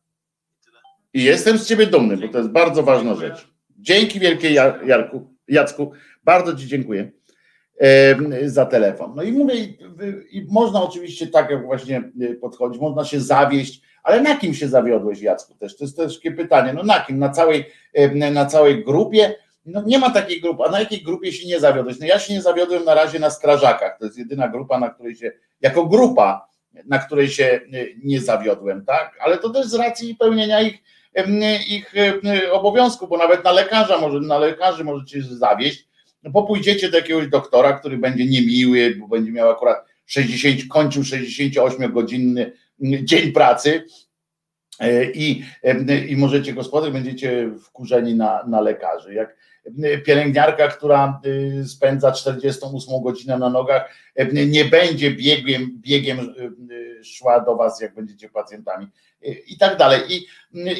I jestem z ciebie dumny, bo to jest bardzo ważna rzecz. Dzięki wielkie Jar- Jarku, Jacku. Bardzo ci dziękuję za telefon. No i mówię, i, można oczywiście tak jak właśnie y, podchodzić, można się zawieść, ale na kim się zawiodłeś Jacku też? To jest też takie pytanie. No na kim? Na całej, na całej grupie? No nie ma takiej grupy. A na jakiej grupie się nie zawiodłeś? No ja się nie zawiodłem na razie na strażakach. To jest jedyna grupa, na której się, jako grupa, na której się y, nie zawiodłem, tak? Ale to też z racji pełnienia ich, ich em, obowiązku, bo nawet na lekarza może, na lekarzy możecie się zawieść, bo pójdziecie do jakiegoś doktora, który będzie niemiły, bo będzie miał akurat 60, kończył 68-godzinny dzień pracy e, i, em, i możecie go spotkać, będziecie wkurzeni na, na lekarzy. Jak pielęgniarka, która y, spędza 48 godzinę na nogach, em, nie będzie biegiem, biegiem y, szła do was, jak będziecie pacjentami y, i tak dalej. I,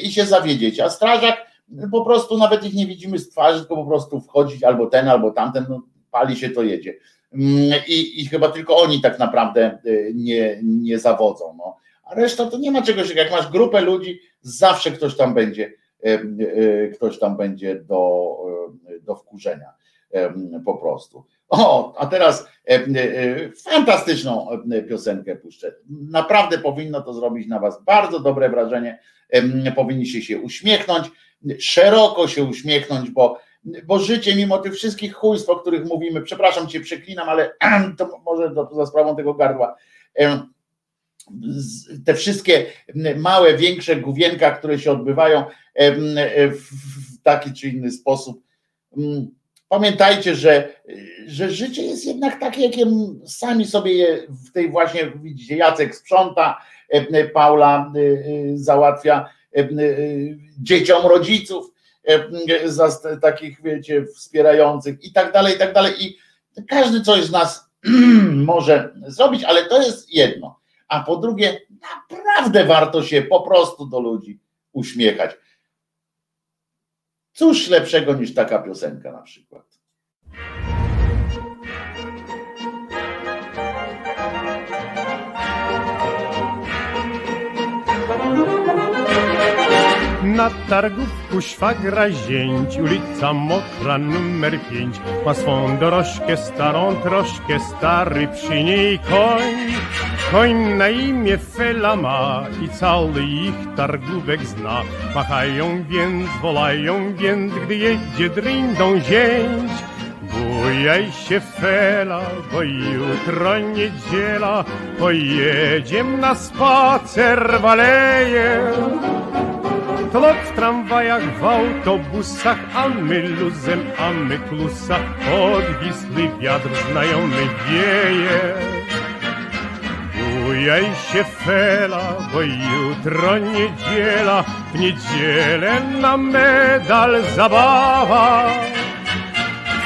i się zawiedziecie. A strażak po prostu nawet ich nie widzimy z twarzy, tylko po prostu wchodzić albo ten, albo tamten, no, pali się to jedzie. Mm, I, I chyba tylko oni tak naprawdę y, nie, nie zawodzą. No. A reszta to nie ma czegoś, jak masz grupę ludzi, zawsze ktoś tam będzie, y, y, ktoś tam będzie do, do wkurzenia po prostu. O, a teraz fantastyczną piosenkę puszczę. Naprawdę powinno to zrobić na Was bardzo dobre wrażenie. Powinniście się uśmiechnąć, szeroko się uśmiechnąć, bo, bo życie, mimo tych wszystkich chujstw, o których mówimy, przepraszam Cię, przeklinam, ale to może to, za sprawą tego gardła. Te wszystkie małe, większe główienka, które się odbywają w taki czy inny sposób. Mm, Pamiętajcie, że, że życie jest jednak takie, jakim sami sobie je w tej właśnie, widzicie, Jacek sprząta, Paula e, e, załatwia dzieciom rodziców, e, takich, wiecie, wspierających i tak dalej, i tak dalej. I każdy coś z nas może zrobić, ale to jest jedno. A po drugie, naprawdę warto się po prostu do ludzi uśmiechać. Cóż lepszego niż taka piosenka na przykład. Na targówku szwagra zięć, ulica Mokra numer pięć. Ma swą dorożkę starą, troszkę stary przy niej koń. Koń na imię Fela ma i cały ich targówek zna. Machają więc, wolają więc, gdy jedzie drindą zięć. Bujaj się fela, bo jutro niedziela, pojedziem na spacer w. Tlok w tramwajach, w autobusach, a my luzem, a my klusa, odwisły wiatr znajomy wieje. Bujaj się fela, bo jutro niedziela, w niedzielę na medal zabawa.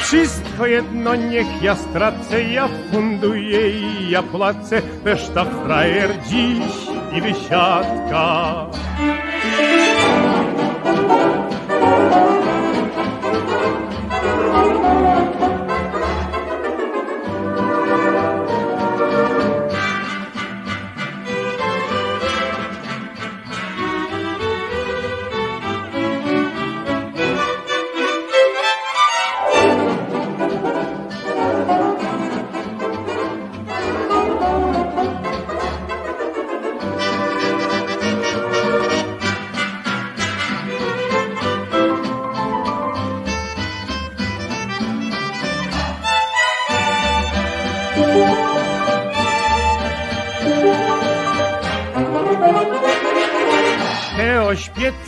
Wszystko jedno niech ja stracę, ja funduję i ja płacę, reszta frajer dziś i wysiadka. Te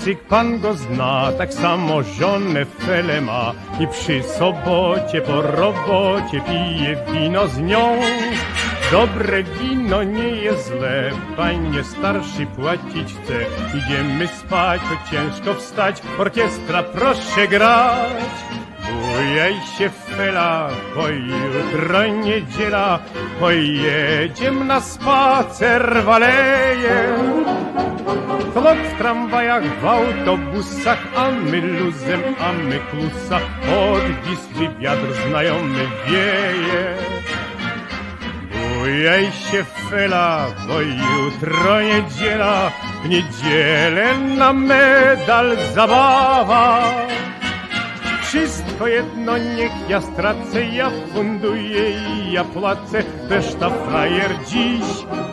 ośpiecyk pan go zna, tak samo żonę fele ma i przy sobocie po robocie pije wino z nią. Dobre wino nie jest złe, panie starszy płacić chce. Idziemy spać, choć ciężko wstać, orkiestra proszę grać. Bujaj się fela, bo jutro niedziela, pojedziem na spacer w aleję. Tlok w tramwajach, w autobusach, a my luzem, a my klusa, odwisły wiatr znajomy wieje. Bujaj się fela, bo jutro niedziela, w niedzielę na medal zabawa. Wszystko jedno niech ja stracę, ja funduję i ja płacę, reszta frajer dziś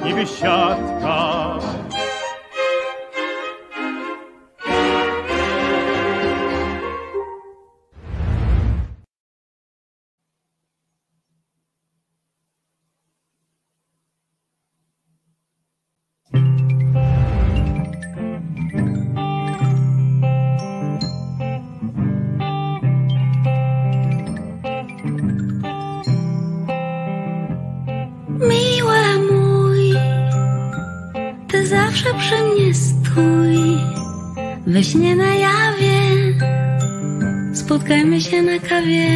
i wysiadka. Na kawie.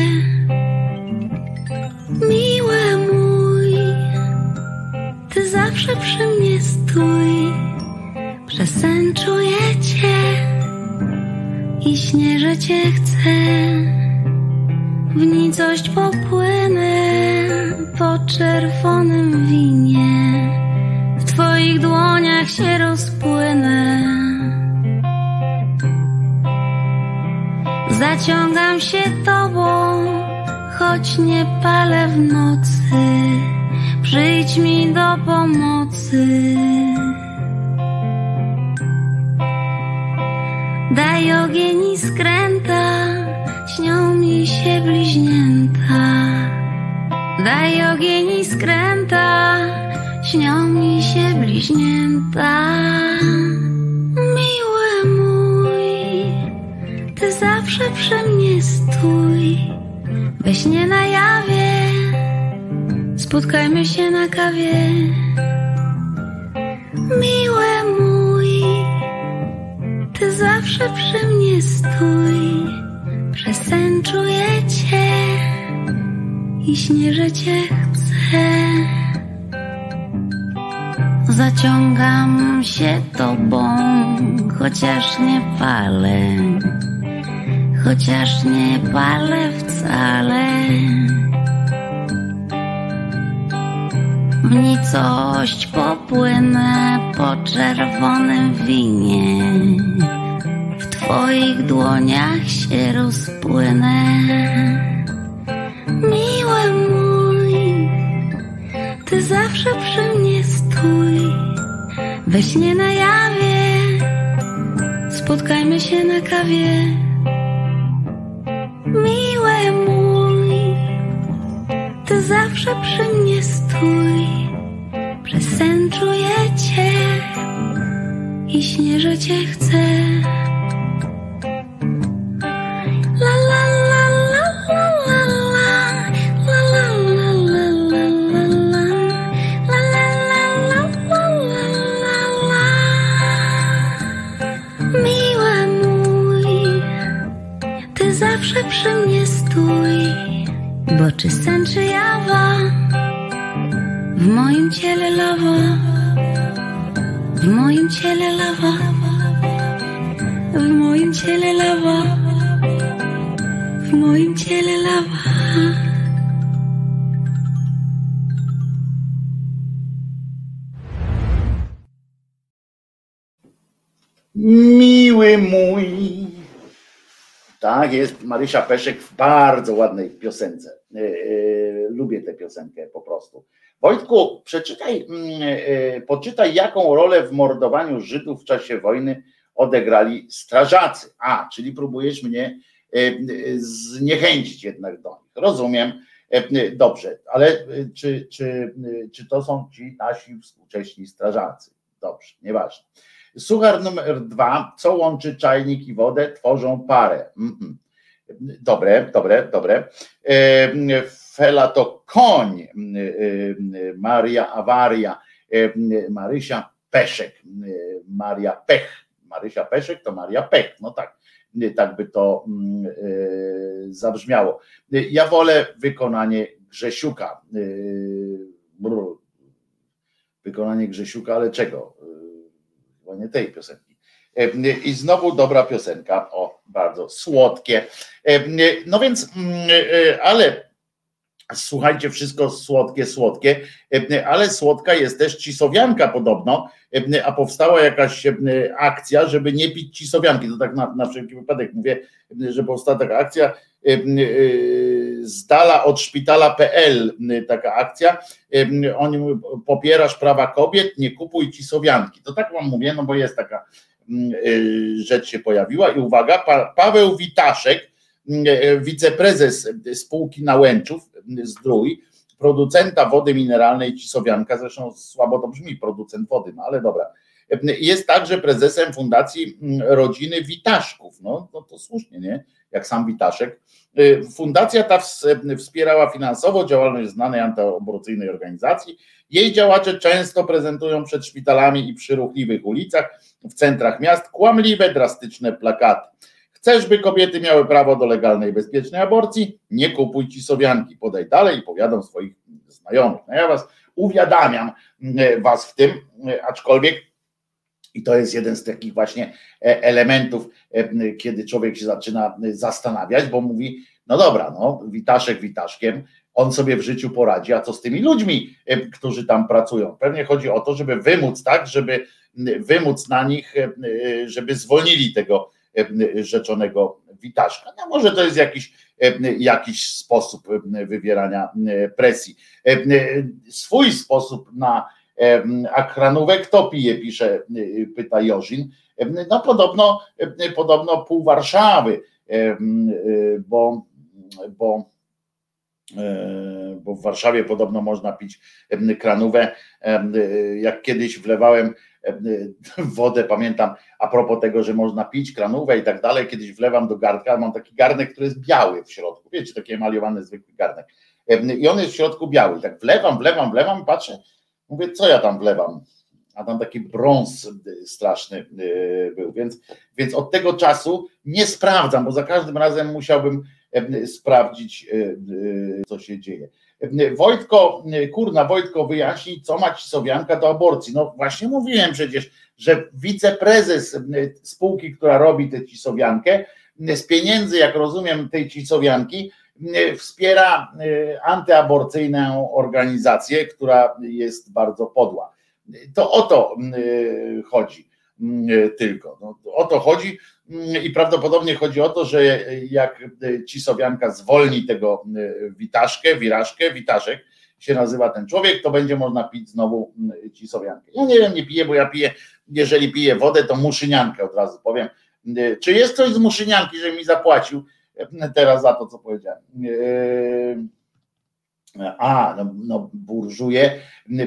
Miły mój, ty zawsze przy mnie stój. Przez sen czuję cię i śnię, cię chcę. W nicość popłynę po czerwonym choć nie palę w nocy. Przyjdź mi do pomocy. Daj ogień i skręta, śnią mi się bliźnięta. Daj ogień i skręta, śnią mi się bliźnięta. Miły mój, ty zawsze przy mnie stój. Spotkajmy się na kawie. Miły mój, ty zawsze przy mnie stój. Przez sen czuję cię i śnię, cię chcę. Zaciągam się tobą, chociaż nie palę, chociaż nie palę wcale. Nicość popłynę po czerwonym winie. W twoich dłoniach się rozpłynę. Miły mój, ty zawsze przy mnie stój. We śnie na jawie, spotkajmy się na kawie. Miły mój, zawsze przy mnie stój. Przez sen czuję cię i śnię, że cię chcę. Ciele lawa, w moim ciele lawa, w moim ciele lawa, w moim ciele lawa. Miły mój. Tak jest, Marysia Peszek w bardzo ładnej piosence. E, e, lubię tę piosenkę po prostu. Wojtku, przeczytaj, mm, e, poczytaj, jaką rolę w mordowaniu Żydów w czasie wojny odegrali strażacy. A, czyli próbujesz mnie zniechęcić jednak do nich. Rozumiem. E, Dobrze, ale czy, czy, czy to są ci nasi współcześni strażacy? Dobrze, nieważne. Suchar numer dwa. Co łączy czajnik i wodę? Tworzą parę. Mhm. Dobre, dobre, dobre. E, Fela to koń. E, e, Maria Awaria. Marysia Peszek. Maria Pech. Marysia Peszek to Maria Pech. No tak. Tak by to mm, zabrzmiało. Ja wolę wykonanie Grzesiuka. Wykonanie Grzesiuka, ale czego? Chyba nie tej piosenki. I znowu dobra piosenka, o, bardzo słodkie. No więc, mm, e, ale słuchajcie, wszystko słodkie, słodkie, ale słodka jest też cisowianka podobno, a powstała jakaś akcja, żeby nie pić cisowianki. To tak na, na wszelki wypadek mówię, że powstała taka akcja e, z dala od szpitala.pl taka akcja. Oni mówią, popierasz prawa kobiet, nie kupuj cisowianki. To tak wam mówię, no bo jest taka rzecz się pojawiła i uwaga, pa, Paweł Witaszek, mm, wiceprezes spółki Nałęczów Zdrój, producenta wody mineralnej Cisowianka, zresztą słabo to brzmi, producent wody, no ale dobra. Jest także prezesem Fundacji Rodziny Witaszków. No, no to słusznie, nie? Jak sam Witaszek. Fundacja ta ws- wspierała finansowo działalność znanej antyaborcyjnej organizacji. Jej działacze często prezentują przed szpitalami i przy ruchliwych ulicach w centrach miast kłamliwe, drastyczne plakaty. Chcesz, by kobiety miały prawo do legalnej, bezpiecznej aborcji? Nie kupuj ci sowianki. Podaj dalej i powiadam swoich znajomych. No ja was uwiadamiam e, was w tym, e, aczkolwiek i to jest jeden z takich właśnie e, elementów, kiedy człowiek się zaczyna zastanawiać, bo mówi, no dobra, no Witaszek Witaszkiem, on sobie w życiu poradzi, a co z tymi ludźmi, którzy tam pracują? Pewnie chodzi o to, żeby wymóc tak, żeby wymóc na nich, e, żeby zwolnili tego e, rzeczonego Witaszka. No może to jest jakiś, e, jakiś sposób wywierania presji. Swój sposób na e, a kranówek kto pije, pisze, pyta Jorzin. No podobno, podobno pół Warszawy, bo, bo bo w Warszawie podobno można pić kranówę. Jak kiedyś wlewałem em, wodę, pamiętam, a propos tego, że można pić kranówę i tak dalej, kiedyś wlewam do garnka, mam taki garnek, który jest biały w środku, wiecie, taki emalowany zwykły garnek. Em, I on jest w środku biały. Tak wlewam, wlewam, wlewam, patrzę, mówię, co ja tam wlewam? A tam taki brąz y, straszny był, więc, więc od tego czasu nie sprawdzam, bo za każdym razem musiałbym sprawdzić, co się dzieje. Wojtko, kurna, Wojtko wyjaśni, co ma Cisowianka do aborcji. No właśnie mówiłem przecież, że wiceprezes spółki, która robi tę Cisowiankę, z pieniędzy, jak rozumiem, tej Cisowianki, wspiera y, antyaborcyjną organizację, która jest bardzo podła. To o to chodzi tylko. No, o to chodzi y, i prawdopodobnie chodzi o to, że jak y, Cisowianka zwolni tego y, Witaszkę, Wiraszkę, Witaszek się nazywa ten człowiek, to będzie można pić znowu y, Cisowiankę. Ja nie wiem, nie piję, bo ja piję, jeżeli piję wodę, to muszyniankę od razu powiem. Czy jest coś z muszynianki, że mi zapłacił teraz za to, co powiedziałem? A, no, no burżuje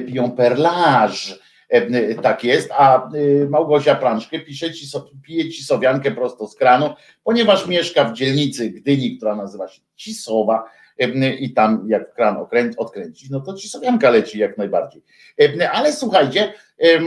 piją perlaż. E, Tak jest, a y, Małgosia Planszkę pisze ci, pije cisowiankę prosto z kranu, ponieważ mieszka w dzielnicy Gdyni, która nazywa się Cisowa e, i tam jak kran okrę- odkręcić, no to cisowianka leci jak najbardziej. E, Ale słuchajcie, e,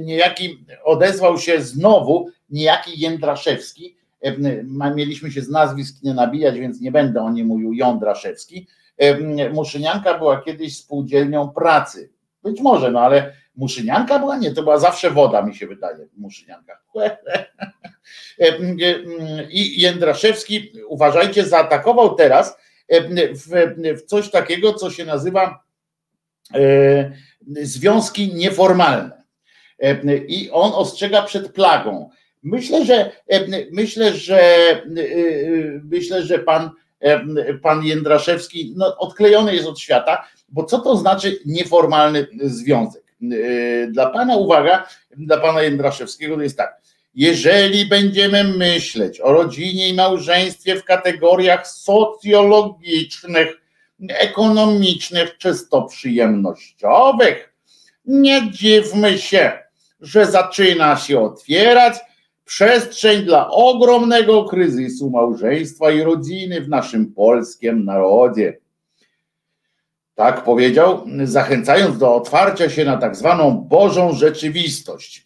niejaki odezwał się znowu niejaki Jędraszewski, E, mieliśmy się z nazwisk nie nabijać, więc nie będę o nim mówił Jądraszewski. E, Muszynianka była kiedyś spółdzielnią pracy. Być może, no ale Muszynianka była? Nie, to była zawsze woda, mi się wydaje, Muszynianka. E, I Jędraszewski, uważajcie, zaatakował teraz e, w, w coś takiego, co się nazywa e, związki nieformalne. E, I on ostrzega przed plagą. Myślę, że e, myślę, że e, myślę, że pan, e, pan Jędraszewski no, odklejony jest od świata, bo co to znaczy nieformalny związek? E, Dla pana uwaga, dla pana Jędraszewskiego to jest tak. Jeżeli będziemy myśleć o rodzinie i małżeństwie w kategoriach socjologicznych, ekonomicznych, czysto przyjemnościowych, nie dziwmy się, że zaczyna się otwierać przestrzeń dla ogromnego kryzysu małżeństwa i rodziny w naszym polskim narodzie. Tak powiedział, zachęcając do otwarcia się na tak zwaną Bożą rzeczywistość,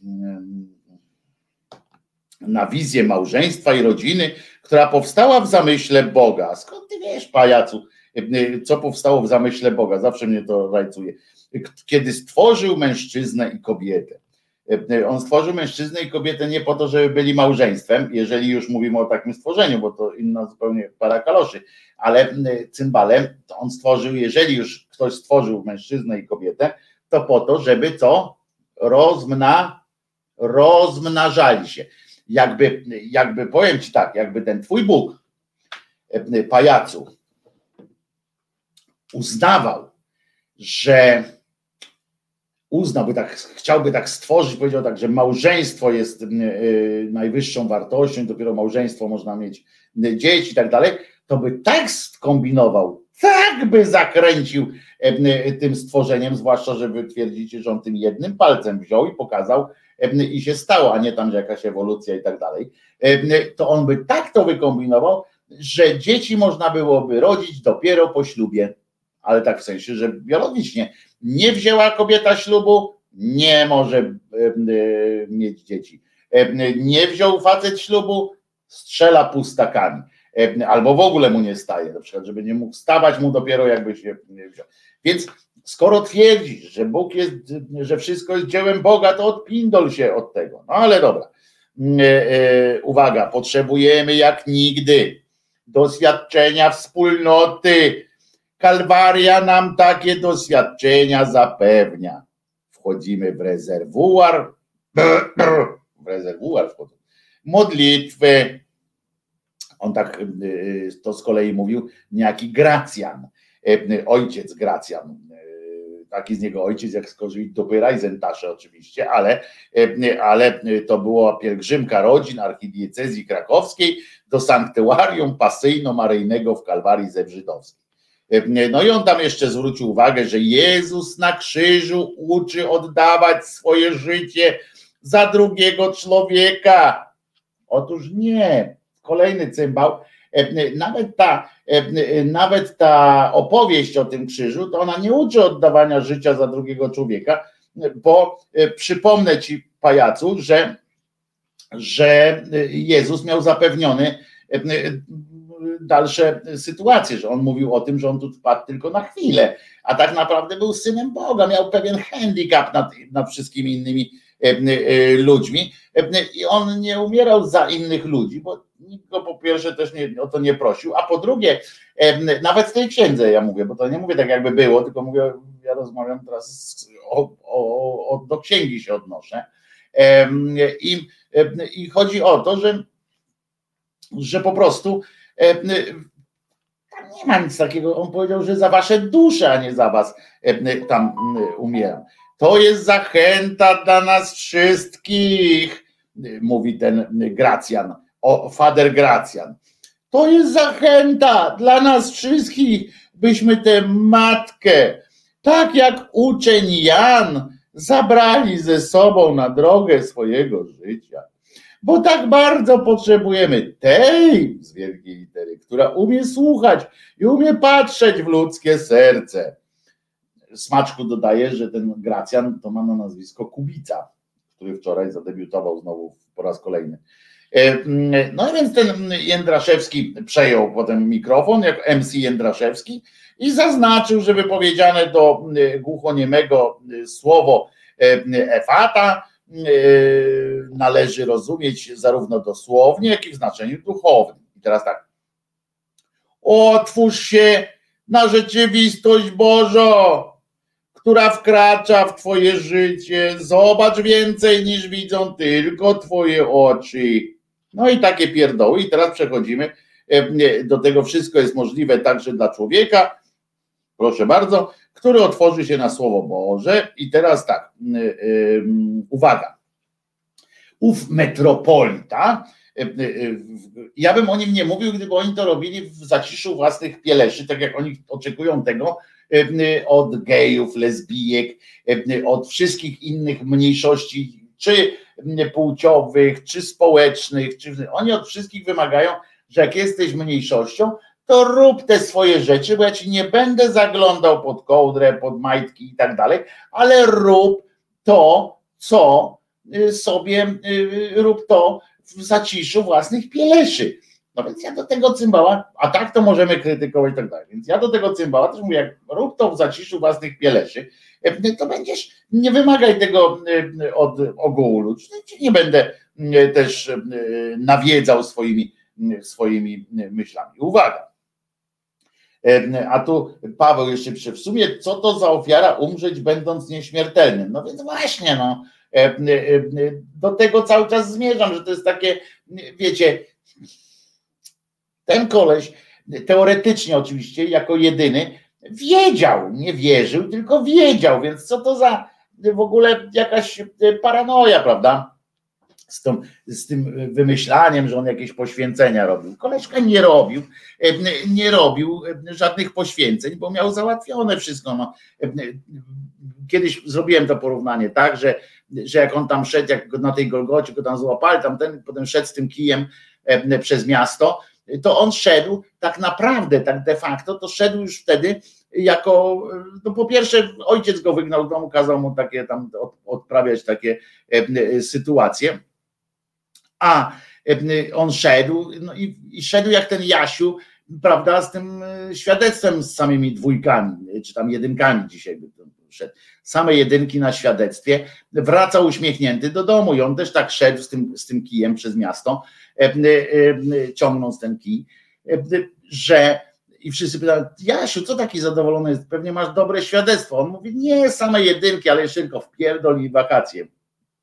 na wizję małżeństwa i rodziny, która powstała w zamyśle Boga. Skąd ty wiesz, pajacu, co powstało w zamyśle Boga? Zawsze mnie to rajcuje. Kiedy stworzył mężczyznę i kobietę. On stworzył mężczyznę i kobietę nie po to, żeby byli małżeństwem, jeżeli już mówimy o takim stworzeniu, bo to inna zupełnie para kaloszy, ale cymbalem to on stworzył, jeżeli już ktoś stworzył mężczyznę i kobietę, to po to, żeby co? Rozmna, rozmnażali się. Jakby, jakby powiem ci tak, jakby ten twój Bóg, pajacu, uznawał, że uznałby tak, chciałby tak stworzyć, powiedział tak, że małżeństwo jest y, najwyższą wartością, dopiero małżeństwo można mieć y, dzieci i tak dalej, to by tak skombinował, tak by zakręcił y, tym stworzeniem, zwłaszcza, że wy twierdzicie, że on tym jednym palcem wziął i pokazał i się stało, a nie tam, że jakaś ewolucja i tak dalej, to on by tak to wykombinował, że dzieci można byłoby rodzić dopiero po ślubie, ale tak w sensie, że biologicznie nie wzięła kobieta ślubu, nie może mieć dzieci. Nie wziął facet ślubu, strzela pustakami. Albo w ogóle mu nie staje, na przykład, żeby nie mógł stawać mu dopiero jakby się wziął. Więc skoro twierdzisz, że Bóg jest, że wszystko jest dziełem Boga, to odpindol się od tego. No ale dobra. E, e, Uwaga, potrzebujemy jak nigdy doświadczenia wspólnoty. Kalwaria nam takie doświadczenia zapewnia. Wchodzimy w rezerwuar, w rezerwuar wchodzą, modlitwy. On tak y, to z kolei mówił, niejaki Gracjan, y, ojciec Gracjan. y, Taki z niego ojciec, jak skorzy dupy Rajzentasze oczywiście, ale, y, ale to była pielgrzymka rodzin archidiecezji krakowskiej do sanktuarium pasyjno-maryjnego w Kalwarii Zewrzydowskiej. No i on tam jeszcze zwrócił uwagę, że Jezus na krzyżu uczy oddawać swoje życie za drugiego człowieka. Otóż nie. Kolejny cymbał. Nawet ta, nawet ta opowieść o tym krzyżu, to ona nie uczy oddawania życia za drugiego człowieka, bo przypomnę ci, pajacu, że, że Jezus miał zapewniony dalsze sytuacje, że on mówił o tym, że on tu wpadł tylko na chwilę, a tak naprawdę był synem Boga, miał pewien handicap nad, nad wszystkimi innymi e, e, ludźmi e, i on nie umierał za innych ludzi, bo nikt go po pierwsze też nie, o to nie prosił, a po drugie, nawet w tej księdze ja mówię, bo to nie mówię tak jakby było, tylko mówię, ja rozmawiam teraz o, o, o, do księgi się odnoszę i, i chodzi o to, że że po prostu tam nie ma nic takiego. On powiedział, że za wasze dusze, a nie za was e, tam umieram. To jest zachęta dla nas wszystkich, mówi ten Gracjan, o Fader Gracjan. To jest zachęta dla nas wszystkich. byśmy tę matkę, tak jak uczeń Jan, zabrali ze sobą na drogę swojego życia. Bo tak bardzo potrzebujemy tej z wielkiej litery, która umie słuchać i umie patrzeć w ludzkie serce. Smaczku dodaje, że ten Gracjan to ma na nazwisko Kubica, który wczoraj zadebiutował znowu po raz kolejny. E, No i więc ten Jędraszewski przejął potem mikrofon jako MC Jędraszewski i zaznaczył, że wypowiedziane do e, głuchoniemego e, słowo efata należy rozumieć zarówno dosłownie, jak i w znaczeniu duchowym. I teraz tak. Otwórz się na rzeczywistość Bożą, która wkracza w Twoje życie. Zobacz więcej niż widzą tylko Twoje oczy. No i takie pierdoły. I teraz przechodzimy e, do tego. Wszystko jest możliwe także dla człowieka. Proszę bardzo, który otworzy się na Słowo Boże. I teraz tak, y, y, uwaga. Ów metropolita, y, ja bym o nim nie mówił, gdyby oni to robili w zaciszu własnych pieleszy, tak jak oni oczekują tego od gejów, lesbijek, od wszystkich innych mniejszości, czy płciowych, czy społecznych, czy oni od wszystkich wymagają, że jak jesteś mniejszością, to rób te swoje rzeczy, bo ja ci nie będę zaglądał pod kołdrę, pod majtki i tak dalej, ale rób to, co y, sobie, y, rób to w zaciszu własnych pieleszy. No więc ja do tego cymbała, a tak to możemy krytykować i tak dalej. Więc ja do tego cymbała też mówię, jak rób to w zaciszu własnych pieleszy, y, to będziesz, nie wymagaj tego od ogółu ludzi. Nie będę też nawiedzał swoimi, swoimi myślami. Uwaga, a tu Paweł jeszcze pisze, w sumie co to za ofiara umrzeć będąc nieśmiertelnym? No więc właśnie, no, do tego cały czas zmierzam, że to jest takie, wiecie, ten koleś, teoretycznie oczywiście, jako jedyny, wiedział, nie wierzył, tylko wiedział, więc co to za w ogóle jakaś paranoja, prawda? Z, tą, z tym wymyślaniem, że on jakieś poświęcenia robił. Koleżka nie robił, nie robił żadnych poświęceń, bo miał załatwione wszystko. No. Kiedyś zrobiłem to porównanie, tak, że, że jak on tam szedł, jak na tej Golgocie go tam złapali, tam ten potem szedł z tym kijem przez miasto, to on szedł tak naprawdę, tak de facto, to szedł już wtedy jako, no po pierwsze ojciec go wygnał z domu, kazał mu takie tam odprawiać takie sytuacje, a on szedł no i, i szedł jak ten Jasiu, prawda, z tym e, świadectwem z samymi dwójkami, czy tam jedynkami dzisiaj szedł. Same jedynki na świadectwie, wracał uśmiechnięty do domu i on też tak szedł z tym, z tym kijem przez miasto, ciągnąc ten kij, że i wszyscy pytają, Jasiu, co taki zadowolony jest? Pewnie masz dobre świadectwo. On mówi, nie, same jedynki, ale jeszcze tylko wpierdol i wakacje.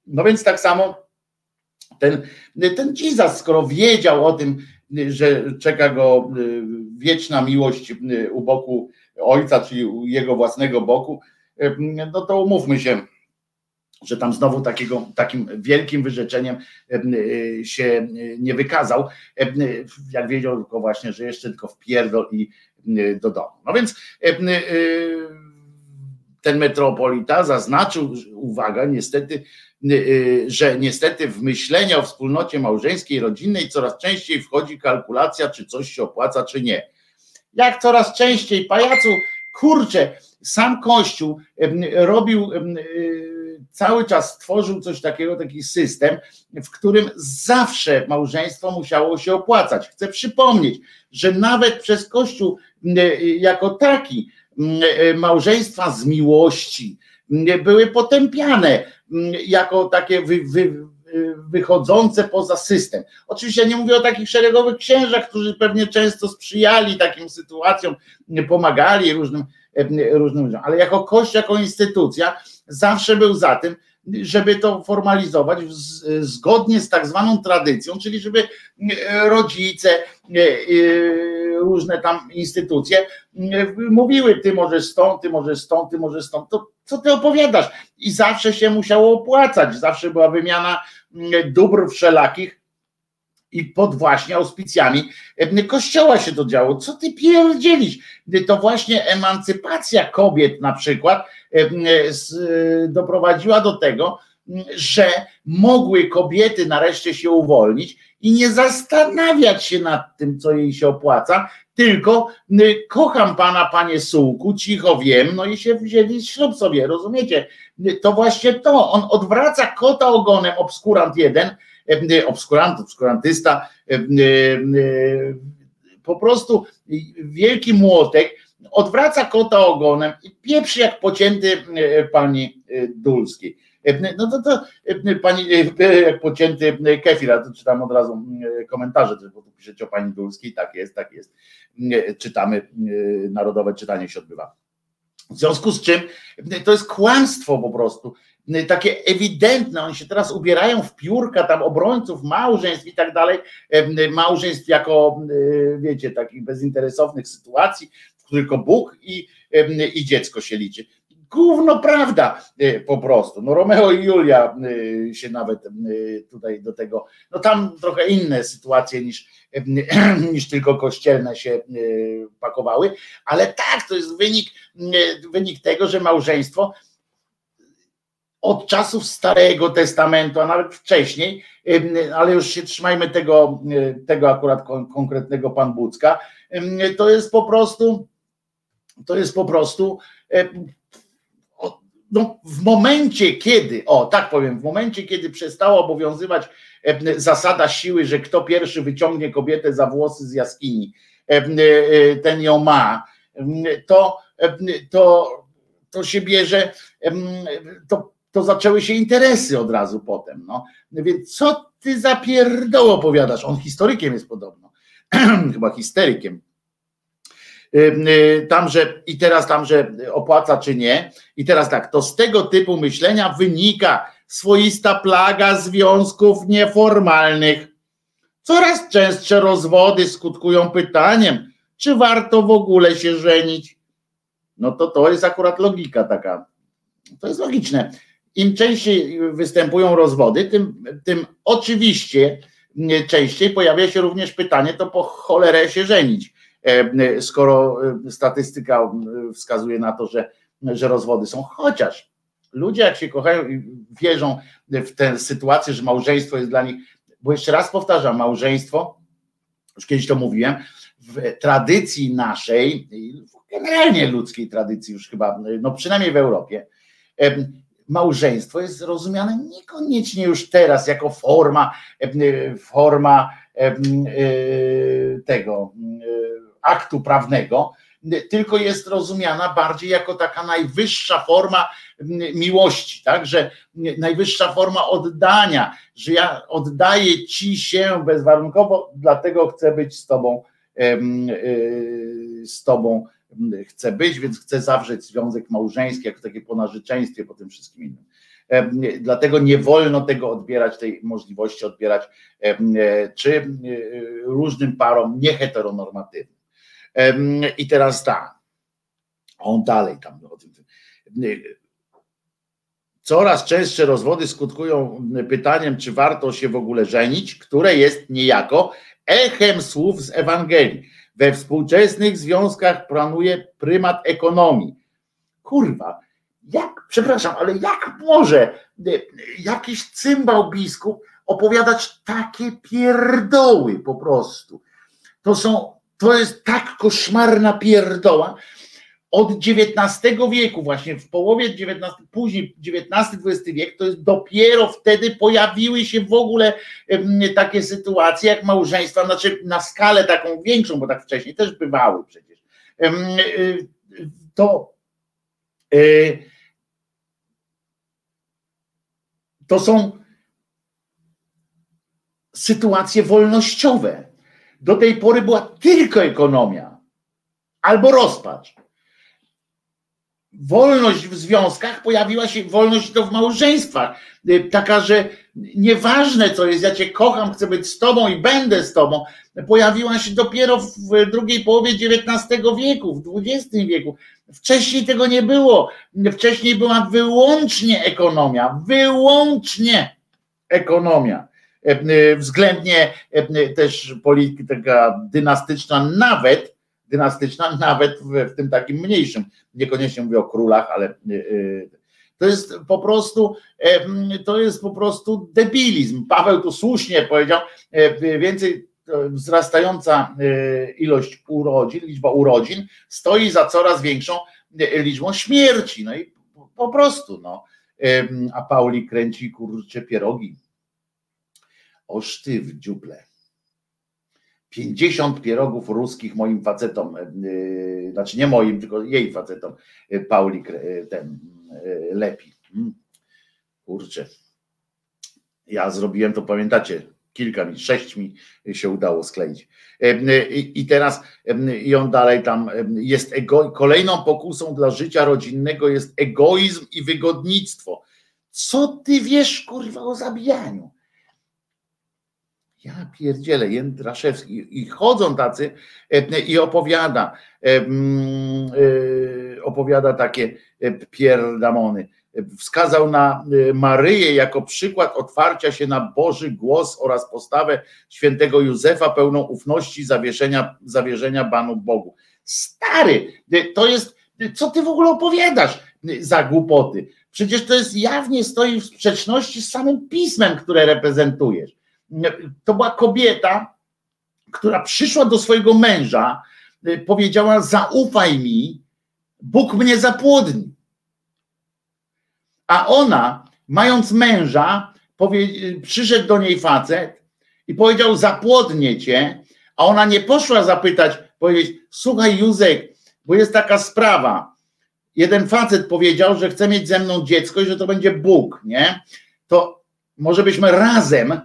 No więc tak samo ten, ten Jesus, skoro wiedział o tym, że czeka go y, wieczna miłość y, u boku ojca, czyli u jego własnego boku, y, no to umówmy się, że tam znowu takiego, takim wielkim wyrzeczeniem się nie wykazał, jak wiedział tylko właśnie, że jeszcze tylko wpierdol i do domu. No więc ten metropolita zaznaczył, uwaga, niestety, że niestety w myślenia o wspólnocie małżeńskiej, rodzinnej coraz częściej wchodzi kalkulacja, czy coś się opłaca, czy nie. Jak coraz częściej, pajacu, kurczę, sam Kościół robił, y, cały czas stworzył coś takiego, taki system, w którym zawsze małżeństwo musiało się opłacać. Chcę przypomnieć, że nawet przez Kościół jako taki małżeństwa z miłości były potępiane jako takie wy, wy, wychodzące poza system. Oczywiście ja nie mówię o takich szeregowych księżach, którzy pewnie często sprzyjali takim sytuacjom, pomagali różnym, różnym ludziom, ale jako Kościół, jako instytucja zawsze był za tym, żeby to formalizować zgodnie z tak zwaną tradycją, czyli żeby rodzice, różne tam instytucje mówiły, ty możesz stąd, ty możesz stąd, ty możesz stąd, to co ty opowiadasz? I zawsze się musiało opłacać, zawsze była wymiana dóbr wszelakich i pod właśnie auspicjami e, kościoła się to działo. Co ty pierdzielisz? To właśnie emancypacja kobiet na przykład e, e, doprowadziła do tego, że mogły kobiety nareszcie się uwolnić i nie zastanawiać się nad tym, co jej się opłaca, tylko kocham pana, panie Sułku, cicho wiem, no i się wzięli ślub sobie, rozumiecie? To właśnie to, on odwraca kota ogonem, obskurant jeden, obskurant, obskurantysta, po prostu wielki młotek, odwraca kota ogonem i pieprzy jak pocięty y, pani y, Dulskiej. Y, No to, to pani jak pocięty kefir, a czytam od razu y, komentarze, bo tu piszecie o pani Dulskiej, tak jest, tak jest. Y, Czytamy, narodowe czytanie się odbywa. W związku z czym to jest kłamstwo po prostu. Takie ewidentne, oni się teraz ubierają w piórka tam obrońców małżeństw i tak dalej, małżeństw jako, wiecie, takich bezinteresownych sytuacji, tylko Bóg i, i dziecko się liczy. Gówno prawda y, po prostu. No Romeo i Julia y, się nawet y, tutaj do tego, no tam trochę inne sytuacje niż, niż tylko kościelne się pakowały, ale tak, to jest wynik, wynik tego, że małżeństwo od czasów Starego Testamentu, a nawet wcześniej, ale już się trzymajmy tego, tego akurat kon- konkretnego Pan Bucka, to jest po prostu, to jest po prostu y, no, w momencie, kiedy, o tak powiem, w momencie, kiedy przestała obowiązywać e, zasada siły, że kto pierwszy wyciągnie kobietę za włosy z jaskini, e, e, ten ją ma, to, e, to, to się bierze, to, to zaczęły się interesy od razu potem. No. Więc co ty za pierdoło opowiadasz? On historykiem jest podobno, chyba histerykiem tam, że i teraz tam, że opłaca czy nie. I teraz tak, to z tego typu myślenia wynika swoista plaga związków nieformalnych. Coraz częstsze rozwody skutkują pytaniem, czy warto w ogóle się żenić. No to to jest akurat logika taka. To jest logiczne. Im częściej występują rozwody, tym, tym oczywiście częściej pojawia się również pytanie, to po cholerę się żenić skoro e, statystyka e, wskazuje na to, że, że rozwody są. Chociaż ludzie, jak się kochają i wierzą w tę sytuację, że małżeństwo jest dla nich, bo jeszcze raz powtarzam, małżeństwo, już kiedyś to mówiłem, w tradycji naszej, generalnie ludzkiej tradycji, już chyba, no przynajmniej w Europie, em, małżeństwo jest rozumiane niekoniecznie już teraz jako forma, forma e, tego e, aktu prawnego, tylko jest rozumiana bardziej jako taka najwyższa forma miłości, tak, że najwyższa forma oddania, że ja oddaję ci się bezwarunkowo, dlatego chcę być z tobą, e, z tobą chcę być, więc chcę zawrzeć związek małżeński, jako takie po narzeczeństwie, po tym wszystkim innym. Dlatego nie wolno tego odbierać, tej możliwości odbierać czy e, różnym parom nieheteronormatywnym. I teraz tak, on dalej tam. Coraz częstsze rozwody skutkują pytaniem, czy warto się w ogóle żenić, które jest niejako echem słów z Ewangelii. We współczesnych związkach planuje prymat ekonomii. Kurwa, jak, przepraszam, ale jak może y, jakiś cymbał biskup opowiadać takie pierdoły po prostu? To są, to jest tak koszmarna pierdoła. Od XIX wieku, właśnie w połowie XIX, później XIX-XX wiek, to jest dopiero wtedy pojawiły się w ogóle takie sytuacje jak małżeństwa, znaczy na skalę taką większą, bo tak wcześniej też bywały przecież. Y, To y, to są sytuacje wolnościowe. Do tej pory była tylko ekonomia albo rozpacz. Wolność w związkach pojawiła się, wolność to w małżeństwach. Y, Taka, że nieważne co jest, ja cię kocham, chcę być z tobą i będę z tobą, pojawiła się dopiero w drugiej połowie XIX wieku, w XX wieku. Wcześniej tego nie było. Wcześniej była wyłącznie ekonomia, wyłącznie ekonomia. Względnie też polityka dynastyczna, nawet dynastyczna, nawet w, w tym takim mniejszym, niekoniecznie mówię o królach, ale to jest po prostu, to jest po prostu debilizm. Paweł tu słusznie powiedział, więcej wzrastająca ilość urodzin, liczba urodzin stoi za coraz większą liczbą śmierci. No i po prostu, no. A Pauli kręci kurcze pierogi. Oż ty w dziuple. 50 pierogów ruskich moim facetom, znaczy nie moim, tylko jej facetom, Pauli ten lepi. Mm. Kurczę. Ja zrobiłem to, pamiętacie, kilka mi, sześć mi się udało skleić. I teraz i on dalej tam jest ego, kolejną pokusą dla życia rodzinnego jest egoizm i wygodnictwo. Co ty wiesz, kurwa, o zabijaniu? Ja pierdzielę, Jędraszewski i chodzą tacy i opowiada, opowiada takie pierdamony wskazał na Maryję jako przykład otwarcia się na Boży głos oraz postawę świętego Józefa pełną ufności zawierzenia, zawierzenia Panu Bogu. Stary, to jest, co ty w ogóle opowiadasz za głupoty? Przecież to jest jawnie stoi w sprzeczności z samym pismem, które reprezentujesz. To była kobieta, która przyszła do swojego męża, powiedziała: Zaufaj mi, Bóg mnie zapłodni a ona, mając męża, powie, przyszedł do niej facet i powiedział: Zapłodnię cię, a ona nie poszła zapytać, powiedzieć: Słuchaj, Józek, bo jest taka sprawa. Jeden facet powiedział, że chce mieć ze mną dziecko i że to będzie Bóg, nie? To może byśmy razem y,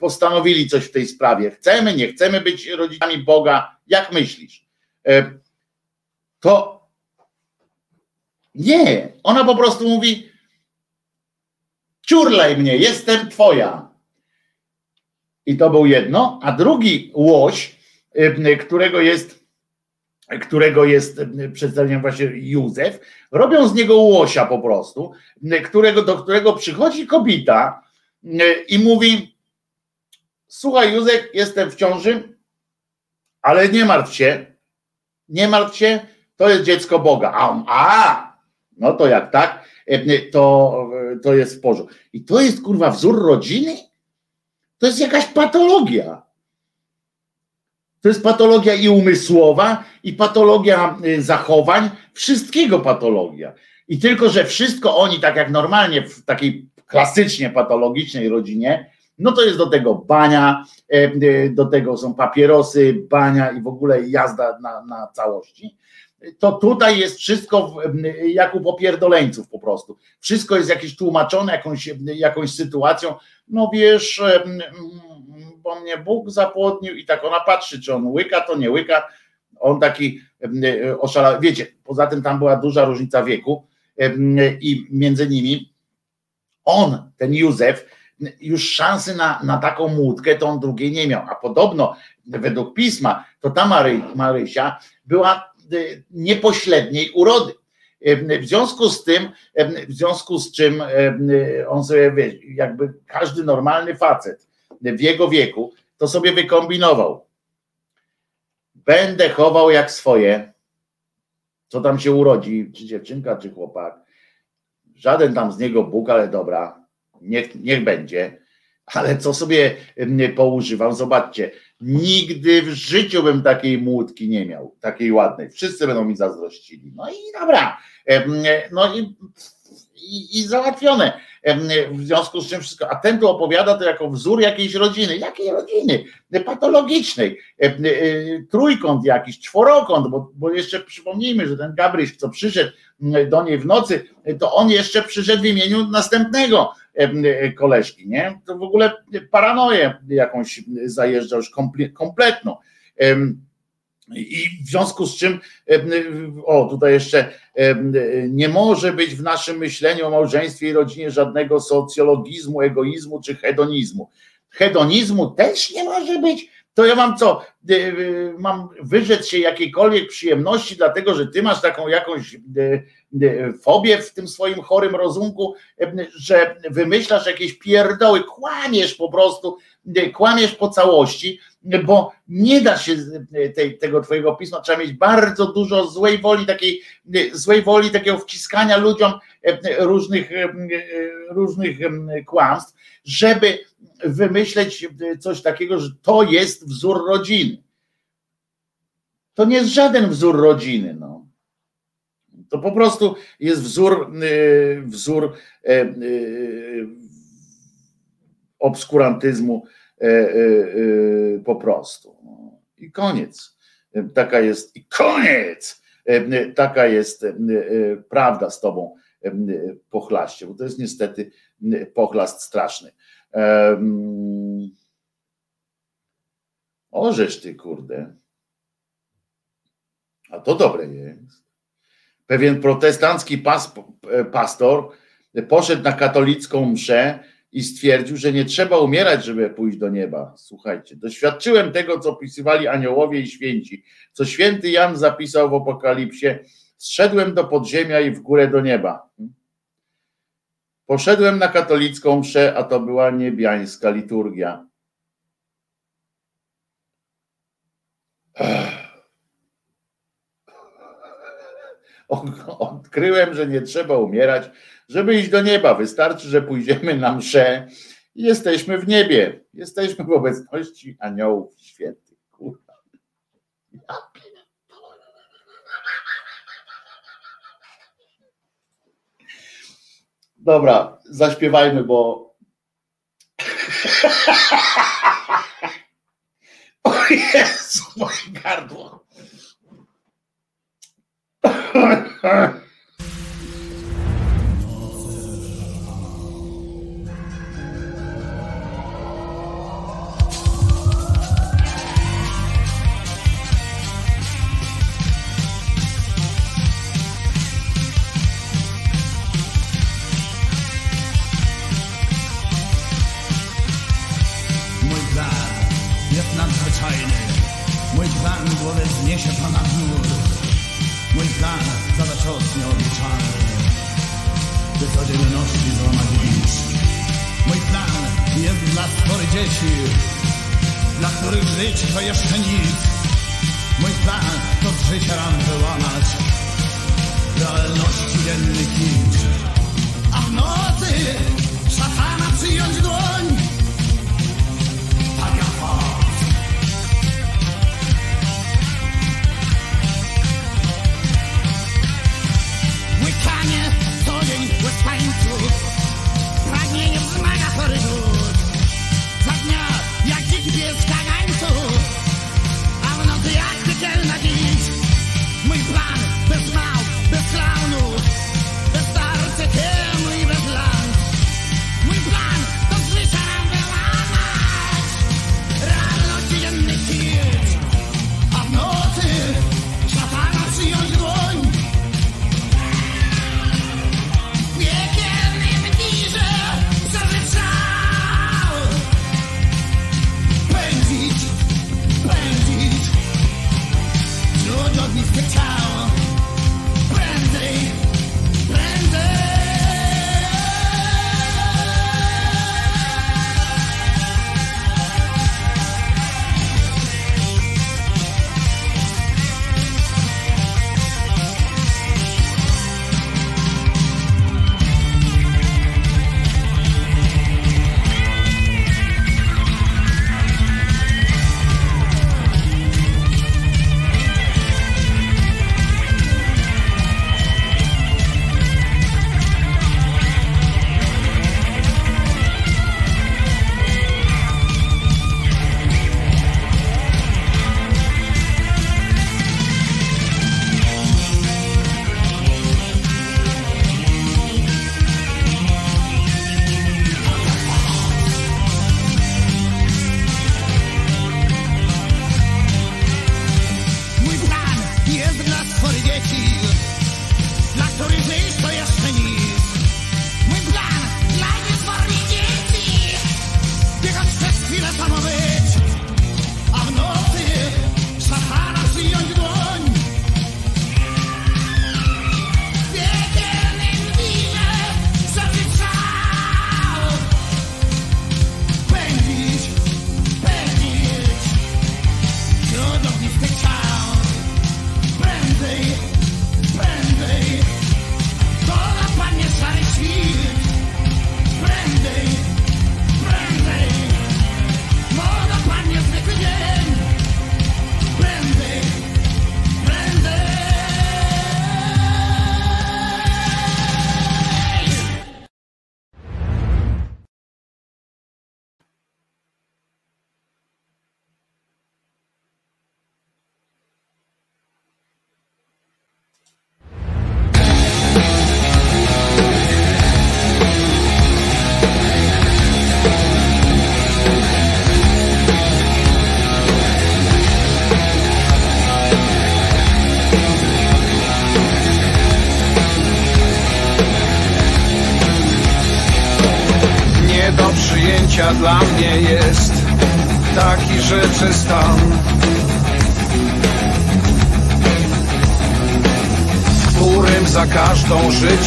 postanowili coś w tej sprawie. Chcemy, nie chcemy być rodzicami Boga. Jak myślisz? E, to nie, ona po prostu mówi: ciurlaj mnie, jestem twoja. I to był jedno, a drugi łoś, y, którego jest, którego jest y, przedstawieniem właśnie Józef, robią z niego łosia po prostu, y, którego, do którego przychodzi kobieta i mówi: Słuchaj, Józef, jestem w ciąży, ale nie martw się, nie martw się, to jest dziecko Boga. A on, a, no to jak tak, e, to, to jest w porządku. I to jest kurwa wzór rodziny? To jest jakaś patologia. To jest patologia i umysłowa, i patologia y, zachowań, wszystkiego patologia. I tylko, że wszystko oni, tak jak normalnie w takiej klasycznie patologicznej rodzinie, no to jest do tego bania, e, y, do tego są papierosy, bania i w ogóle jazda na, na całości to tutaj jest wszystko jak u popierdoleńców po prostu. Wszystko jest jakieś tłumaczone jakąś, jakąś sytuacją. No wiesz, bo mnie Bóg zapłodnił i tak ona patrzy, czy on łyka, to nie łyka. On taki oszalał. Wiecie, poza tym tam była duża różnica wieku i między nimi on, ten Józef, już szansy na, na taką młódkę to on drugiej nie miał. A podobno według pisma, to ta Mary, Marysia była Y, niepośredniej urody. Y, w związku z tym, y, w związku z czym on sobie, wie, jakby każdy normalny facet w jego wieku, to sobie wykombinował. Będę chował jak swoje, co tam się urodzi, czy dziewczynka, czy chłopak. Żaden tam z niego Bóg, ale dobra, niech, niech będzie. Ale co sobie poużywam, zobaczcie, Nigdy w życiu bym takiej młódki nie miał, takiej ładnej. Wszyscy będą mi zazdrościli. No i dobra. No i, i, i załatwione. W związku z czym wszystko. A ten tu opowiada to jako wzór jakiejś rodziny. Jakiej rodziny? Patologicznej. E, trójkąt jakiś, czworokąt, bo, bo jeszcze przypomnijmy, że ten Gabryś, co przyszedł do niej w nocy, to on jeszcze przyszedł w imieniu następnego E, koleżki, nie? To w ogóle paranoję jakąś zajeżdża już kompletną. I w związku z czym, o tutaj jeszcze, nie może być w naszym myśleniu o małżeństwie i rodzinie żadnego socjologizmu, egoizmu czy hedonizmu. Hedonizmu też nie może być, to ja mam co? Y, y, Mam wyrzec się jakiejkolwiek przyjemności, dlatego że ty masz taką jakąś y, fobię w tym swoim chorym rozumku, że wymyślasz jakieś pierdoły, kłamiesz po prostu, kłamiesz po całości, bo nie da się tej, tego twojego pisma, trzeba mieć bardzo dużo złej woli, takiej złej woli, takiego wciskania ludziom różnych, różnych kłamstw, żeby wymyśleć y, coś takiego, że to jest wzór rodziny. To nie jest żaden wzór rodziny. No. To po prostu jest wzór, y, wzór e, obskurantyzmu e, e, e, po prostu. No. I koniec. Taka jest, i koniec! E, Taka jest e, e, prawda z tobą, e, pochlaście, bo to jest niestety e, pochlast straszny. Orzesz ty, kurde. A to dobre jest. Pewien protestancki pas, pastor poszedł na katolicką mszę i stwierdził, że nie trzeba umierać, żeby pójść do nieba. Słuchajcie, doświadczyłem tego, co opisywali aniołowie i święci, co święty Jan zapisał w Apokalipsie. Zszedłem do podziemia i w górę do nieba. Poszedłem na katolicką mszę, a to była niebiańska liturgia. Odkryłem, że nie trzeba umierać, żeby iść do nieba. Wystarczy, że pójdziemy na mszę i jesteśmy w niebie. Jesteśmy w obecności aniołów świętych. Kurwa. Ja pierdolę. Dobra, zaśpiewajmy, bo. O Jezu, moje gardło. Mój plan głowę zniesie ponad mur. Mój plan zada cios nieobliczalny. By codzienności złamać bicz. Mój plan jest dla spory dzieci, dla których życie to jeszcze nic. Mój plan to z życia ram wyłamać. Realności dzienny kicz. A w nocy szatana przyjąć dłoń.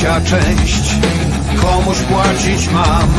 Życia część komuś płacić mam.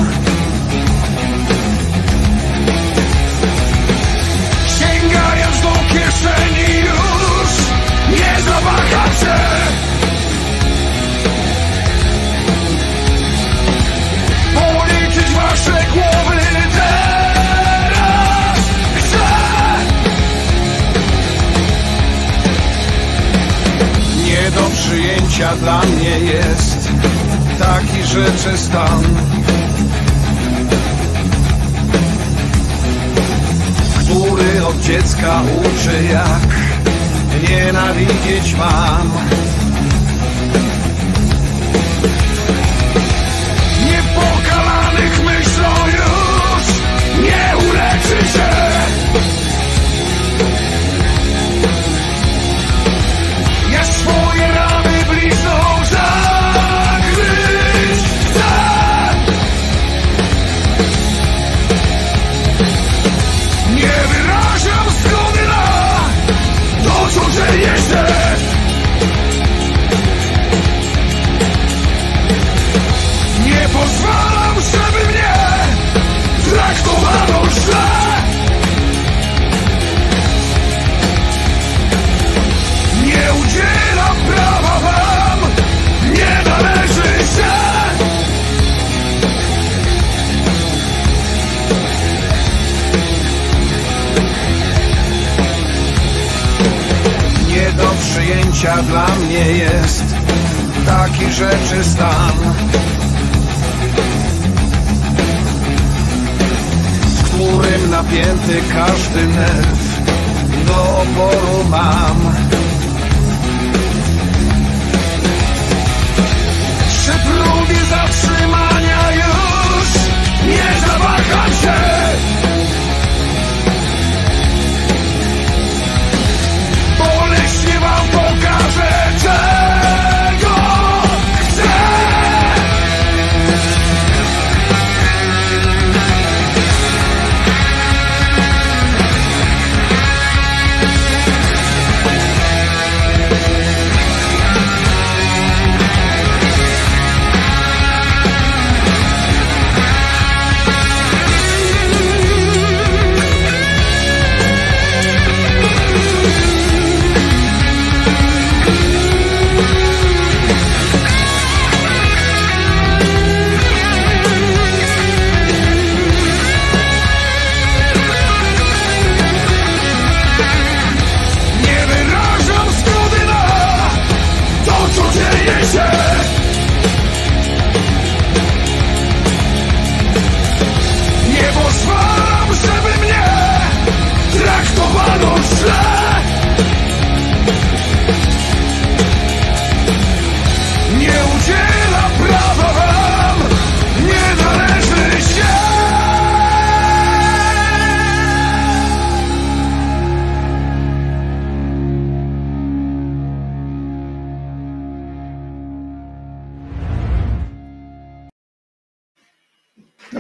Do przyjęcia dla mnie jest taki rzeczy stan. w którym napięty każdy nerw do oporu mam. Przy próbie zatrzymania już nie zawaham się. Pokażę,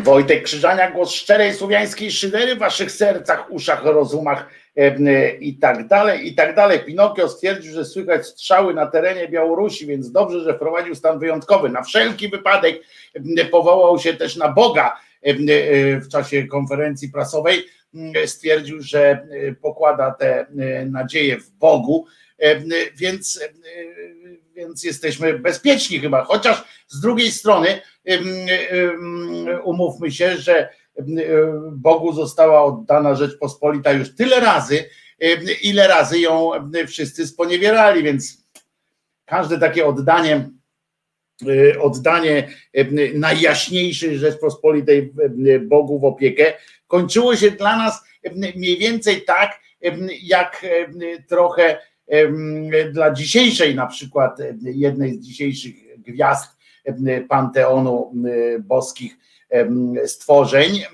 Wojtek Krzyżania, głos szczerej słowiańskiej szydery w waszych sercach, uszach, rozumach e, i tak dalej, i tak dalej. Pinokio stwierdził, że słychać strzały na terenie Białorusi, więc dobrze, że wprowadził stan wyjątkowy. Na wszelki wypadek powołał się też na Boga e, e, w czasie konferencji prasowej. Stwierdził, że pokłada te nadzieje w Bogu, więc więc jesteśmy bezpieczni chyba. Chociaż z drugiej strony umówmy się, że em, Bogu została oddana Rzeczpospolita już tyle razy, ile razy ją wszyscy sponiewierali, więc każde takie oddanie y, oddanie najjaśniejszej Rzeczpospolitej em, Bogu w opiekę kończyło się dla nas mniej więcej tak, jak trochę dla dzisiejszej na przykład jednej z dzisiejszych gwiazd panteonu em, boskich em, stworzeń, e,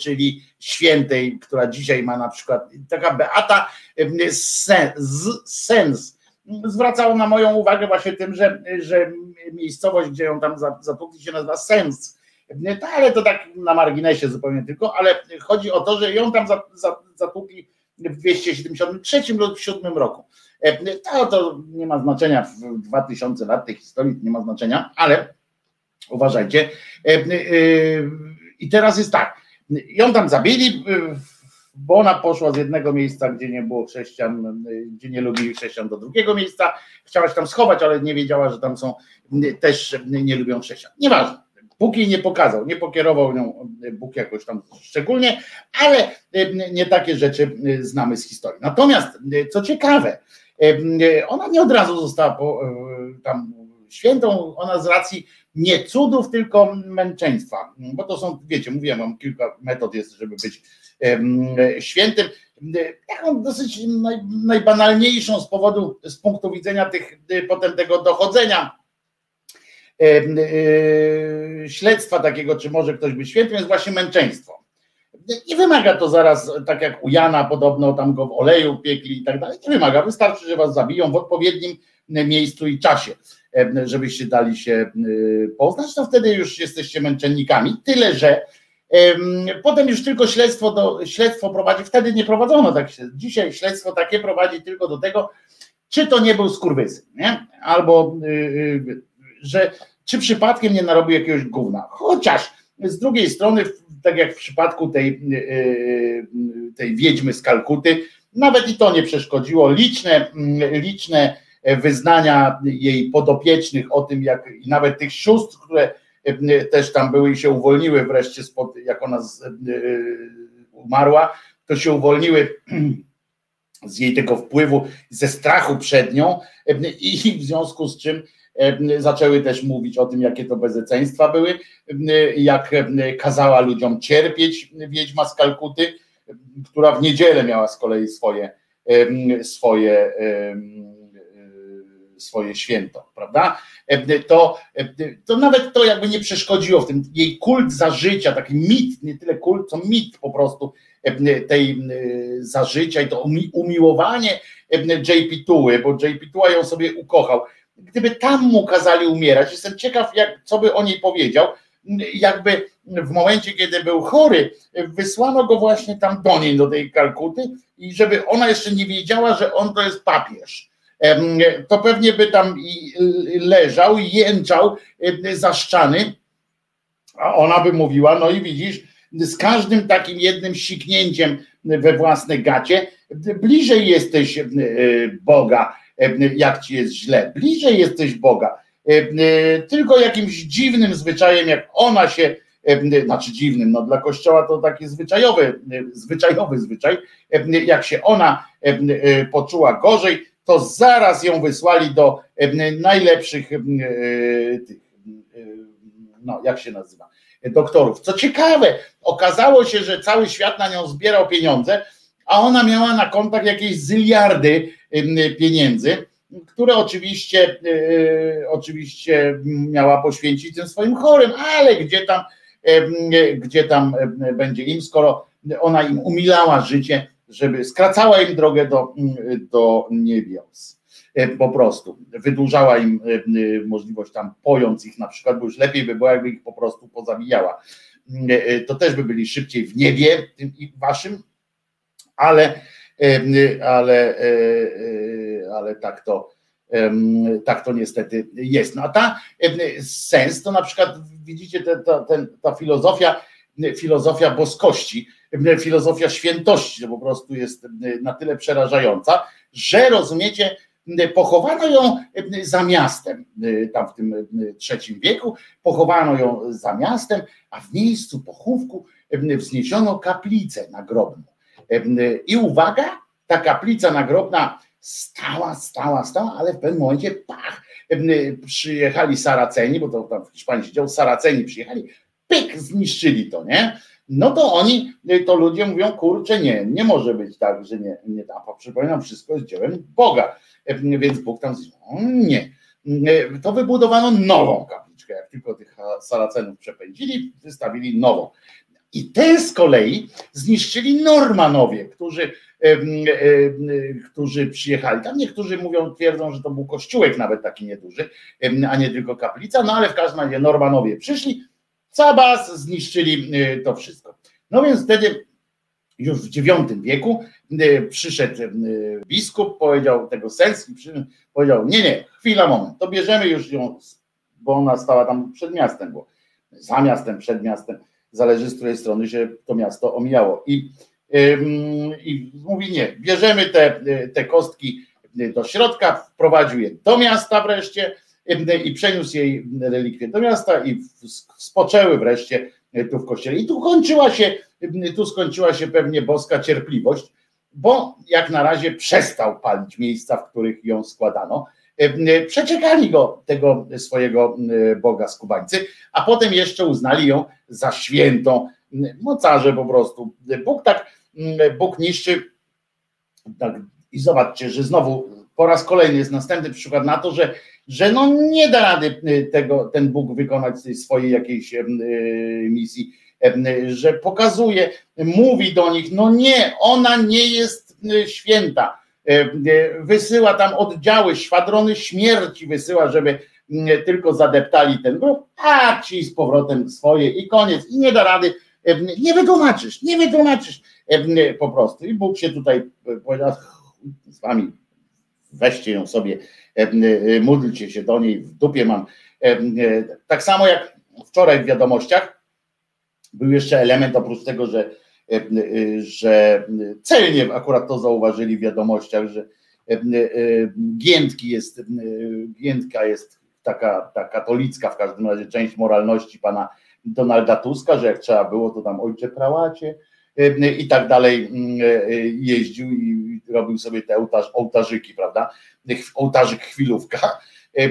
czyli świętej, która dzisiaj ma na przykład taka Beata em, Sen- z Sens. Zwracał na moją uwagę właśnie tym, że, że miejscowość, gdzie ją tam za- zatukli się nazywa Sens ale to tak na marginesie zupełnie tylko, ale chodzi o to, że ją tam za- za- zatłukli w 273 lub 7 roku. To, to nie ma znaczenia w 2000 lat tej historii, nie ma znaczenia, ale uważajcie. E, e, I teraz jest tak, ją tam zabili, e, bo ona poszła z jednego miejsca, gdzie nie było chrześcijan, e, gdzie nie lubili chrześcijan, do drugiego miejsca. Chciała się tam schować, ale nie wiedziała, że tam są e, też e, nie lubią chrześcijan. Nieważne. Bóg jej nie pokazał, nie pokierował nią e, Bóg jakoś tam szczególnie, ale e, nie takie rzeczy e, znamy z historii. Natomiast, e, co ciekawe, e, ona nie od razu została po, e, tam świętą, ona z racji nie cudów, tylko męczeństwa, bo to są, wiecie, mówiłem, mam kilka metod jest, żeby być świętym. Taką dosyć naj, najbanalniejszą z powodu, z punktu widzenia tych, y, potem tego dochodzenia y, śledztwa takiego, czy może ktoś być świętym, jest właśnie męczeństwo. Nie wymaga to zaraz, tak jak u Jana podobno, tam go w oleju piekli i tak dalej, nie wymaga, wystarczy, że was zabiją w odpowiednim miejscu i czasie, em, żebyście dali się y, poznać, to wtedy już jesteście męczennikami, tyle że em, potem już tylko śledztwo, do, śledztwo prowadzi, wtedy nie prowadzono tak się, dzisiaj śledztwo takie prowadzi tylko do tego, czy to nie był skurwysyn, nie? albo y, y, że czy przypadkiem nie narobił jakiegoś gówna, chociaż z drugiej strony, tak jak w przypadku tej, y, y, tej wiedźmy z Kalkuty, nawet i to nie przeszkodziło. Liczne, mm, liczne wyznania jej podopiecznych o tym, jak i nawet tych sióstr, które też tam były i się uwolniły wreszcie spod, jak ona z, umarła, to się uwolniły z jej tego wpływu, ze strachu przed nią i w związku z czym zaczęły też mówić o tym, jakie to bezeceństwa były, y, jak y, kazała ludziom cierpieć wiedźma z Kalkuty, która w niedzielę miała z kolei swoje, swoje, e, swoje święto, prawda? To, to nawet to jakby nie przeszkodziło w tym jej kult za życia, taki mit, nie tyle kult, co mit po prostu tej za życia i to umi- umiłowanie JP Tuły, bo JP Tuła ją sobie ukochał. Gdyby tam mu kazali umierać, jestem ciekaw, jak, co by o niej powiedział, jakby w momencie, kiedy był chory, wysłano go właśnie tam do niej, do tej Kalkuty i żeby ona jeszcze nie wiedziała, że on to jest papież. To pewnie by tam i leżał, jęczał em, zaszczany, a ona by mówiła, no i widzisz, z każdym takim jednym siknięciem we własne gacie, bliżej jesteś e, Boga, jak ci jest źle, bliżej jesteś Boga. E, e, Tylko jakimś dziwnym zwyczajem, jak ona się, e, znaczy dziwnym, no dla kościoła to taki zwyczajowy, e, zwyczajowy zwyczaj, e, jak się ona e, e, poczuła gorzej, to zaraz ją wysłali do e, najlepszych e, e, no jak się nazywa, doktorów. Co ciekawe, okazało się, że cały świat na nią zbierał pieniądze, a ona miała na kontach jakieś zyliardy pieniędzy, które oczywiście, e, oczywiście miała poświęcić tym swoim chorym, ale gdzie tam, gdzie tam będzie im, skoro ona im umilała życie, żeby skracała im drogę do, do niebios. E, Po prostu wydłużała im możliwość tam pojąc ich na przykład, bo już lepiej by było, jakby ich po prostu pozabijała. To też by byli szybciej w niebie, tym waszym, ale, ale, e, e, ale tak to, tak to niestety jest. No a ta sens to na przykład widzicie ta, ten, ta filozofia, filozofia boskości, filozofia świętości, to po prostu jest na tyle przerażająca, że rozumiecie, pochowano ją za miastem, em, tam w tym trzecim wieku, pochowano ją za miastem, a w miejscu pochówku wzniesiono kaplicę nagrobną. I uwaga, ta kaplica nagrobna stała, stała, stała, ale w pewnym momencie pach, przyjechali Saraceni, bo to tam w Hiszpanii się działo, Saraceni przyjechali, pyk, zniszczyli to, nie? No to oni, to ludzie mówią, kurczę, nie, nie może być tak, że nie, nie a przypominam, wszystko jest dziełem Boga, więc Bóg tam. Nie. To wybudowano nową kapliczkę, jak tylko tych Saracenów przepędzili, wystawili nową. I te z kolei zniszczyli Normanowie, którzy, em, em, którzy przyjechali. Tam niektórzy mówią, twierdzą, że to był kościółek nawet taki nieduży, a nie tylko kaplica, no ale w każdym razie Normanowie przyszli Cabas zniszczyli to wszystko. No więc wtedy już w IX wieku przyszedł biskup, powiedział tego sens i przy- powiedział, nie, nie, chwila, moment, to bierzemy już ją, bo ona stała tam przed miastem, bo za miastem, przed miastem, zależy z której strony się to miasto omijało. I, i mówi nie, bierzemy te, te kostki do środka, wprowadził je do miasta wreszcie i przeniósł jej relikwie do miasta i spoczęły wreszcie tu w kościele. I tu kończyła się, tu skończyła się pewnie boska cierpliwość, bo jak na razie przestał palić miejsca, w których ją składano. E, Przeczekali go, tego swojego e, Boga skubańcy, a potem jeszcze uznali ją za świętą. Mocarze po prostu. Bóg tak, Bóg niszczy. Tak, I zobaczcie, że znowu po raz kolejny jest następny przykład na to, że, że no nie da rady tego, ten Bóg wykonać swojej jakiejś y, misji, że pokazuje, mówi do nich, no nie, ona nie jest święta. Em, y, Wysyła tam oddziały, szwadrony śmierci wysyła, żeby mm, tylko zadeptali ten grób, a ci z powrotem swoje i koniec. I nie da rady, em, nie wytłumaczysz, nie wytłumaczysz po prostu. I Bóg się tutaj e, powiedział, z wami weźcie ją sobie, e, módlcie się do niej, w dupie mam. E, Tak samo jak wczoraj w wiadomościach był jeszcze element oprócz tego, że, e, że celnie akurat to zauważyli w wiadomościach, że e, Giętki jest, e, Giętka jest taka ta katolicka w każdym razie część moralności pana Donalda Tuska, że jak trzeba było, to tam ojcze prałacie i tak dalej mm, e, jeździł i robił sobie te ołtarz, ołtarzyki, prawda? Ołtarzyk chwilówka e,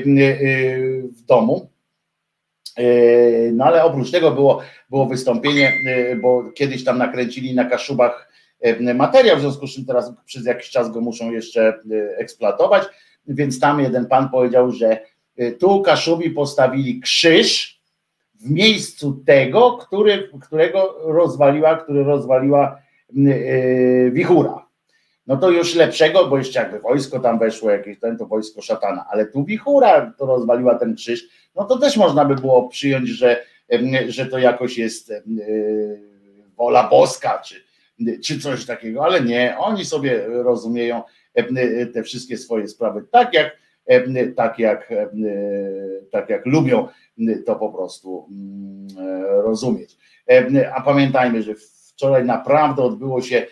w domu. E, No ale oprócz tego było, było wystąpienie, e, bo kiedyś tam nakręcili na Kaszubach e, materiał, w związku z czym teraz przez jakiś czas go muszą jeszcze eksploatować, więc tam jeden pan powiedział, że tu Kaszubi postawili krzyż w miejscu tego, który, którego rozwaliła, który rozwaliła wichura. No to już lepszego, bo jeszcze jakby wojsko tam weszło, jakieś ten, to wojsko szatana, ale tu wichura to rozwaliła ten krzyż, no to też można by było przyjąć, że, że to jakoś jest e, wola boska, czy, czy coś takiego, ale nie, oni sobie rozumieją e, te wszystkie swoje sprawy tak jak, tak jak, e, tak jak lubią to po prostu mm, rozumieć. A pamiętajmy, że wczoraj naprawdę odbyło się,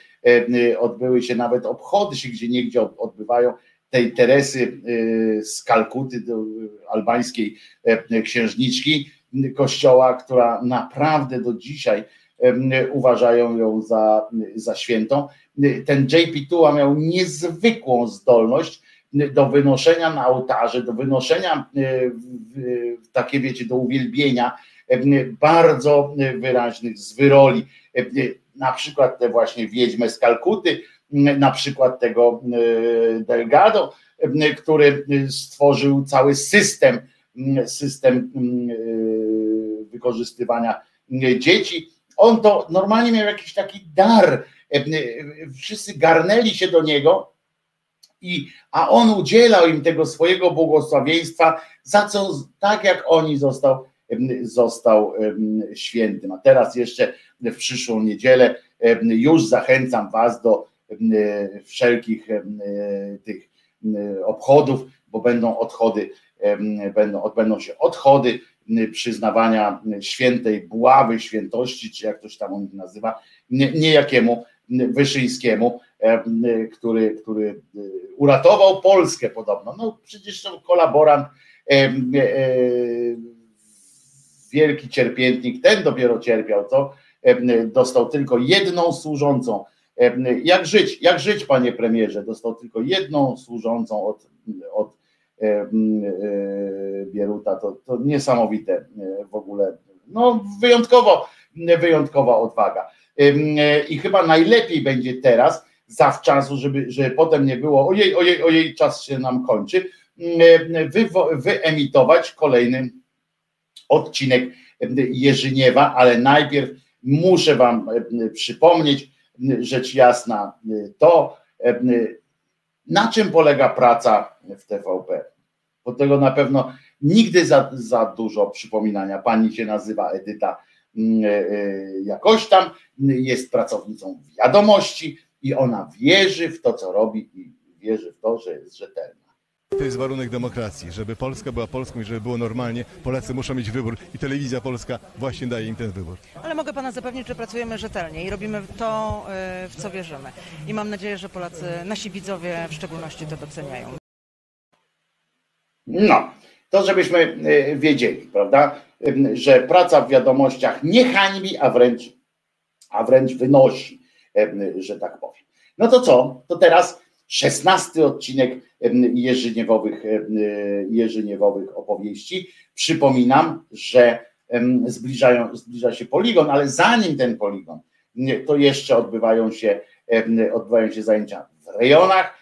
odbyły się nawet obchody się gdzie niegdzie od- odbywają tej Teresy y, z Kalkuty, do, albańskiej e, księżniczki kościoła, która naprawdę do dzisiaj uważają ją za, za świętą. Ten JP Tua miał niezwykłą zdolność do wynoszenia na ołtarze, do wynoszenia e, takie wiecie, do uwielbienia bardzo wyraźnych zwyroli. Em, Na przykład te właśnie wiedźmę z Kalkuty, na przykład tego e, Delgado, em, który stworzył cały system, m, system m, e, wykorzystywania dzieci. On to normalnie miał jakiś taki dar. Wszyscy garnęli się do niego, i, a on udzielał im tego swojego błogosławieństwa, za co tak jak oni został, został świętym. A teraz jeszcze w przyszłą niedzielę już zachęcam Was do wszelkich em, tych em, obchodów, bo będą odchody, będą, odbędą się odchody przyznawania świętej buławy, świętości, czy jak ktoś tam on nazywa, nie- niejakiemu Wyszyńskiemu, em, który, który e, uratował Polskę podobno. No przecież to kolaborant, e, wielki cierpiętnik, ten dopiero cierpiał, em, dostał tylko jedną służącą. Jak żyć, jak żyć, panie premierze? Dostał tylko jedną służącą od, od e, Bieruta. To, to niesamowite e, w ogóle. No wyjątkowo, wyjątkowa odwaga. E, I chyba najlepiej będzie teraz, zawczasu, żeby, żeby potem nie było ojej, ojej, ojej, czas się nam kończy, wywo- wyemitować kolejny odcinek Jerzyniewa, ale najpierw muszę wam przypomnieć, rzecz jasna, em, to em, na czym polega praca w TVP. bo tego na pewno nigdy za, za dużo przypominania. Pani się nazywa Edyta e, e, jakoś tam, jest pracownicą wiadomości i ona wierzy w to, co robi i wierzy w to, że jest rzetelna. To jest warunek demokracji. Żeby Polska była Polską i żeby było normalnie, Polacy muszą mieć wybór i telewizja polska właśnie daje im ten wybór. Ale mogę pana zapewnić, że pracujemy rzetelnie i robimy to, y, w co wierzymy. I mam nadzieję, że Polacy, nasi widzowie w szczególności to doceniają. No, to żebyśmy e, wiedzieli, prawda, że praca w wiadomościach nie hańbi, a wręcz, a wręcz wynosi, że tak powiem. No to co? To teraz szesnasty odcinek Jerzyniewowych, em, Jerzyniewowych opowieści. Przypominam, że zbliżają, zbliża się poligon, ale zanim ten poligon, to jeszcze odbywają się, odbywają się zajęcia w rejonach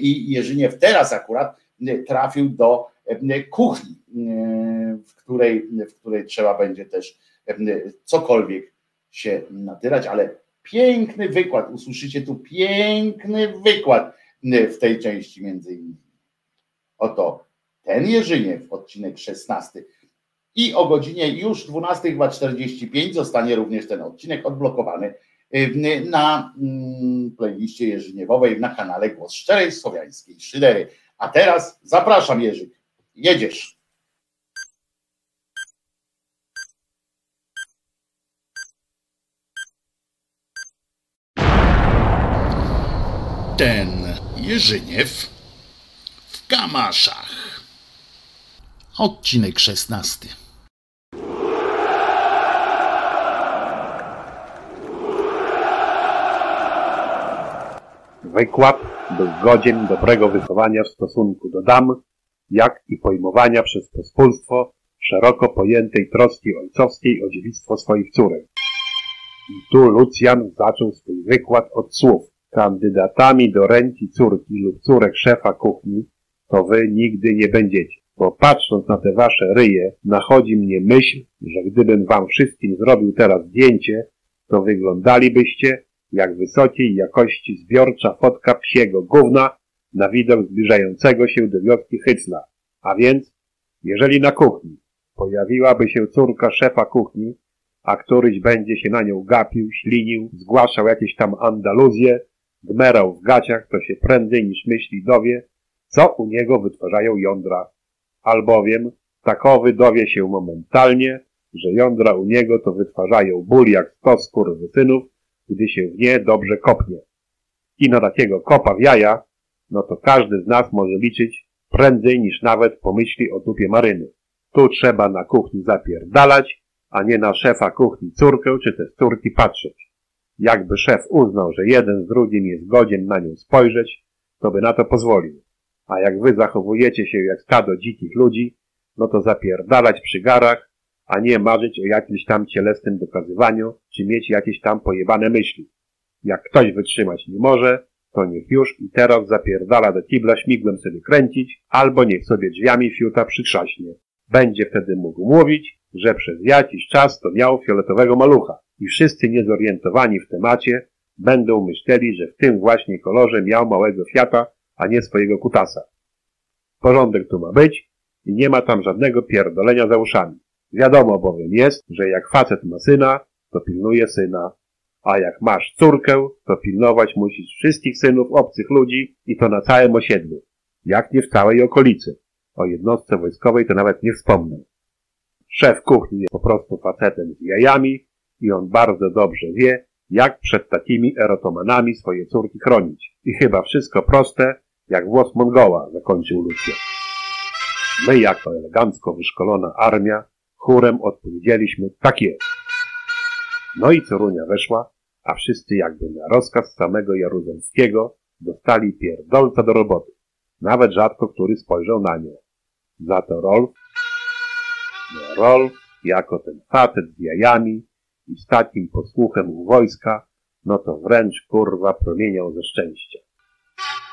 i Jerzyniew teraz akurat trafił do kuchni, w której, w której trzeba będzie też cokolwiek się natyrać, ale piękny wykład, usłyszycie tu piękny wykład w tej części między innymi. Oto ten Jerzyniew, odcinek 16 i o godzinie już 12.45 zostanie również ten odcinek odblokowany y, na mm, playliście Jerzyniewowej na kanale Głos Szczerej Słowiańskiej Szydery. A teraz zapraszam Jerzyk, jedziesz. Ten Jerzyniew w Kamaszach. Odcinek 16. Wykład był godzien dobrego wychowania w stosunku do dam, jak i pojmowania przez pospólstwo szeroko pojętej troski ojcowskiej o dziewictwo swoich córek. I tu Lucjan zaczął swój wykład od słów. Kandydatami do ręki córki lub córek szefa kuchni to wy nigdy nie będziecie. Bo patrząc na te wasze ryje, nachodzi mnie myśl, że gdybym wam wszystkim zrobił teraz zdjęcie, to wyglądalibyście jak wysokiej jakości zbiorcza fotka psiego gówna na widok zbliżającego się do wioski Hycla. A więc, jeżeli na kuchni pojawiłaby się córka szefa kuchni, a któryś będzie się na nią gapił, ślinił, zgłaszał jakieś tam andaluzje, gmerał w gaciach, to się prędzej niż myśli dowie, co u niego wytwarzają jądra. Albowiem takowy dowie się momentalnie, że jądra u niego to wytwarzają ból jak sto skurwysynów, gdy się w nie dobrze kopnie. I na takiego kopa w jaja, no to każdy z nas może liczyć prędzej niż nawet pomyśli o dupie maryny. Tu trzeba na kuchni zapierdalać, a nie na szefa kuchni córkę czy te córki patrzeć. Jakby szef uznał, że jeden z drugim jest godzien na nią spojrzeć, to by na to pozwolił. A jak wy zachowujecie się jak stado dzikich ludzi, no to zapierdalać przy garach, a nie marzyć o jakimś tam cielesnym dokazywaniu, czy mieć jakieś tam pojebane myśli. Jak ktoś wytrzymać nie może, to niech już i teraz zapierdala do kibla śmigłem sobie kręcić, albo niech sobie drzwiami fiuta przytrzaśnie. Będzie wtedy mógł mówić, że przez jakiś czas to miał fioletowego malucha i wszyscy niezorientowani w temacie będą myśleli, że w tym właśnie kolorze miał małego Fiata, a nie swojego kutasa. Porządek tu ma być i nie ma tam żadnego pierdolenia za uszami. Wiadomo bowiem jest, że jak facet ma syna, to pilnuje syna, a jak masz córkę, to pilnować musisz wszystkich synów obcych ludzi i to na całym osiedlu, jak nie w całej okolicy. O jednostce wojskowej to nawet nie wspomnę. Szef kuchni jest po prostu facetem z jajami i on bardzo dobrze wie, jak przed takimi erotomanami swoje córki chronić. I chyba wszystko proste, jak włos Mongoła, zakończył Lucjan. My, jako elegancko wyszkolona armia, chórem odpowiedzieliśmy, tak jest. No i Corunia weszła, a wszyscy jakby na rozkaz samego Jaruzelskiego dostali pierdolca do roboty. Nawet rzadko który spojrzał na nią. Za to Rolf, Rolf, jako ten facet z jajami i z takim posłuchem u wojska, no to wręcz kurwa promieniał ze szczęścia.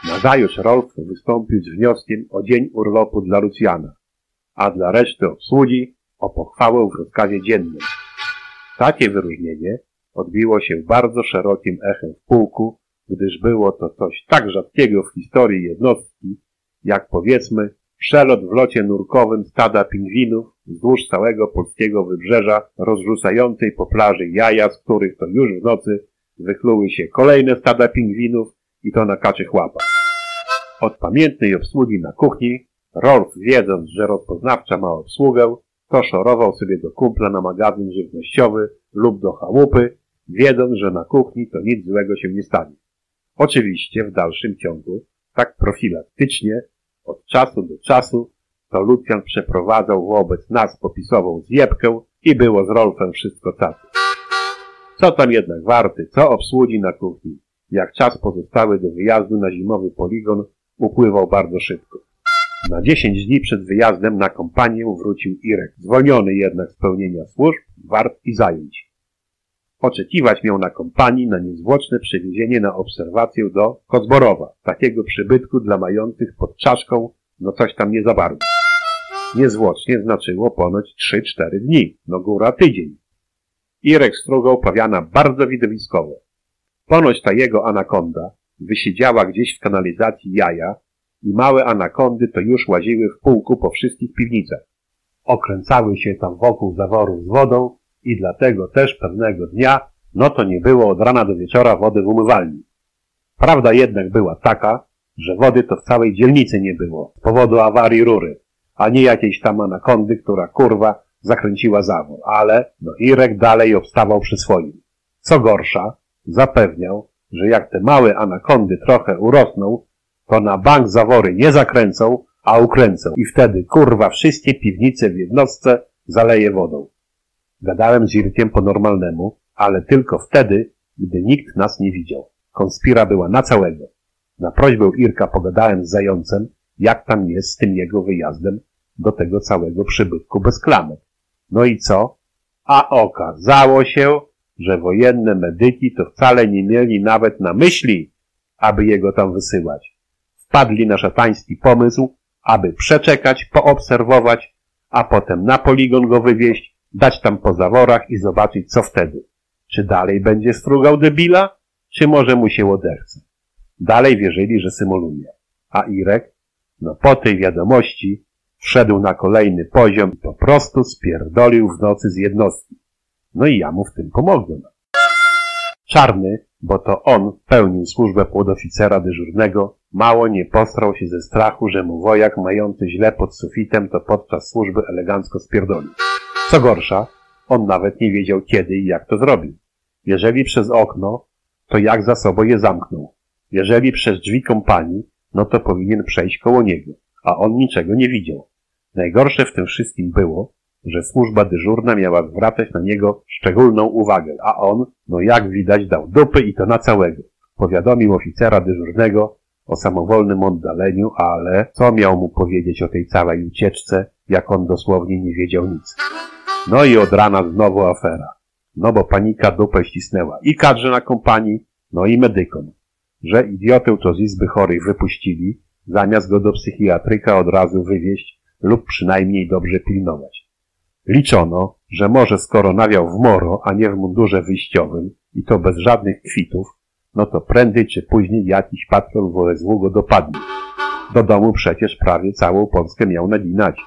Nazajutrz Rolf wystąpił z wnioskiem o dzień urlopu dla Lucjana, a dla reszty obsługi o pochwałę w rozkazie dziennym. Takie wyróżnienie odbiło się bardzo szerokim echem w pułku, gdyż było to coś tak rzadkiego w historii jednostki, jak powiedzmy Przelot w locie nurkowym stada pingwinów wzdłuż całego polskiego wybrzeża, rozrzucającej po plaży jaja, z których to już w nocy wychluły się kolejne stada pingwinów i to na kaczych łapach. Od pamiętnej obsługi na kuchni, Rolf wiedząc, że rozpoznawcza ma obsługę, to szorował sobie do kumpla na magazyn żywnościowy lub do chałupy, wiedząc, że na kuchni to nic złego się nie stanie. Oczywiście w dalszym ciągu, tak profilaktycznie, od czasu do czasu, to Lucjan przeprowadzał wobec nas popisową zjebkę i było z Rolfem wszystko cacy. Co tam jednak warty, co obsłudzi na kuchni, jak czas pozostały do wyjazdu na zimowy poligon upływał bardzo szybko. Na dziesięć dni przed wyjazdem na kompanię wrócił Irek, zwolniony jednak z pełnienia służb, wart i zajęć. Oczekiwać miał na kompanii na niezwłoczne przewiezienie na obserwację do Kozborowa, takiego przybytku dla mających pod czaszką, no coś tam nie za bardzo. Niezwłocznie znaczyło ponoć 3-4 dni, no góra tydzień. Irek strugał pawiana bardzo widowiskowo. Ponoć ta jego anakonda wysiedziała gdzieś w kanalizacji jaja i małe anakondy to już łaziły w półku po wszystkich piwnicach. Okręcały się tam wokół zaworów z wodą i dlatego też pewnego dnia, no to nie było od rana do wieczora wody w umywalni. Prawda jednak była taka, że wody to w całej dzielnicy nie było z powodu awarii rury, a nie jakiejś tam anakondy, która kurwa zakręciła zawór, ale no Irek dalej obstawał przy swoim. Co gorsza, zapewniał, że jak te małe anakondy trochę urosną, to na bank zawory nie zakręcą, a ukręcą i wtedy kurwa wszystkie piwnice w jednostce zaleje wodą. Gadałem z Irkiem po normalnemu, ale tylko wtedy, gdy nikt nas nie widział. Konspira była na całego. Na prośbę Irka pogadałem z zającem, jak tam jest z tym jego wyjazdem do tego całego przybytku bez klamek. No i co? A okazało się, że wojenne medyki to wcale nie mieli nawet na myśli, aby jego tam wysyłać. Wpadli na szatański pomysł, aby przeczekać, poobserwować, a potem na poligon go wywieźć, dać tam po zaworach i zobaczyć co wtedy. Czy dalej będzie strugał debila, czy może mu się odechce. Dalej wierzyli, że symuluje. A Irek, no po tej wiadomości, wszedł na kolejny poziom i po prostu spierdolił w nocy z jednostki. No i ja mu w tym pomogłem. Czarny, bo to on pełnił służbę podoficera dyżurnego, mało nie postrał się ze strachu, że mu wojak mający źle pod sufitem to podczas służby elegancko spierdolił. Co gorsza, on nawet nie wiedział kiedy i jak to zrobił. Jeżeli przez okno, to jak za sobą je zamknął. Jeżeli przez drzwi kompanii, no to powinien przejść koło niego, a on niczego nie widział. Najgorsze w tym wszystkim było, że służba dyżurna miała zwracać na niego szczególną uwagę, a on, no jak widać, dał dupy i to na całego. Powiadomił oficera dyżurnego o samowolnym oddaleniu, ale co miał mu powiedzieć o tej całej ucieczce, jak on dosłownie nie wiedział nic. No i od rana znowu afera. No bo panika dupę ścisnęła i kadrze na kompanii, no i medykom, że idiotę to z izby chorych wypuścili, zamiast go do psychiatryka od razu wywieźć lub przynajmniej dobrze pilnować. Liczono, że może skoro nawiał w moro, a nie w mundurze wyjściowym i to bez żadnych kwitów, no to prędzej czy później jakiś patrol WSW go dopadnie. Do domu przecież prawie całą Polskę miał naginać.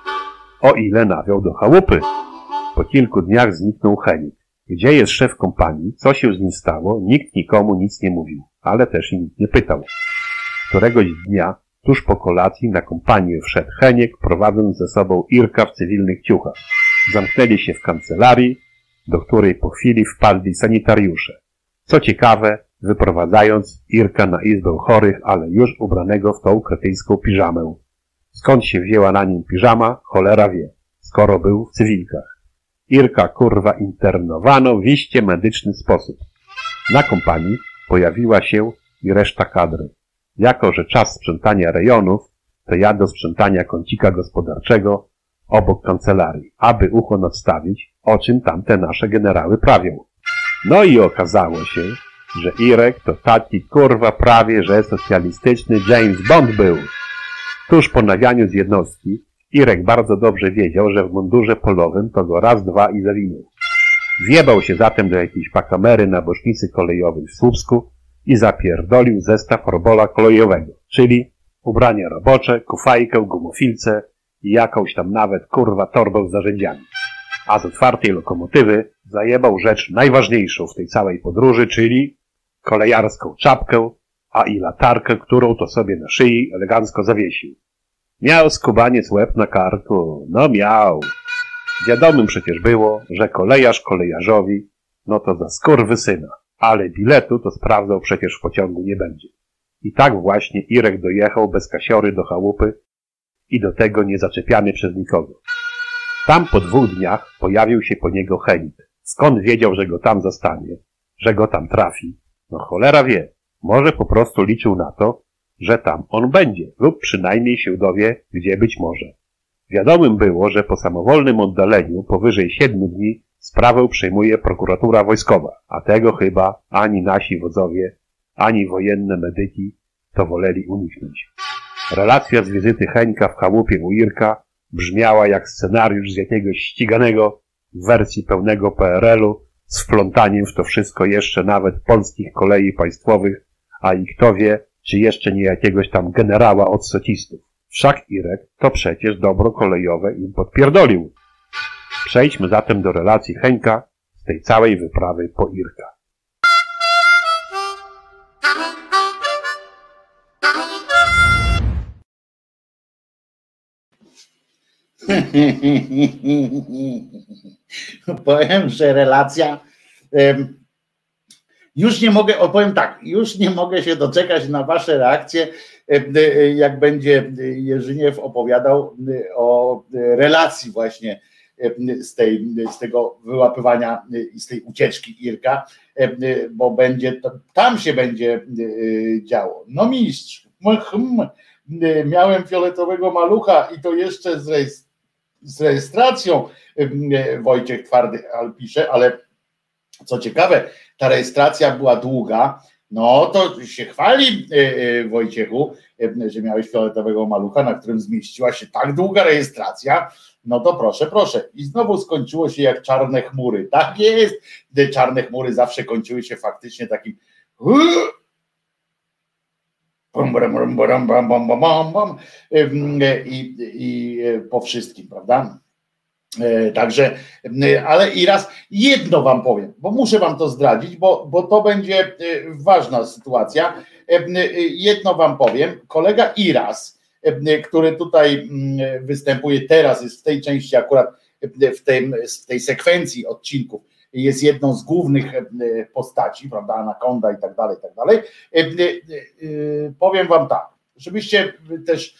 O ile nawiał do chałupy. Po kilku dniach zniknął Henik. Gdzie jest szef kompanii? Co się z nim stało? Nikt nikomu nic nie mówił, ale też nikt nie pytał. Któregoś dnia, tuż po kolacji, na kompanię wszedł Heniek, prowadząc ze sobą Irka w cywilnych ciuchach. Zamknęli się w kancelarii, do której po chwili wpadli sanitariusze. Co ciekawe, wyprowadzając Irka na izbę chorych, ale już ubranego w tą kretyńską piżamę. Skąd się wzięła na nim piżama, cholera wie, skoro był w cywilkach. Irka kurwa internowano w iście medyczny sposób. Na kompanii pojawiła się i reszta kadry. Jako, że czas sprzątania rejonów, to ja do sprzątania kącika gospodarczego obok kancelarii, aby ucho nadstawić, o czym tamte nasze generały prawią. No i okazało się, że Irek to taki kurwa prawie, że socjalistyczny James Bond był. Tuż po nawianiu z jednostki Irek bardzo dobrze wiedział, że w mundurze polowym to go raz, dwa i zawinął. Wjebał się zatem do jakiejś pakamery na bocznicy kolejowej w Słupsku i zapierdolił zestaw robola kolejowego, czyli Ubranie robocze, kufajkę, gumofilce i jakąś tam nawet kurwa torbę z narzędziami. A z otwartej lokomotywy zajebał rzecz najważniejszą w tej całej podróży, czyli kolejarską czapkę, a i latarkę, którą to sobie na szyi elegancko zawiesił. Miał skubaniec łeb na karku, no miał. Wiadomym przecież było, że kolejarz kolejarzowi, no to za skurwysyna, ale biletu to sprawdzał przecież w pociągu nie będzie. I tak właśnie Irek dojechał bez kasiory do chałupy i do tego nie zaczepiany przez nikogo. Tam po dwóch dniach pojawił się po niego Henik. Skąd wiedział, że go tam zastanie, że go tam trafi? No cholera wie. Może po prostu liczył na to, że tam on będzie, lub przynajmniej się dowie, gdzie być może. Wiadomym było, że po samowolnym oddaleniu powyżej siedmiu dni sprawę przejmuje prokuratura wojskowa, a tego chyba ani nasi wodzowie, ani wojenne medyki to woleli uniknąć. Relacja z wizyty Heńka w chałupie u Irka brzmiała jak scenariusz z jakiegoś ściganego w wersji pełnego PRL-u z wplątaniem w to wszystko jeszcze nawet polskich kolei państwowych, a i kto wie, czy jeszcze nie jakiegoś tam generała od socistów. Wszak Irek to przecież dobro kolejowe im podpierdolił. Przejdźmy zatem do relacji Heńka z tej całej wyprawy po Irka. Powiem, że relacja. Już nie mogę, opowiem tak, już nie mogę się doczekać na Wasze reakcje, em, e, jak będzie Jerzyniew opowiadał e, o e, relacji właśnie z, tej, z tego wyłapywania e, i z tej ucieczki Irka, e, bo będzie tam się będzie e, działo. No mistrz, e, miałem fioletowego malucha i to jeszcze z rejestracją e, Wojciech Twardy pisze, ale co ciekawe, ta rejestracja była długa, no to się chwali e, e, Wojciechu, e, że miałeś fioletowego malucha, na którym zmieściła się tak długa rejestracja, no to proszę, proszę. I znowu skończyło się jak czarne chmury. Tak jest, te czarne chmury zawsze kończyły się faktycznie takim I, I po wszystkim, prawda? E, Także, e, ale i raz jedno wam powiem, bo muszę wam to zdradzić, bo, bo to będzie e, ważna sytuacja. Jedno wam powiem, kolega Iras, który tutaj występuje teraz, jest w tej części akurat w, tym, w tej sekwencji odcinków, jest jedną z głównych postaci, prawda, Anakonda i tak dalej, i tak dalej. Powiem wam tak, żebyście też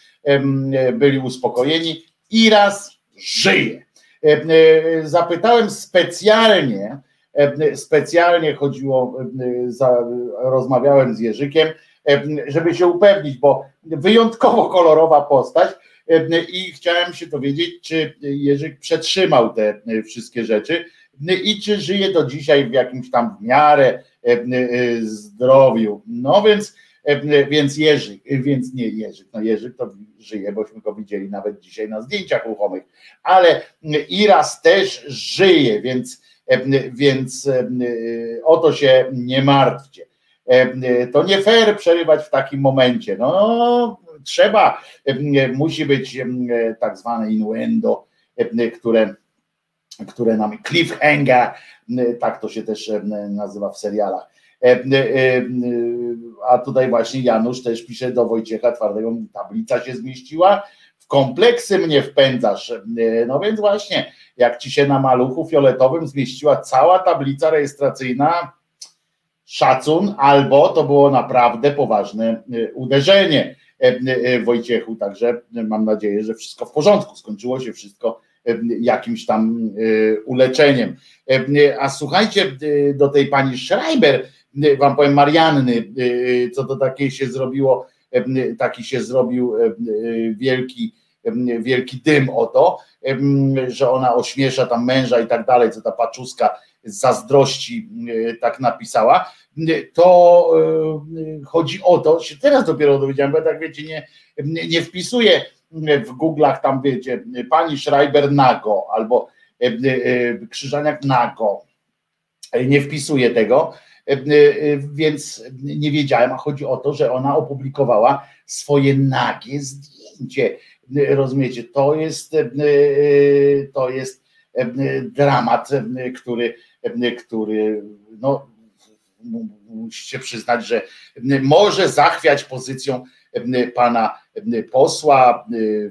byli uspokojeni. Iras żyje. E, e, Zapytałem specjalnie, e, specjalnie chodziło, rozmawiałem z Jerzykiem, żeby się upewnić, bo wyjątkowo kolorowa postać i chciałem się dowiedzieć, czy Jerzyk przetrzymał te wszystkie rzeczy i czy żyje do dzisiaj w jakimś tam w miarę zdrowiu. No więc, więc Jerzyk, więc nie Jerzyk, no Jerzyk to żyje, bośmy go widzieli nawet dzisiaj na zdjęciach ruchomych, ale Iras też żyje, więc, więc o to się nie martwcie. To nie fair przerywać w takim momencie. No, trzeba, musi być tak zwane innuendo, które które nam cliffhanger, tak to się też nazywa w serialach. E, e, e, A tutaj właśnie Janusz też pisze do Wojciecha Twardego, tablica się zmieściła, w kompleksy mnie wpędzasz. No więc właśnie, jak ci się na maluchu fioletowym zmieściła cała tablica rejestracyjna, szacun, albo to było naprawdę poważne uderzenie Wojciechu, także mam nadzieję, że wszystko w porządku, skończyło się wszystko jakimś tam uleczeniem. A słuchajcie, do tej pani Schreiber, wam powiem Marianny, e, co to takie się zrobiło, taki się zrobił wielki, wielki dym o to, że ona ośmiesza tam męża i tak dalej, co ta paczuska z zazdrości tak napisała, to chodzi o to, się teraz dopiero dowiedziałem, bo ja tak wiecie, nie, nie, nie wpisuję w Google'ach tam wiecie, pani Schreiber nago albo Krzyżaniak nago. Nie wpisuję tego, więc nie wiedziałem, a chodzi o to, że ona opublikowała swoje nagie zdjęcie. Rozumiecie, to jest, to jest dramat, który, który no, musicie przyznać, że może zachwiać pozycją pana posła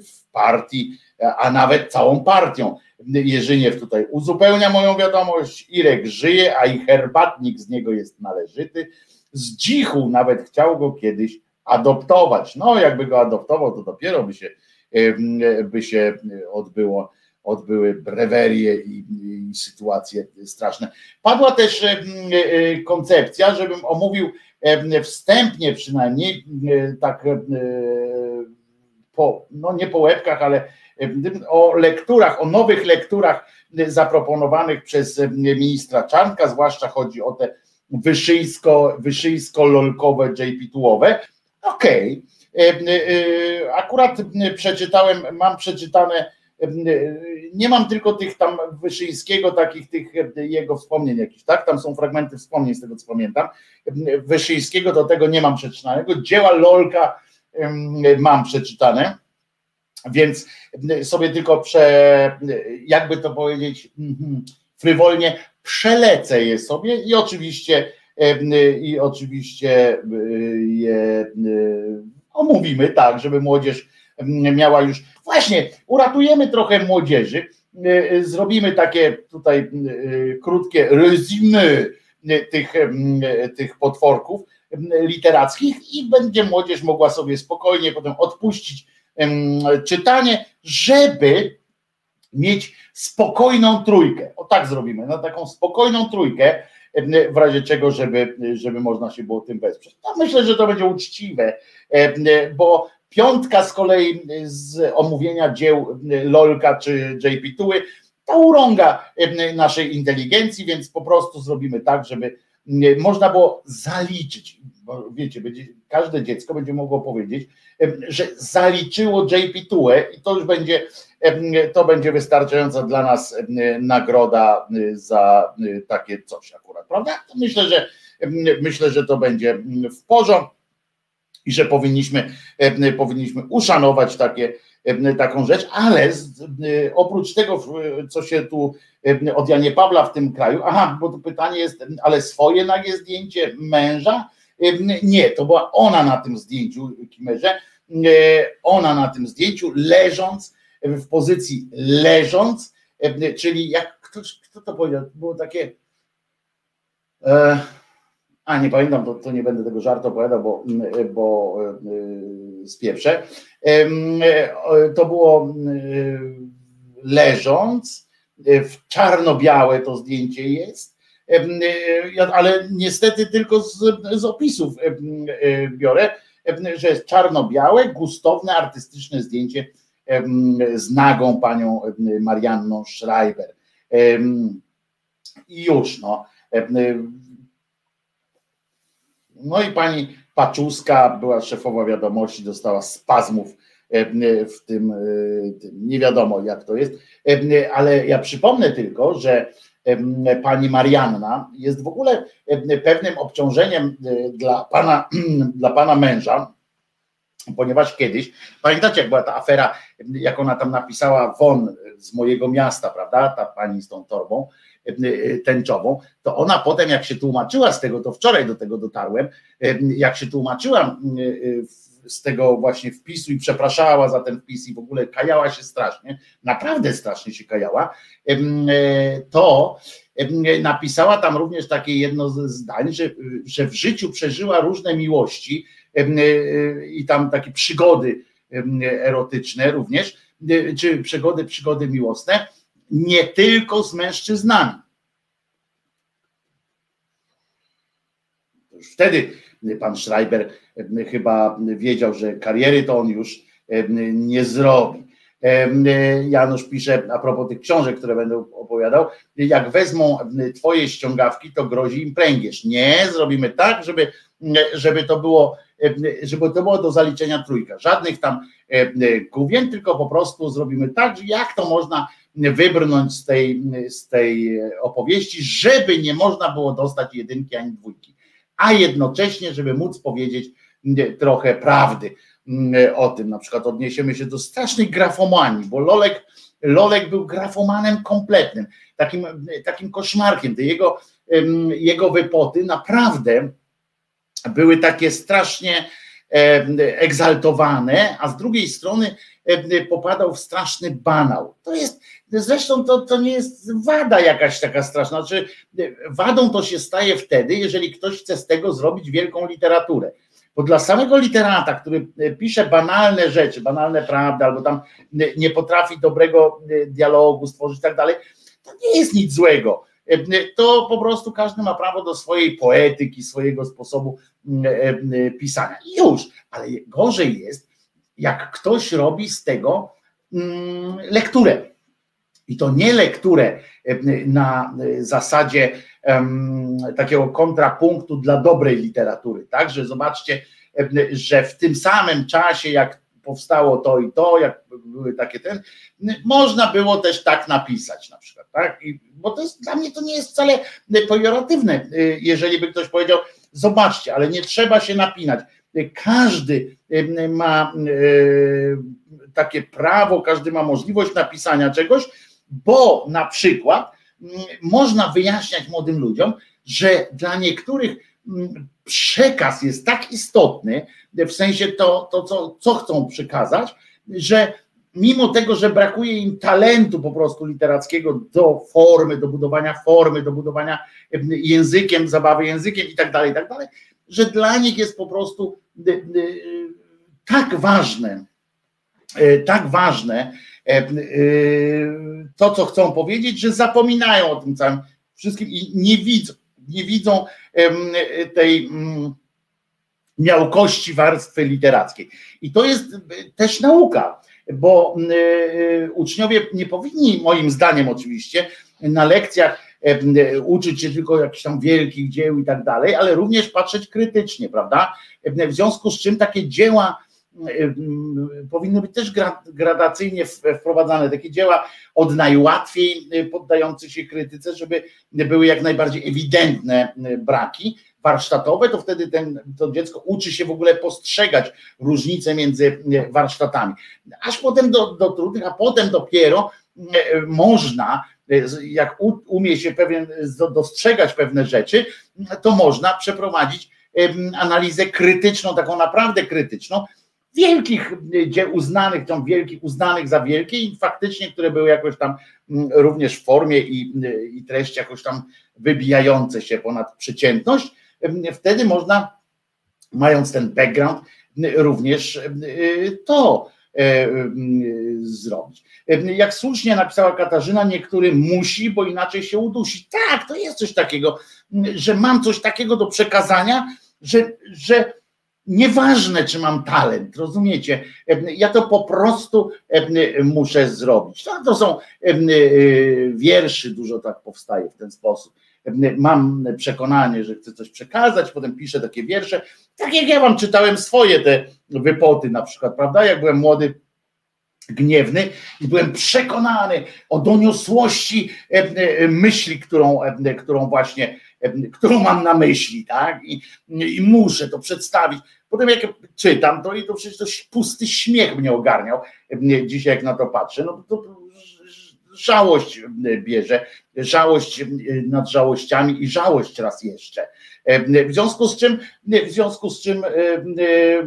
w partii, a nawet całą partią. Jerzyniew tutaj uzupełnia moją wiadomość, Irek żyje, a i herbatnik z niego jest należyty. Z dzichu nawet chciał go kiedyś adoptować. No, jakby go adoptował, to dopiero by się, by się odbyło, odbyły brewerie i, i sytuacje straszne. Padła też e, koncepcja, żebym omówił wstępnie przynajmniej, tak po, no nie po łebkach, ale o lekturach, o nowych lekturach zaproponowanych przez ministra Czarnka, zwłaszcza chodzi o te wyszyjsko, wyszyjsko-lolkowe JP-tułowe. Okej, okay. akurat przeczytałem, mam przeczytane, nie mam tylko tych tam Wyszyńskiego, takich tych jego wspomnień jakichś, tak? Tam są fragmenty wspomnień z tego, co pamiętam. Wyszyńskiego do tego nie mam przeczytanego. Dzieła Lolka mam przeczytane więc sobie tylko prze, jakby to powiedzieć, mhm, frywolnie przelecę je sobie i oczywiście i oczywiście je omówimy tak, żeby młodzież miała już. Właśnie, uratujemy trochę młodzieży. Zrobimy takie tutaj krótkie resume tych, tych potworków literackich i będzie młodzież mogła sobie spokojnie potem odpuścić czytanie, żeby mieć spokojną trójkę. O tak zrobimy, na taką spokojną trójkę, w razie czego, żeby, żeby można się było tym wesprzeć. No myślę, że to będzie uczciwe, bo piątka z kolei z omówienia dzieł Lolka czy JP Tuły to urąga naszej inteligencji, więc po prostu zrobimy tak, żeby można było zaliczyć, bo wiecie, będzie, każde dziecko będzie mogło powiedzieć, że zaliczyło JP Tułę i to już będzie, to będzie wystarczająca dla nas nagroda za takie coś akurat, prawda? Myślę, że myślę, że to będzie w porządku i że powinniśmy, powinniśmy uszanować takie, taką rzecz, ale oprócz tego, co się tu od Janie Pawła w tym kraju, aha, bo to pytanie jest, ale swoje nagie zdjęcie męża, nie, to była ona na tym zdjęciu, Kimerze, ona na tym zdjęciu leżąc, w pozycji leżąc, czyli jak ktoś, kto to powiedział, było takie e, a nie pamiętam, to, to nie będę tego żartu opowiadał, bo, bo e, spieprzę. To było leżąc, w czarno-białe to zdjęcie jest, ale niestety tylko z, z opisów biorę, że jest czarno-białe, gustowne, artystyczne zdjęcie z nagą panią Marianną Schreiber. I już, no. No i pani Paczuska była szefowa wiadomości, dostała spazmów w tym, nie wiadomo jak to jest, ale ja przypomnę tylko, że pani Marianna jest w ogóle pewnym obciążeniem e, dla pana, dla pana męża, ponieważ kiedyś, pamiętacie jak była ta afera, jak ona tam napisała won z mojego miasta, prawda, ta pani z tą torbą e, tęczową, to ona potem jak się tłumaczyła z tego, to wczoraj do tego dotarłem, jak się tłumaczyła w z tego właśnie wpisu i przepraszała za ten wpis i w ogóle kajała się strasznie, naprawdę strasznie się kajała, e, to napisała tam również takie jedno z zdań, że, że w życiu przeżyła różne miłości e, i tam takie przygody erotyczne również, e, czy przygody, przygody miłosne, nie tylko z mężczyznami. Wtedy pan Schreiber chyba wiedział, że kariery to on już nie zrobi. Janusz pisze a propos tych książek, które będę opowiadał, jak wezmą twoje ściągawki, to grozi im pręgierz. Nie, zrobimy tak, żeby, żeby to było żeby to było do zaliczenia trójka. Żadnych tam główien, tylko po prostu zrobimy tak, że jak to można wybrnąć z tej, z tej opowieści, żeby nie można było dostać jedynki ani dwójki, a jednocześnie, żeby móc powiedzieć trochę prawdy o tym. Na przykład odniesiemy się do strasznej grafomanii, bo Lolek, Lolek był grafomanem kompletnym, takim, takim koszmarkiem. Te jego, jego wypoty naprawdę były takie strasznie egzaltowane, a z drugiej strony popadał w straszny banał. To jest, zresztą to, to nie jest wada jakaś taka straszna, znaczy wadą to się staje wtedy, jeżeli ktoś chce z tego zrobić wielką literaturę. Bo dla samego literata, który pisze banalne rzeczy, banalne prawdy, albo tam nie potrafi dobrego dialogu stworzyć i tak dalej, to nie jest nic złego. To po prostu każdy ma prawo do swojej poetyki, swojego sposobu pisania. I już, ale gorzej jest, jak ktoś robi z tego mm, lekturę. I to nie lekturę na zasadzie takiego kontrapunktu dla dobrej literatury. Także zobaczcie, że w tym samym czasie, jak powstało to i to, jak były takie ten, można było też tak napisać na przykład, tak? I, bo to jest, dla mnie to nie jest wcale pejoratywne, jeżeli by ktoś powiedział, zobaczcie, ale nie trzeba się napinać. Każdy ma takie prawo, każdy ma możliwość napisania czegoś, bo na przykład można wyjaśniać młodym ludziom, że dla niektórych przekaz jest tak istotny, w sensie to, to co, co chcą przekazać, że mimo tego, że brakuje im talentu po prostu literackiego do formy, do budowania formy, do budowania językiem, zabawy językiem i tak dalej, tak dalej, że dla nich jest po prostu tak ważne, y, tak ważne to, co chcą powiedzieć, że zapominają o tym całym wszystkim i nie widzą, nie widzą tej mm, miałkości warstwy literackiej. I to jest też nauka, bo uczniowie nie powinni, moim zdaniem oczywiście, na lekcjach uczyć się tylko jakichś tam wielkich dzieł i tak dalej, ale również patrzeć krytycznie, prawda? W związku z czym takie dzieła powinny być też gradacyjnie wprowadzane, takie dzieła od najłatwiej poddających się krytyce, żeby były jak najbardziej ewidentne braki warsztatowe, to wtedy ten, to dziecko uczy się w ogóle postrzegać różnice między warsztatami. Aż potem do, do trudnych, a potem dopiero można jak umie się pewien, dostrzegać pewne rzeczy, to można przeprowadzić analizę krytyczną, taką naprawdę krytyczną, wielkich dzieł uznanych, tam wielkich, uznanych za wielkie i faktycznie, które były jakoś tam mm, również w formie i, i treści jakoś tam wybijające się ponad przeciętność, wtedy można, mając ten background, również to zrobić. Jak słusznie napisała Katarzyna, niektóry musi, bo inaczej się udusi. Tak, to jest coś takiego, że mam coś takiego do przekazania, że, że nieważne, czy mam talent, rozumiecie? Ja to po prostu muszę zrobić. To, to są e, wierszy, dużo tak powstaje w ten sposób mam przekonanie, że chcę coś przekazać, potem piszę takie wiersze, tak jak ja wam czytałem swoje te wypoty na przykład, prawda, jak byłem młody, gniewny i byłem przekonany o doniosłości e, e, myśli, którą, e, którą właśnie, którą mam na myśli, tak, I, i muszę to przedstawić. Potem jak czytam, to, to przecież to pusty śmiech mnie ogarniał dzisiaj, jak na to patrzę, no to żałość bierze, żałość nad żałościami i żałość raz jeszcze. W związku z czym, w związku z czym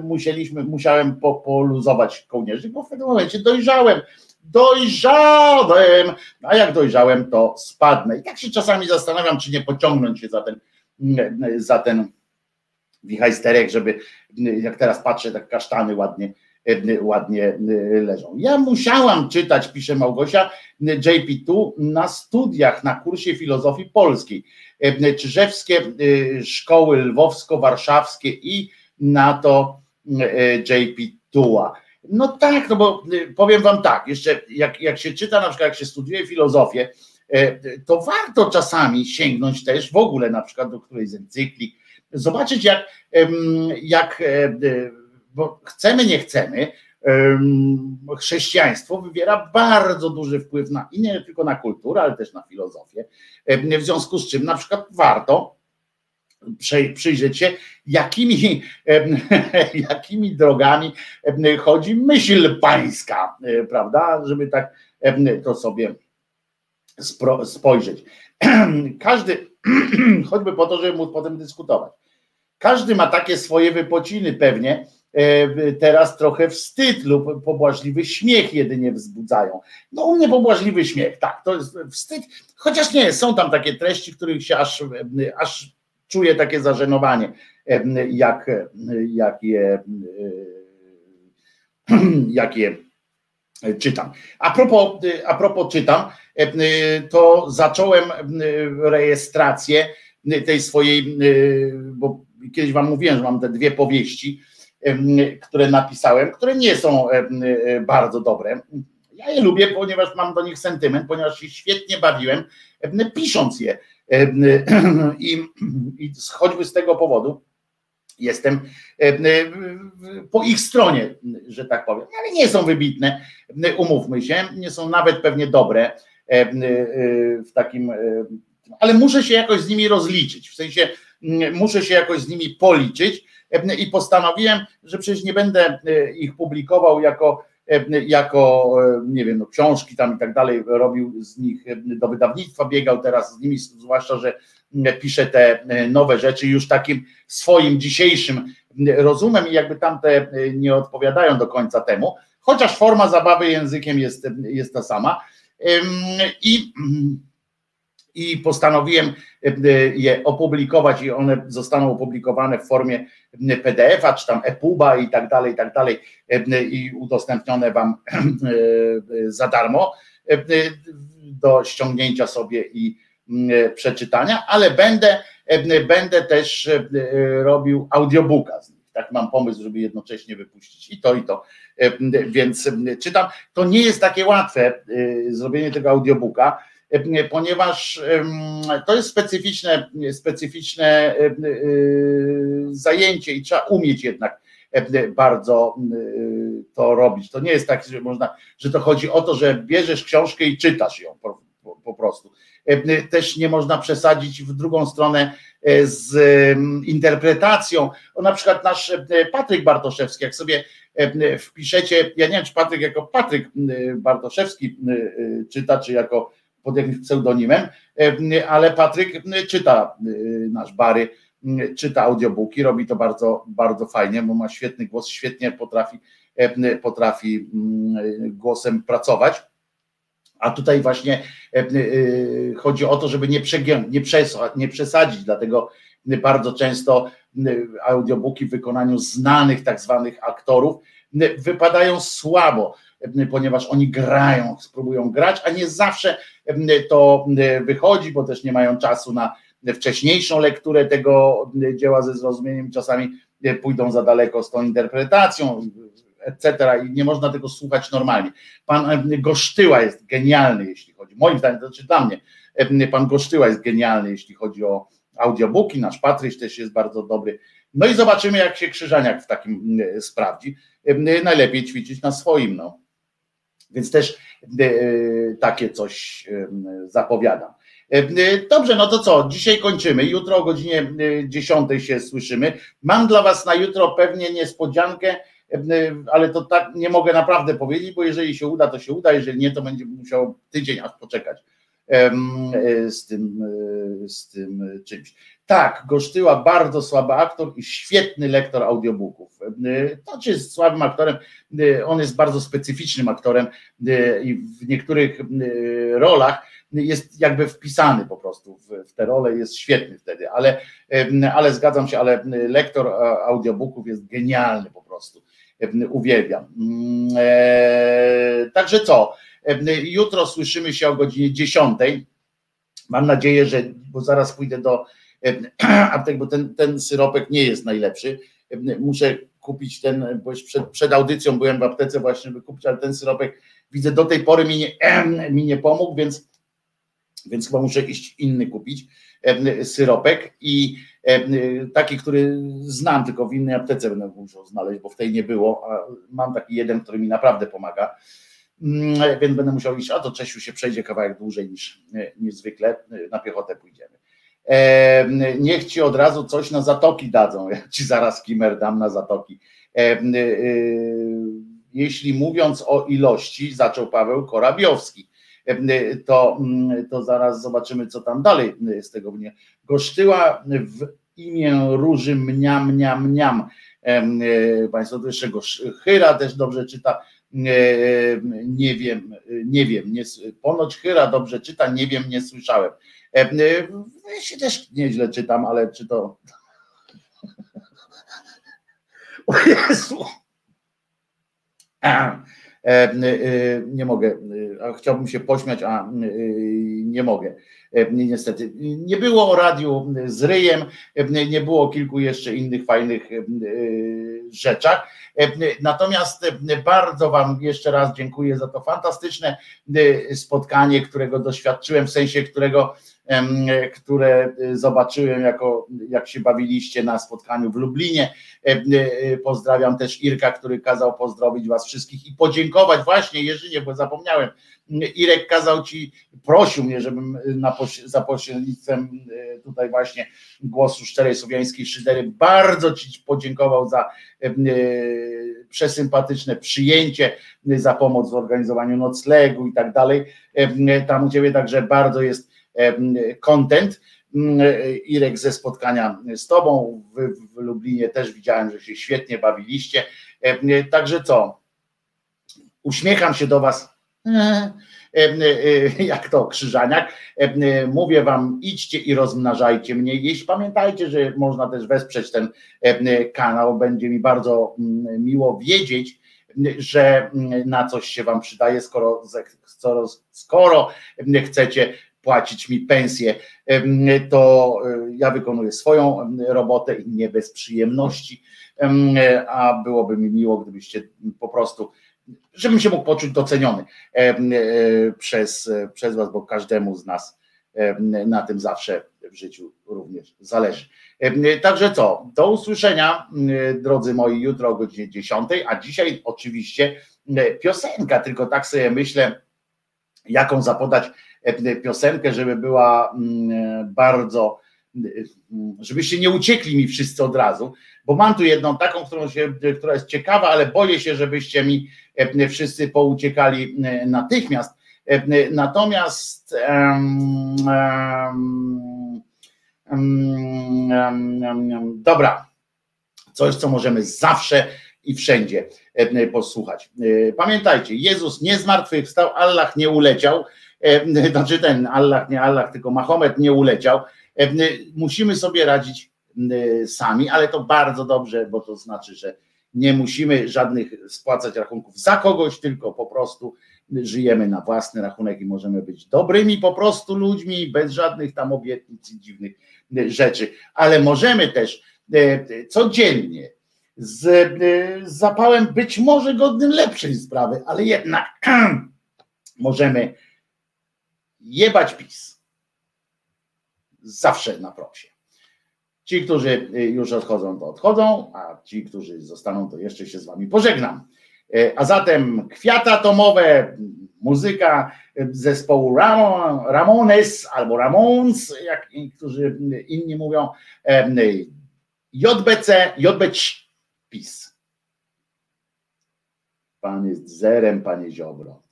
musieliśmy, musiałem po, poluzować kołnierzyk, bo w pewnym momencie dojrzałem. Dojrzałem, a jak dojrzałem, to spadnę. I tak się czasami zastanawiam, czy nie pociągnąć się za ten, za ten wichajsterek, żeby jak teraz patrzę, tak kasztany ładnie ładnie leżą. Ja musiałam czytać, pisze Małgosia, JP2 na studiach na kursie filozofii polskiej. Czyżewskie szkoły lwowsko-warszawskie i na to JP2. No tak, no bo powiem wam tak, jeszcze jak, jak się czyta, na przykład jak się studiuje filozofię, to warto czasami sięgnąć też w ogóle na przykład do którejś z encyklik, zobaczyć jak, jak bo chcemy, nie chcemy, chrześcijaństwo wywiera bardzo duży wpływ na i nie tylko na kulturę, ale też na filozofię. W związku z czym na przykład warto przyjrzeć się, jakimi, jakimi drogami chodzi myśl pańska, prawda? Żeby tak to sobie spojrzeć. Każdy, choćby po to, żeby móc potem dyskutować. Każdy ma takie swoje wypociny pewnie, E, teraz trochę wstyd lub pobłażliwy śmiech jedynie wzbudzają. No u mnie pobłażliwy śmiech, tak, to jest wstyd, chociaż nie, są tam takie treści, których się aż, aż czuję takie zażenowanie, e, jak, jak je jak je czytam. A propos, a propos czytam, e, to zacząłem rejestrację tej swojej, bo kiedyś wam mówiłem, że mam te dwie powieści, które napisałem, które nie są e, bardzo dobre. Ja je lubię, ponieważ mam do nich sentyment, ponieważ się świetnie bawiłem pisząc je. I, i choćby z tego powodu jestem po ich stronie, że tak powiem, ale nie są wybitne, umówmy się, nie są nawet pewnie dobre w takim, ale muszę się jakoś z nimi rozliczyć, w sensie muszę się jakoś z nimi policzyć i postanowiłem, że przecież nie będę e, ich publikował jako, e, jako e, nie wiem, no, książki tam i tak dalej, robił z nich do wydawnictwa, biegał teraz z nimi, zwłaszcza, że piszę te nowe rzeczy już takim swoim dzisiejszym rozumem i jakby tamte nie odpowiadają do końca temu, chociaż forma zabawy językiem jest, jest ta sama. I i postanowiłem e, je opublikować i one zostaną opublikowane w formie PDF-a, czy tam EPUBa i tak dalej, i tak dalej e, i udostępnione Wam e, za darmo do ściągnięcia sobie i przeczytania, ale będę, będę też robił audiobooka z nich. Tak mam pomysł, żeby jednocześnie wypuścić i to, i to. Więc czytam. To nie jest takie łatwe zrobienie tego audiobooka, E, ponieważ to jest specyficzne, specyficzne e, e, zajęcie i trzeba umieć jednak bardzo to robić. To nie jest tak, że można, że to chodzi o to, że bierzesz książkę i czytasz ją po, po, prostu. Też nie można przesadzić w drugą stronę z interpretacją. Na przykład nasz Patryk Bartoszewski, jak sobie wpiszecie, ja nie wiem, czy Patryk jako Patryk Bartoszewski czyta, czy jako pod jakimś pseudonimem, e, ale Patryk czyta e, nasz Bary, czyta audiobooki, robi to bardzo, bardzo fajnie, bo ma świetny głos, świetnie potrafi, e, potrafi głosem pracować. A tutaj właśnie chodzi o to, żeby nie, nie, nie przesadzić, dlatego bardzo często audiobooki w wykonaniu znanych tak zwanych aktorów wypadają słabo ponieważ oni grają, spróbują grać, a nie zawsze to wychodzi, bo też nie mają czasu na wcześniejszą lekturę tego dzieła ze zrozumieniem, czasami pójdą za daleko z tą interpretacją, etc. I nie można tego słuchać normalnie. Pan Gosztyła jest genialny, jeśli chodzi, moim zdaniem, to znaczy dla mnie, pan Gosztyła jest genialny, jeśli chodzi o audiobooki, nasz Patryś też jest bardzo dobry. No i zobaczymy, jak się Krzyżaniak w takim sprawdzi. Najlepiej ćwiczyć na swoim, no. Więc też e, takie coś e, zapowiadam. E, dobrze, no to co? Dzisiaj kończymy. Jutro o godzinie 10 się słyszymy. Mam dla Was na jutro pewnie niespodziankę, ale to tak nie mogę naprawdę powiedzieć, bo jeżeli się uda, to się uda, jeżeli nie, to będzie musiał tydzień aż poczekać z tym, z tym czymś. Tak, Gosztyła bardzo słaby aktor i świetny lektor audiobooków. To czy jest słabym aktorem, on jest bardzo specyficznym aktorem i w niektórych rolach jest jakby wpisany po prostu w, te role, jest świetny wtedy, ale, ale zgadzam się, ale lektor audiobooków jest genialny po prostu. Uwielbiam. E, także co? Jutro słyszymy się o godzinie 10. Mam nadzieję, że, bo zaraz pójdę do aptek, bo ten, ten syropek nie jest najlepszy. Muszę kupić ten, bo przed, przed audycją byłem w aptece właśnie, by kupić, ale ten syropek widzę do tej pory mi nie, mi nie pomógł, więc, więc chyba muszę jakiś inny kupić syropek i taki, który znam, tylko w innej aptece będę musiał znaleźć, bo w tej nie było, a mam taki jeden, który mi naprawdę pomaga, Mm, więc będę musiał iść, a to Czesiu się przejdzie kawałek dłużej niż, niż zwykle, na piechotę pójdziemy. Niech ci od razu coś na zatoki dadzą, ja ci zaraz kimer dam na zatoki. E, e, jeśli mówiąc o ilości, zaczął Paweł Korabiowski, e, to, mm, to zaraz zobaczymy, co tam dalej z tego mnie. Gosztyła w imię Róży mniam, mniam, mniam. Państwo to jeszcze go Chyra też dobrze czyta. Nie wiem, nie wiem, nie, ponoć Chyra dobrze czyta, nie wiem, nie słyszałem. E, e, Ja się też nieźle czytam, ale czy to. O Jezu. E, nie mogę, chciałbym się pośmiać, a nie mogę. Niestety. Nie było o radiu z ryjem, nie było kilku jeszcze innych fajnych rzeczach. Natomiast bardzo Wam jeszcze raz dziękuję za to fantastyczne spotkanie, którego doświadczyłem, w sensie którego, które zobaczyłem, jako, jak się bawiliście na spotkaniu w Lublinie. E, e, Pozdrawiam też Irka, który kazał pozdrowić Was wszystkich i podziękować właśnie Jerzynie, bo zapomniałem. Irek kazał Ci, prosił mnie, żebym na, poś- za pośrednictwem tutaj właśnie głosu szczerej słowiańskiej szydery bardzo Ci podziękował za przesympatyczne przyjęcie, za pomoc w organizowaniu noclegu i tak dalej. Tam u Ciebie także bardzo jest content. Irek ze spotkania z Tobą w, w Lublinie też widziałem, że się świetnie bawiliście. Także co? Uśmiecham się do Was e, e, jak to krzyżaniak. E, Mówię wam, idźcie i rozmnażajcie mnie. Jeśli pamiętajcie, że można też wesprzeć ten kanał, będzie mi bardzo mm, miło wiedzieć, że mm, na coś się wam przydaje, skoro, skoro, skoro chcecie płacić mi pensję, to e, ja wykonuję swoją robotę i nie bez przyjemności, em, a byłoby mi miło, gdybyście po prostu żebym się mógł poczuć doceniony e, przez, przez Was, bo każdemu z nas na tym zawsze w życiu również zależy. Także co, do usłyszenia, drodzy moi, jutro o godzinie 10, a dzisiaj oczywiście piosenka, tylko tak sobie myślę, jaką zapodać piosenkę, żeby była mm, bardzo żebyście nie uciekli mi wszyscy od razu, bo mam tu jedną taką, którą się, która jest ciekawa, ale boję się, żebyście mi wszyscy pouciekali e, natychmiast. Natomiast em, em, em, dobra, coś, co możemy zawsze i wszędzie posłuchać. E, Pamiętajcie, Jezus nie zmartwychwstał, Allah nie uleciał, znaczy ten Allah, nie Allah, tylko Mahomet nie uleciał. E, Musimy sobie radzić e, sami, ale to bardzo dobrze, bo to znaczy, że nie musimy żadnych spłacać rachunków za kogoś, tylko po prostu żyjemy na własny rachunek i możemy być dobrymi po prostu ludźmi, bez żadnych tam obietnic i dziwnych e, rzeczy, ale możemy też e, codziennie e, z zapałem być może godnym lepszej sprawy, ale jednak możemy jebać PiS. Zawsze na proksie. Ci, którzy już odchodzą, to odchodzą, a ci, którzy zostaną, to jeszcze się z wami pożegnam. E, A zatem kwiaty atomowe, muzyka zespołu Ramon, Ramones albo Ramons, jak niektórzy inni mówią, JBC, JBC, PiS. Pan jest zerem, panie. Ziobro,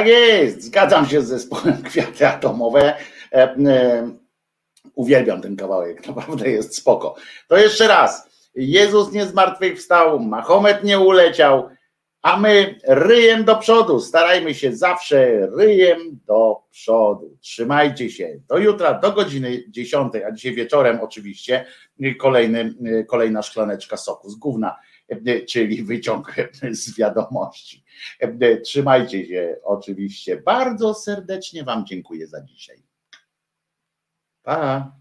Tak jest, zgadzam się z zespołem Kwiaty Atomowe. E, e, Uwielbiam ten kawałek, naprawdę jest spoko. To jeszcze raz. Jezus nie zmartwychwstał, Mahomet nie uleciał, a my ryjem do przodu. Starajmy się zawsze ryjem do przodu. Trzymajcie się. Do jutra, do godziny 10, a dzisiaj wieczorem oczywiście kolejny, kolejna szklaneczka soku z gówna, czyli wyciąg z wiadomości. E, trzymajcie się oczywiście. Bardzo serdecznie Wam dziękuję za dzisiaj. Pa!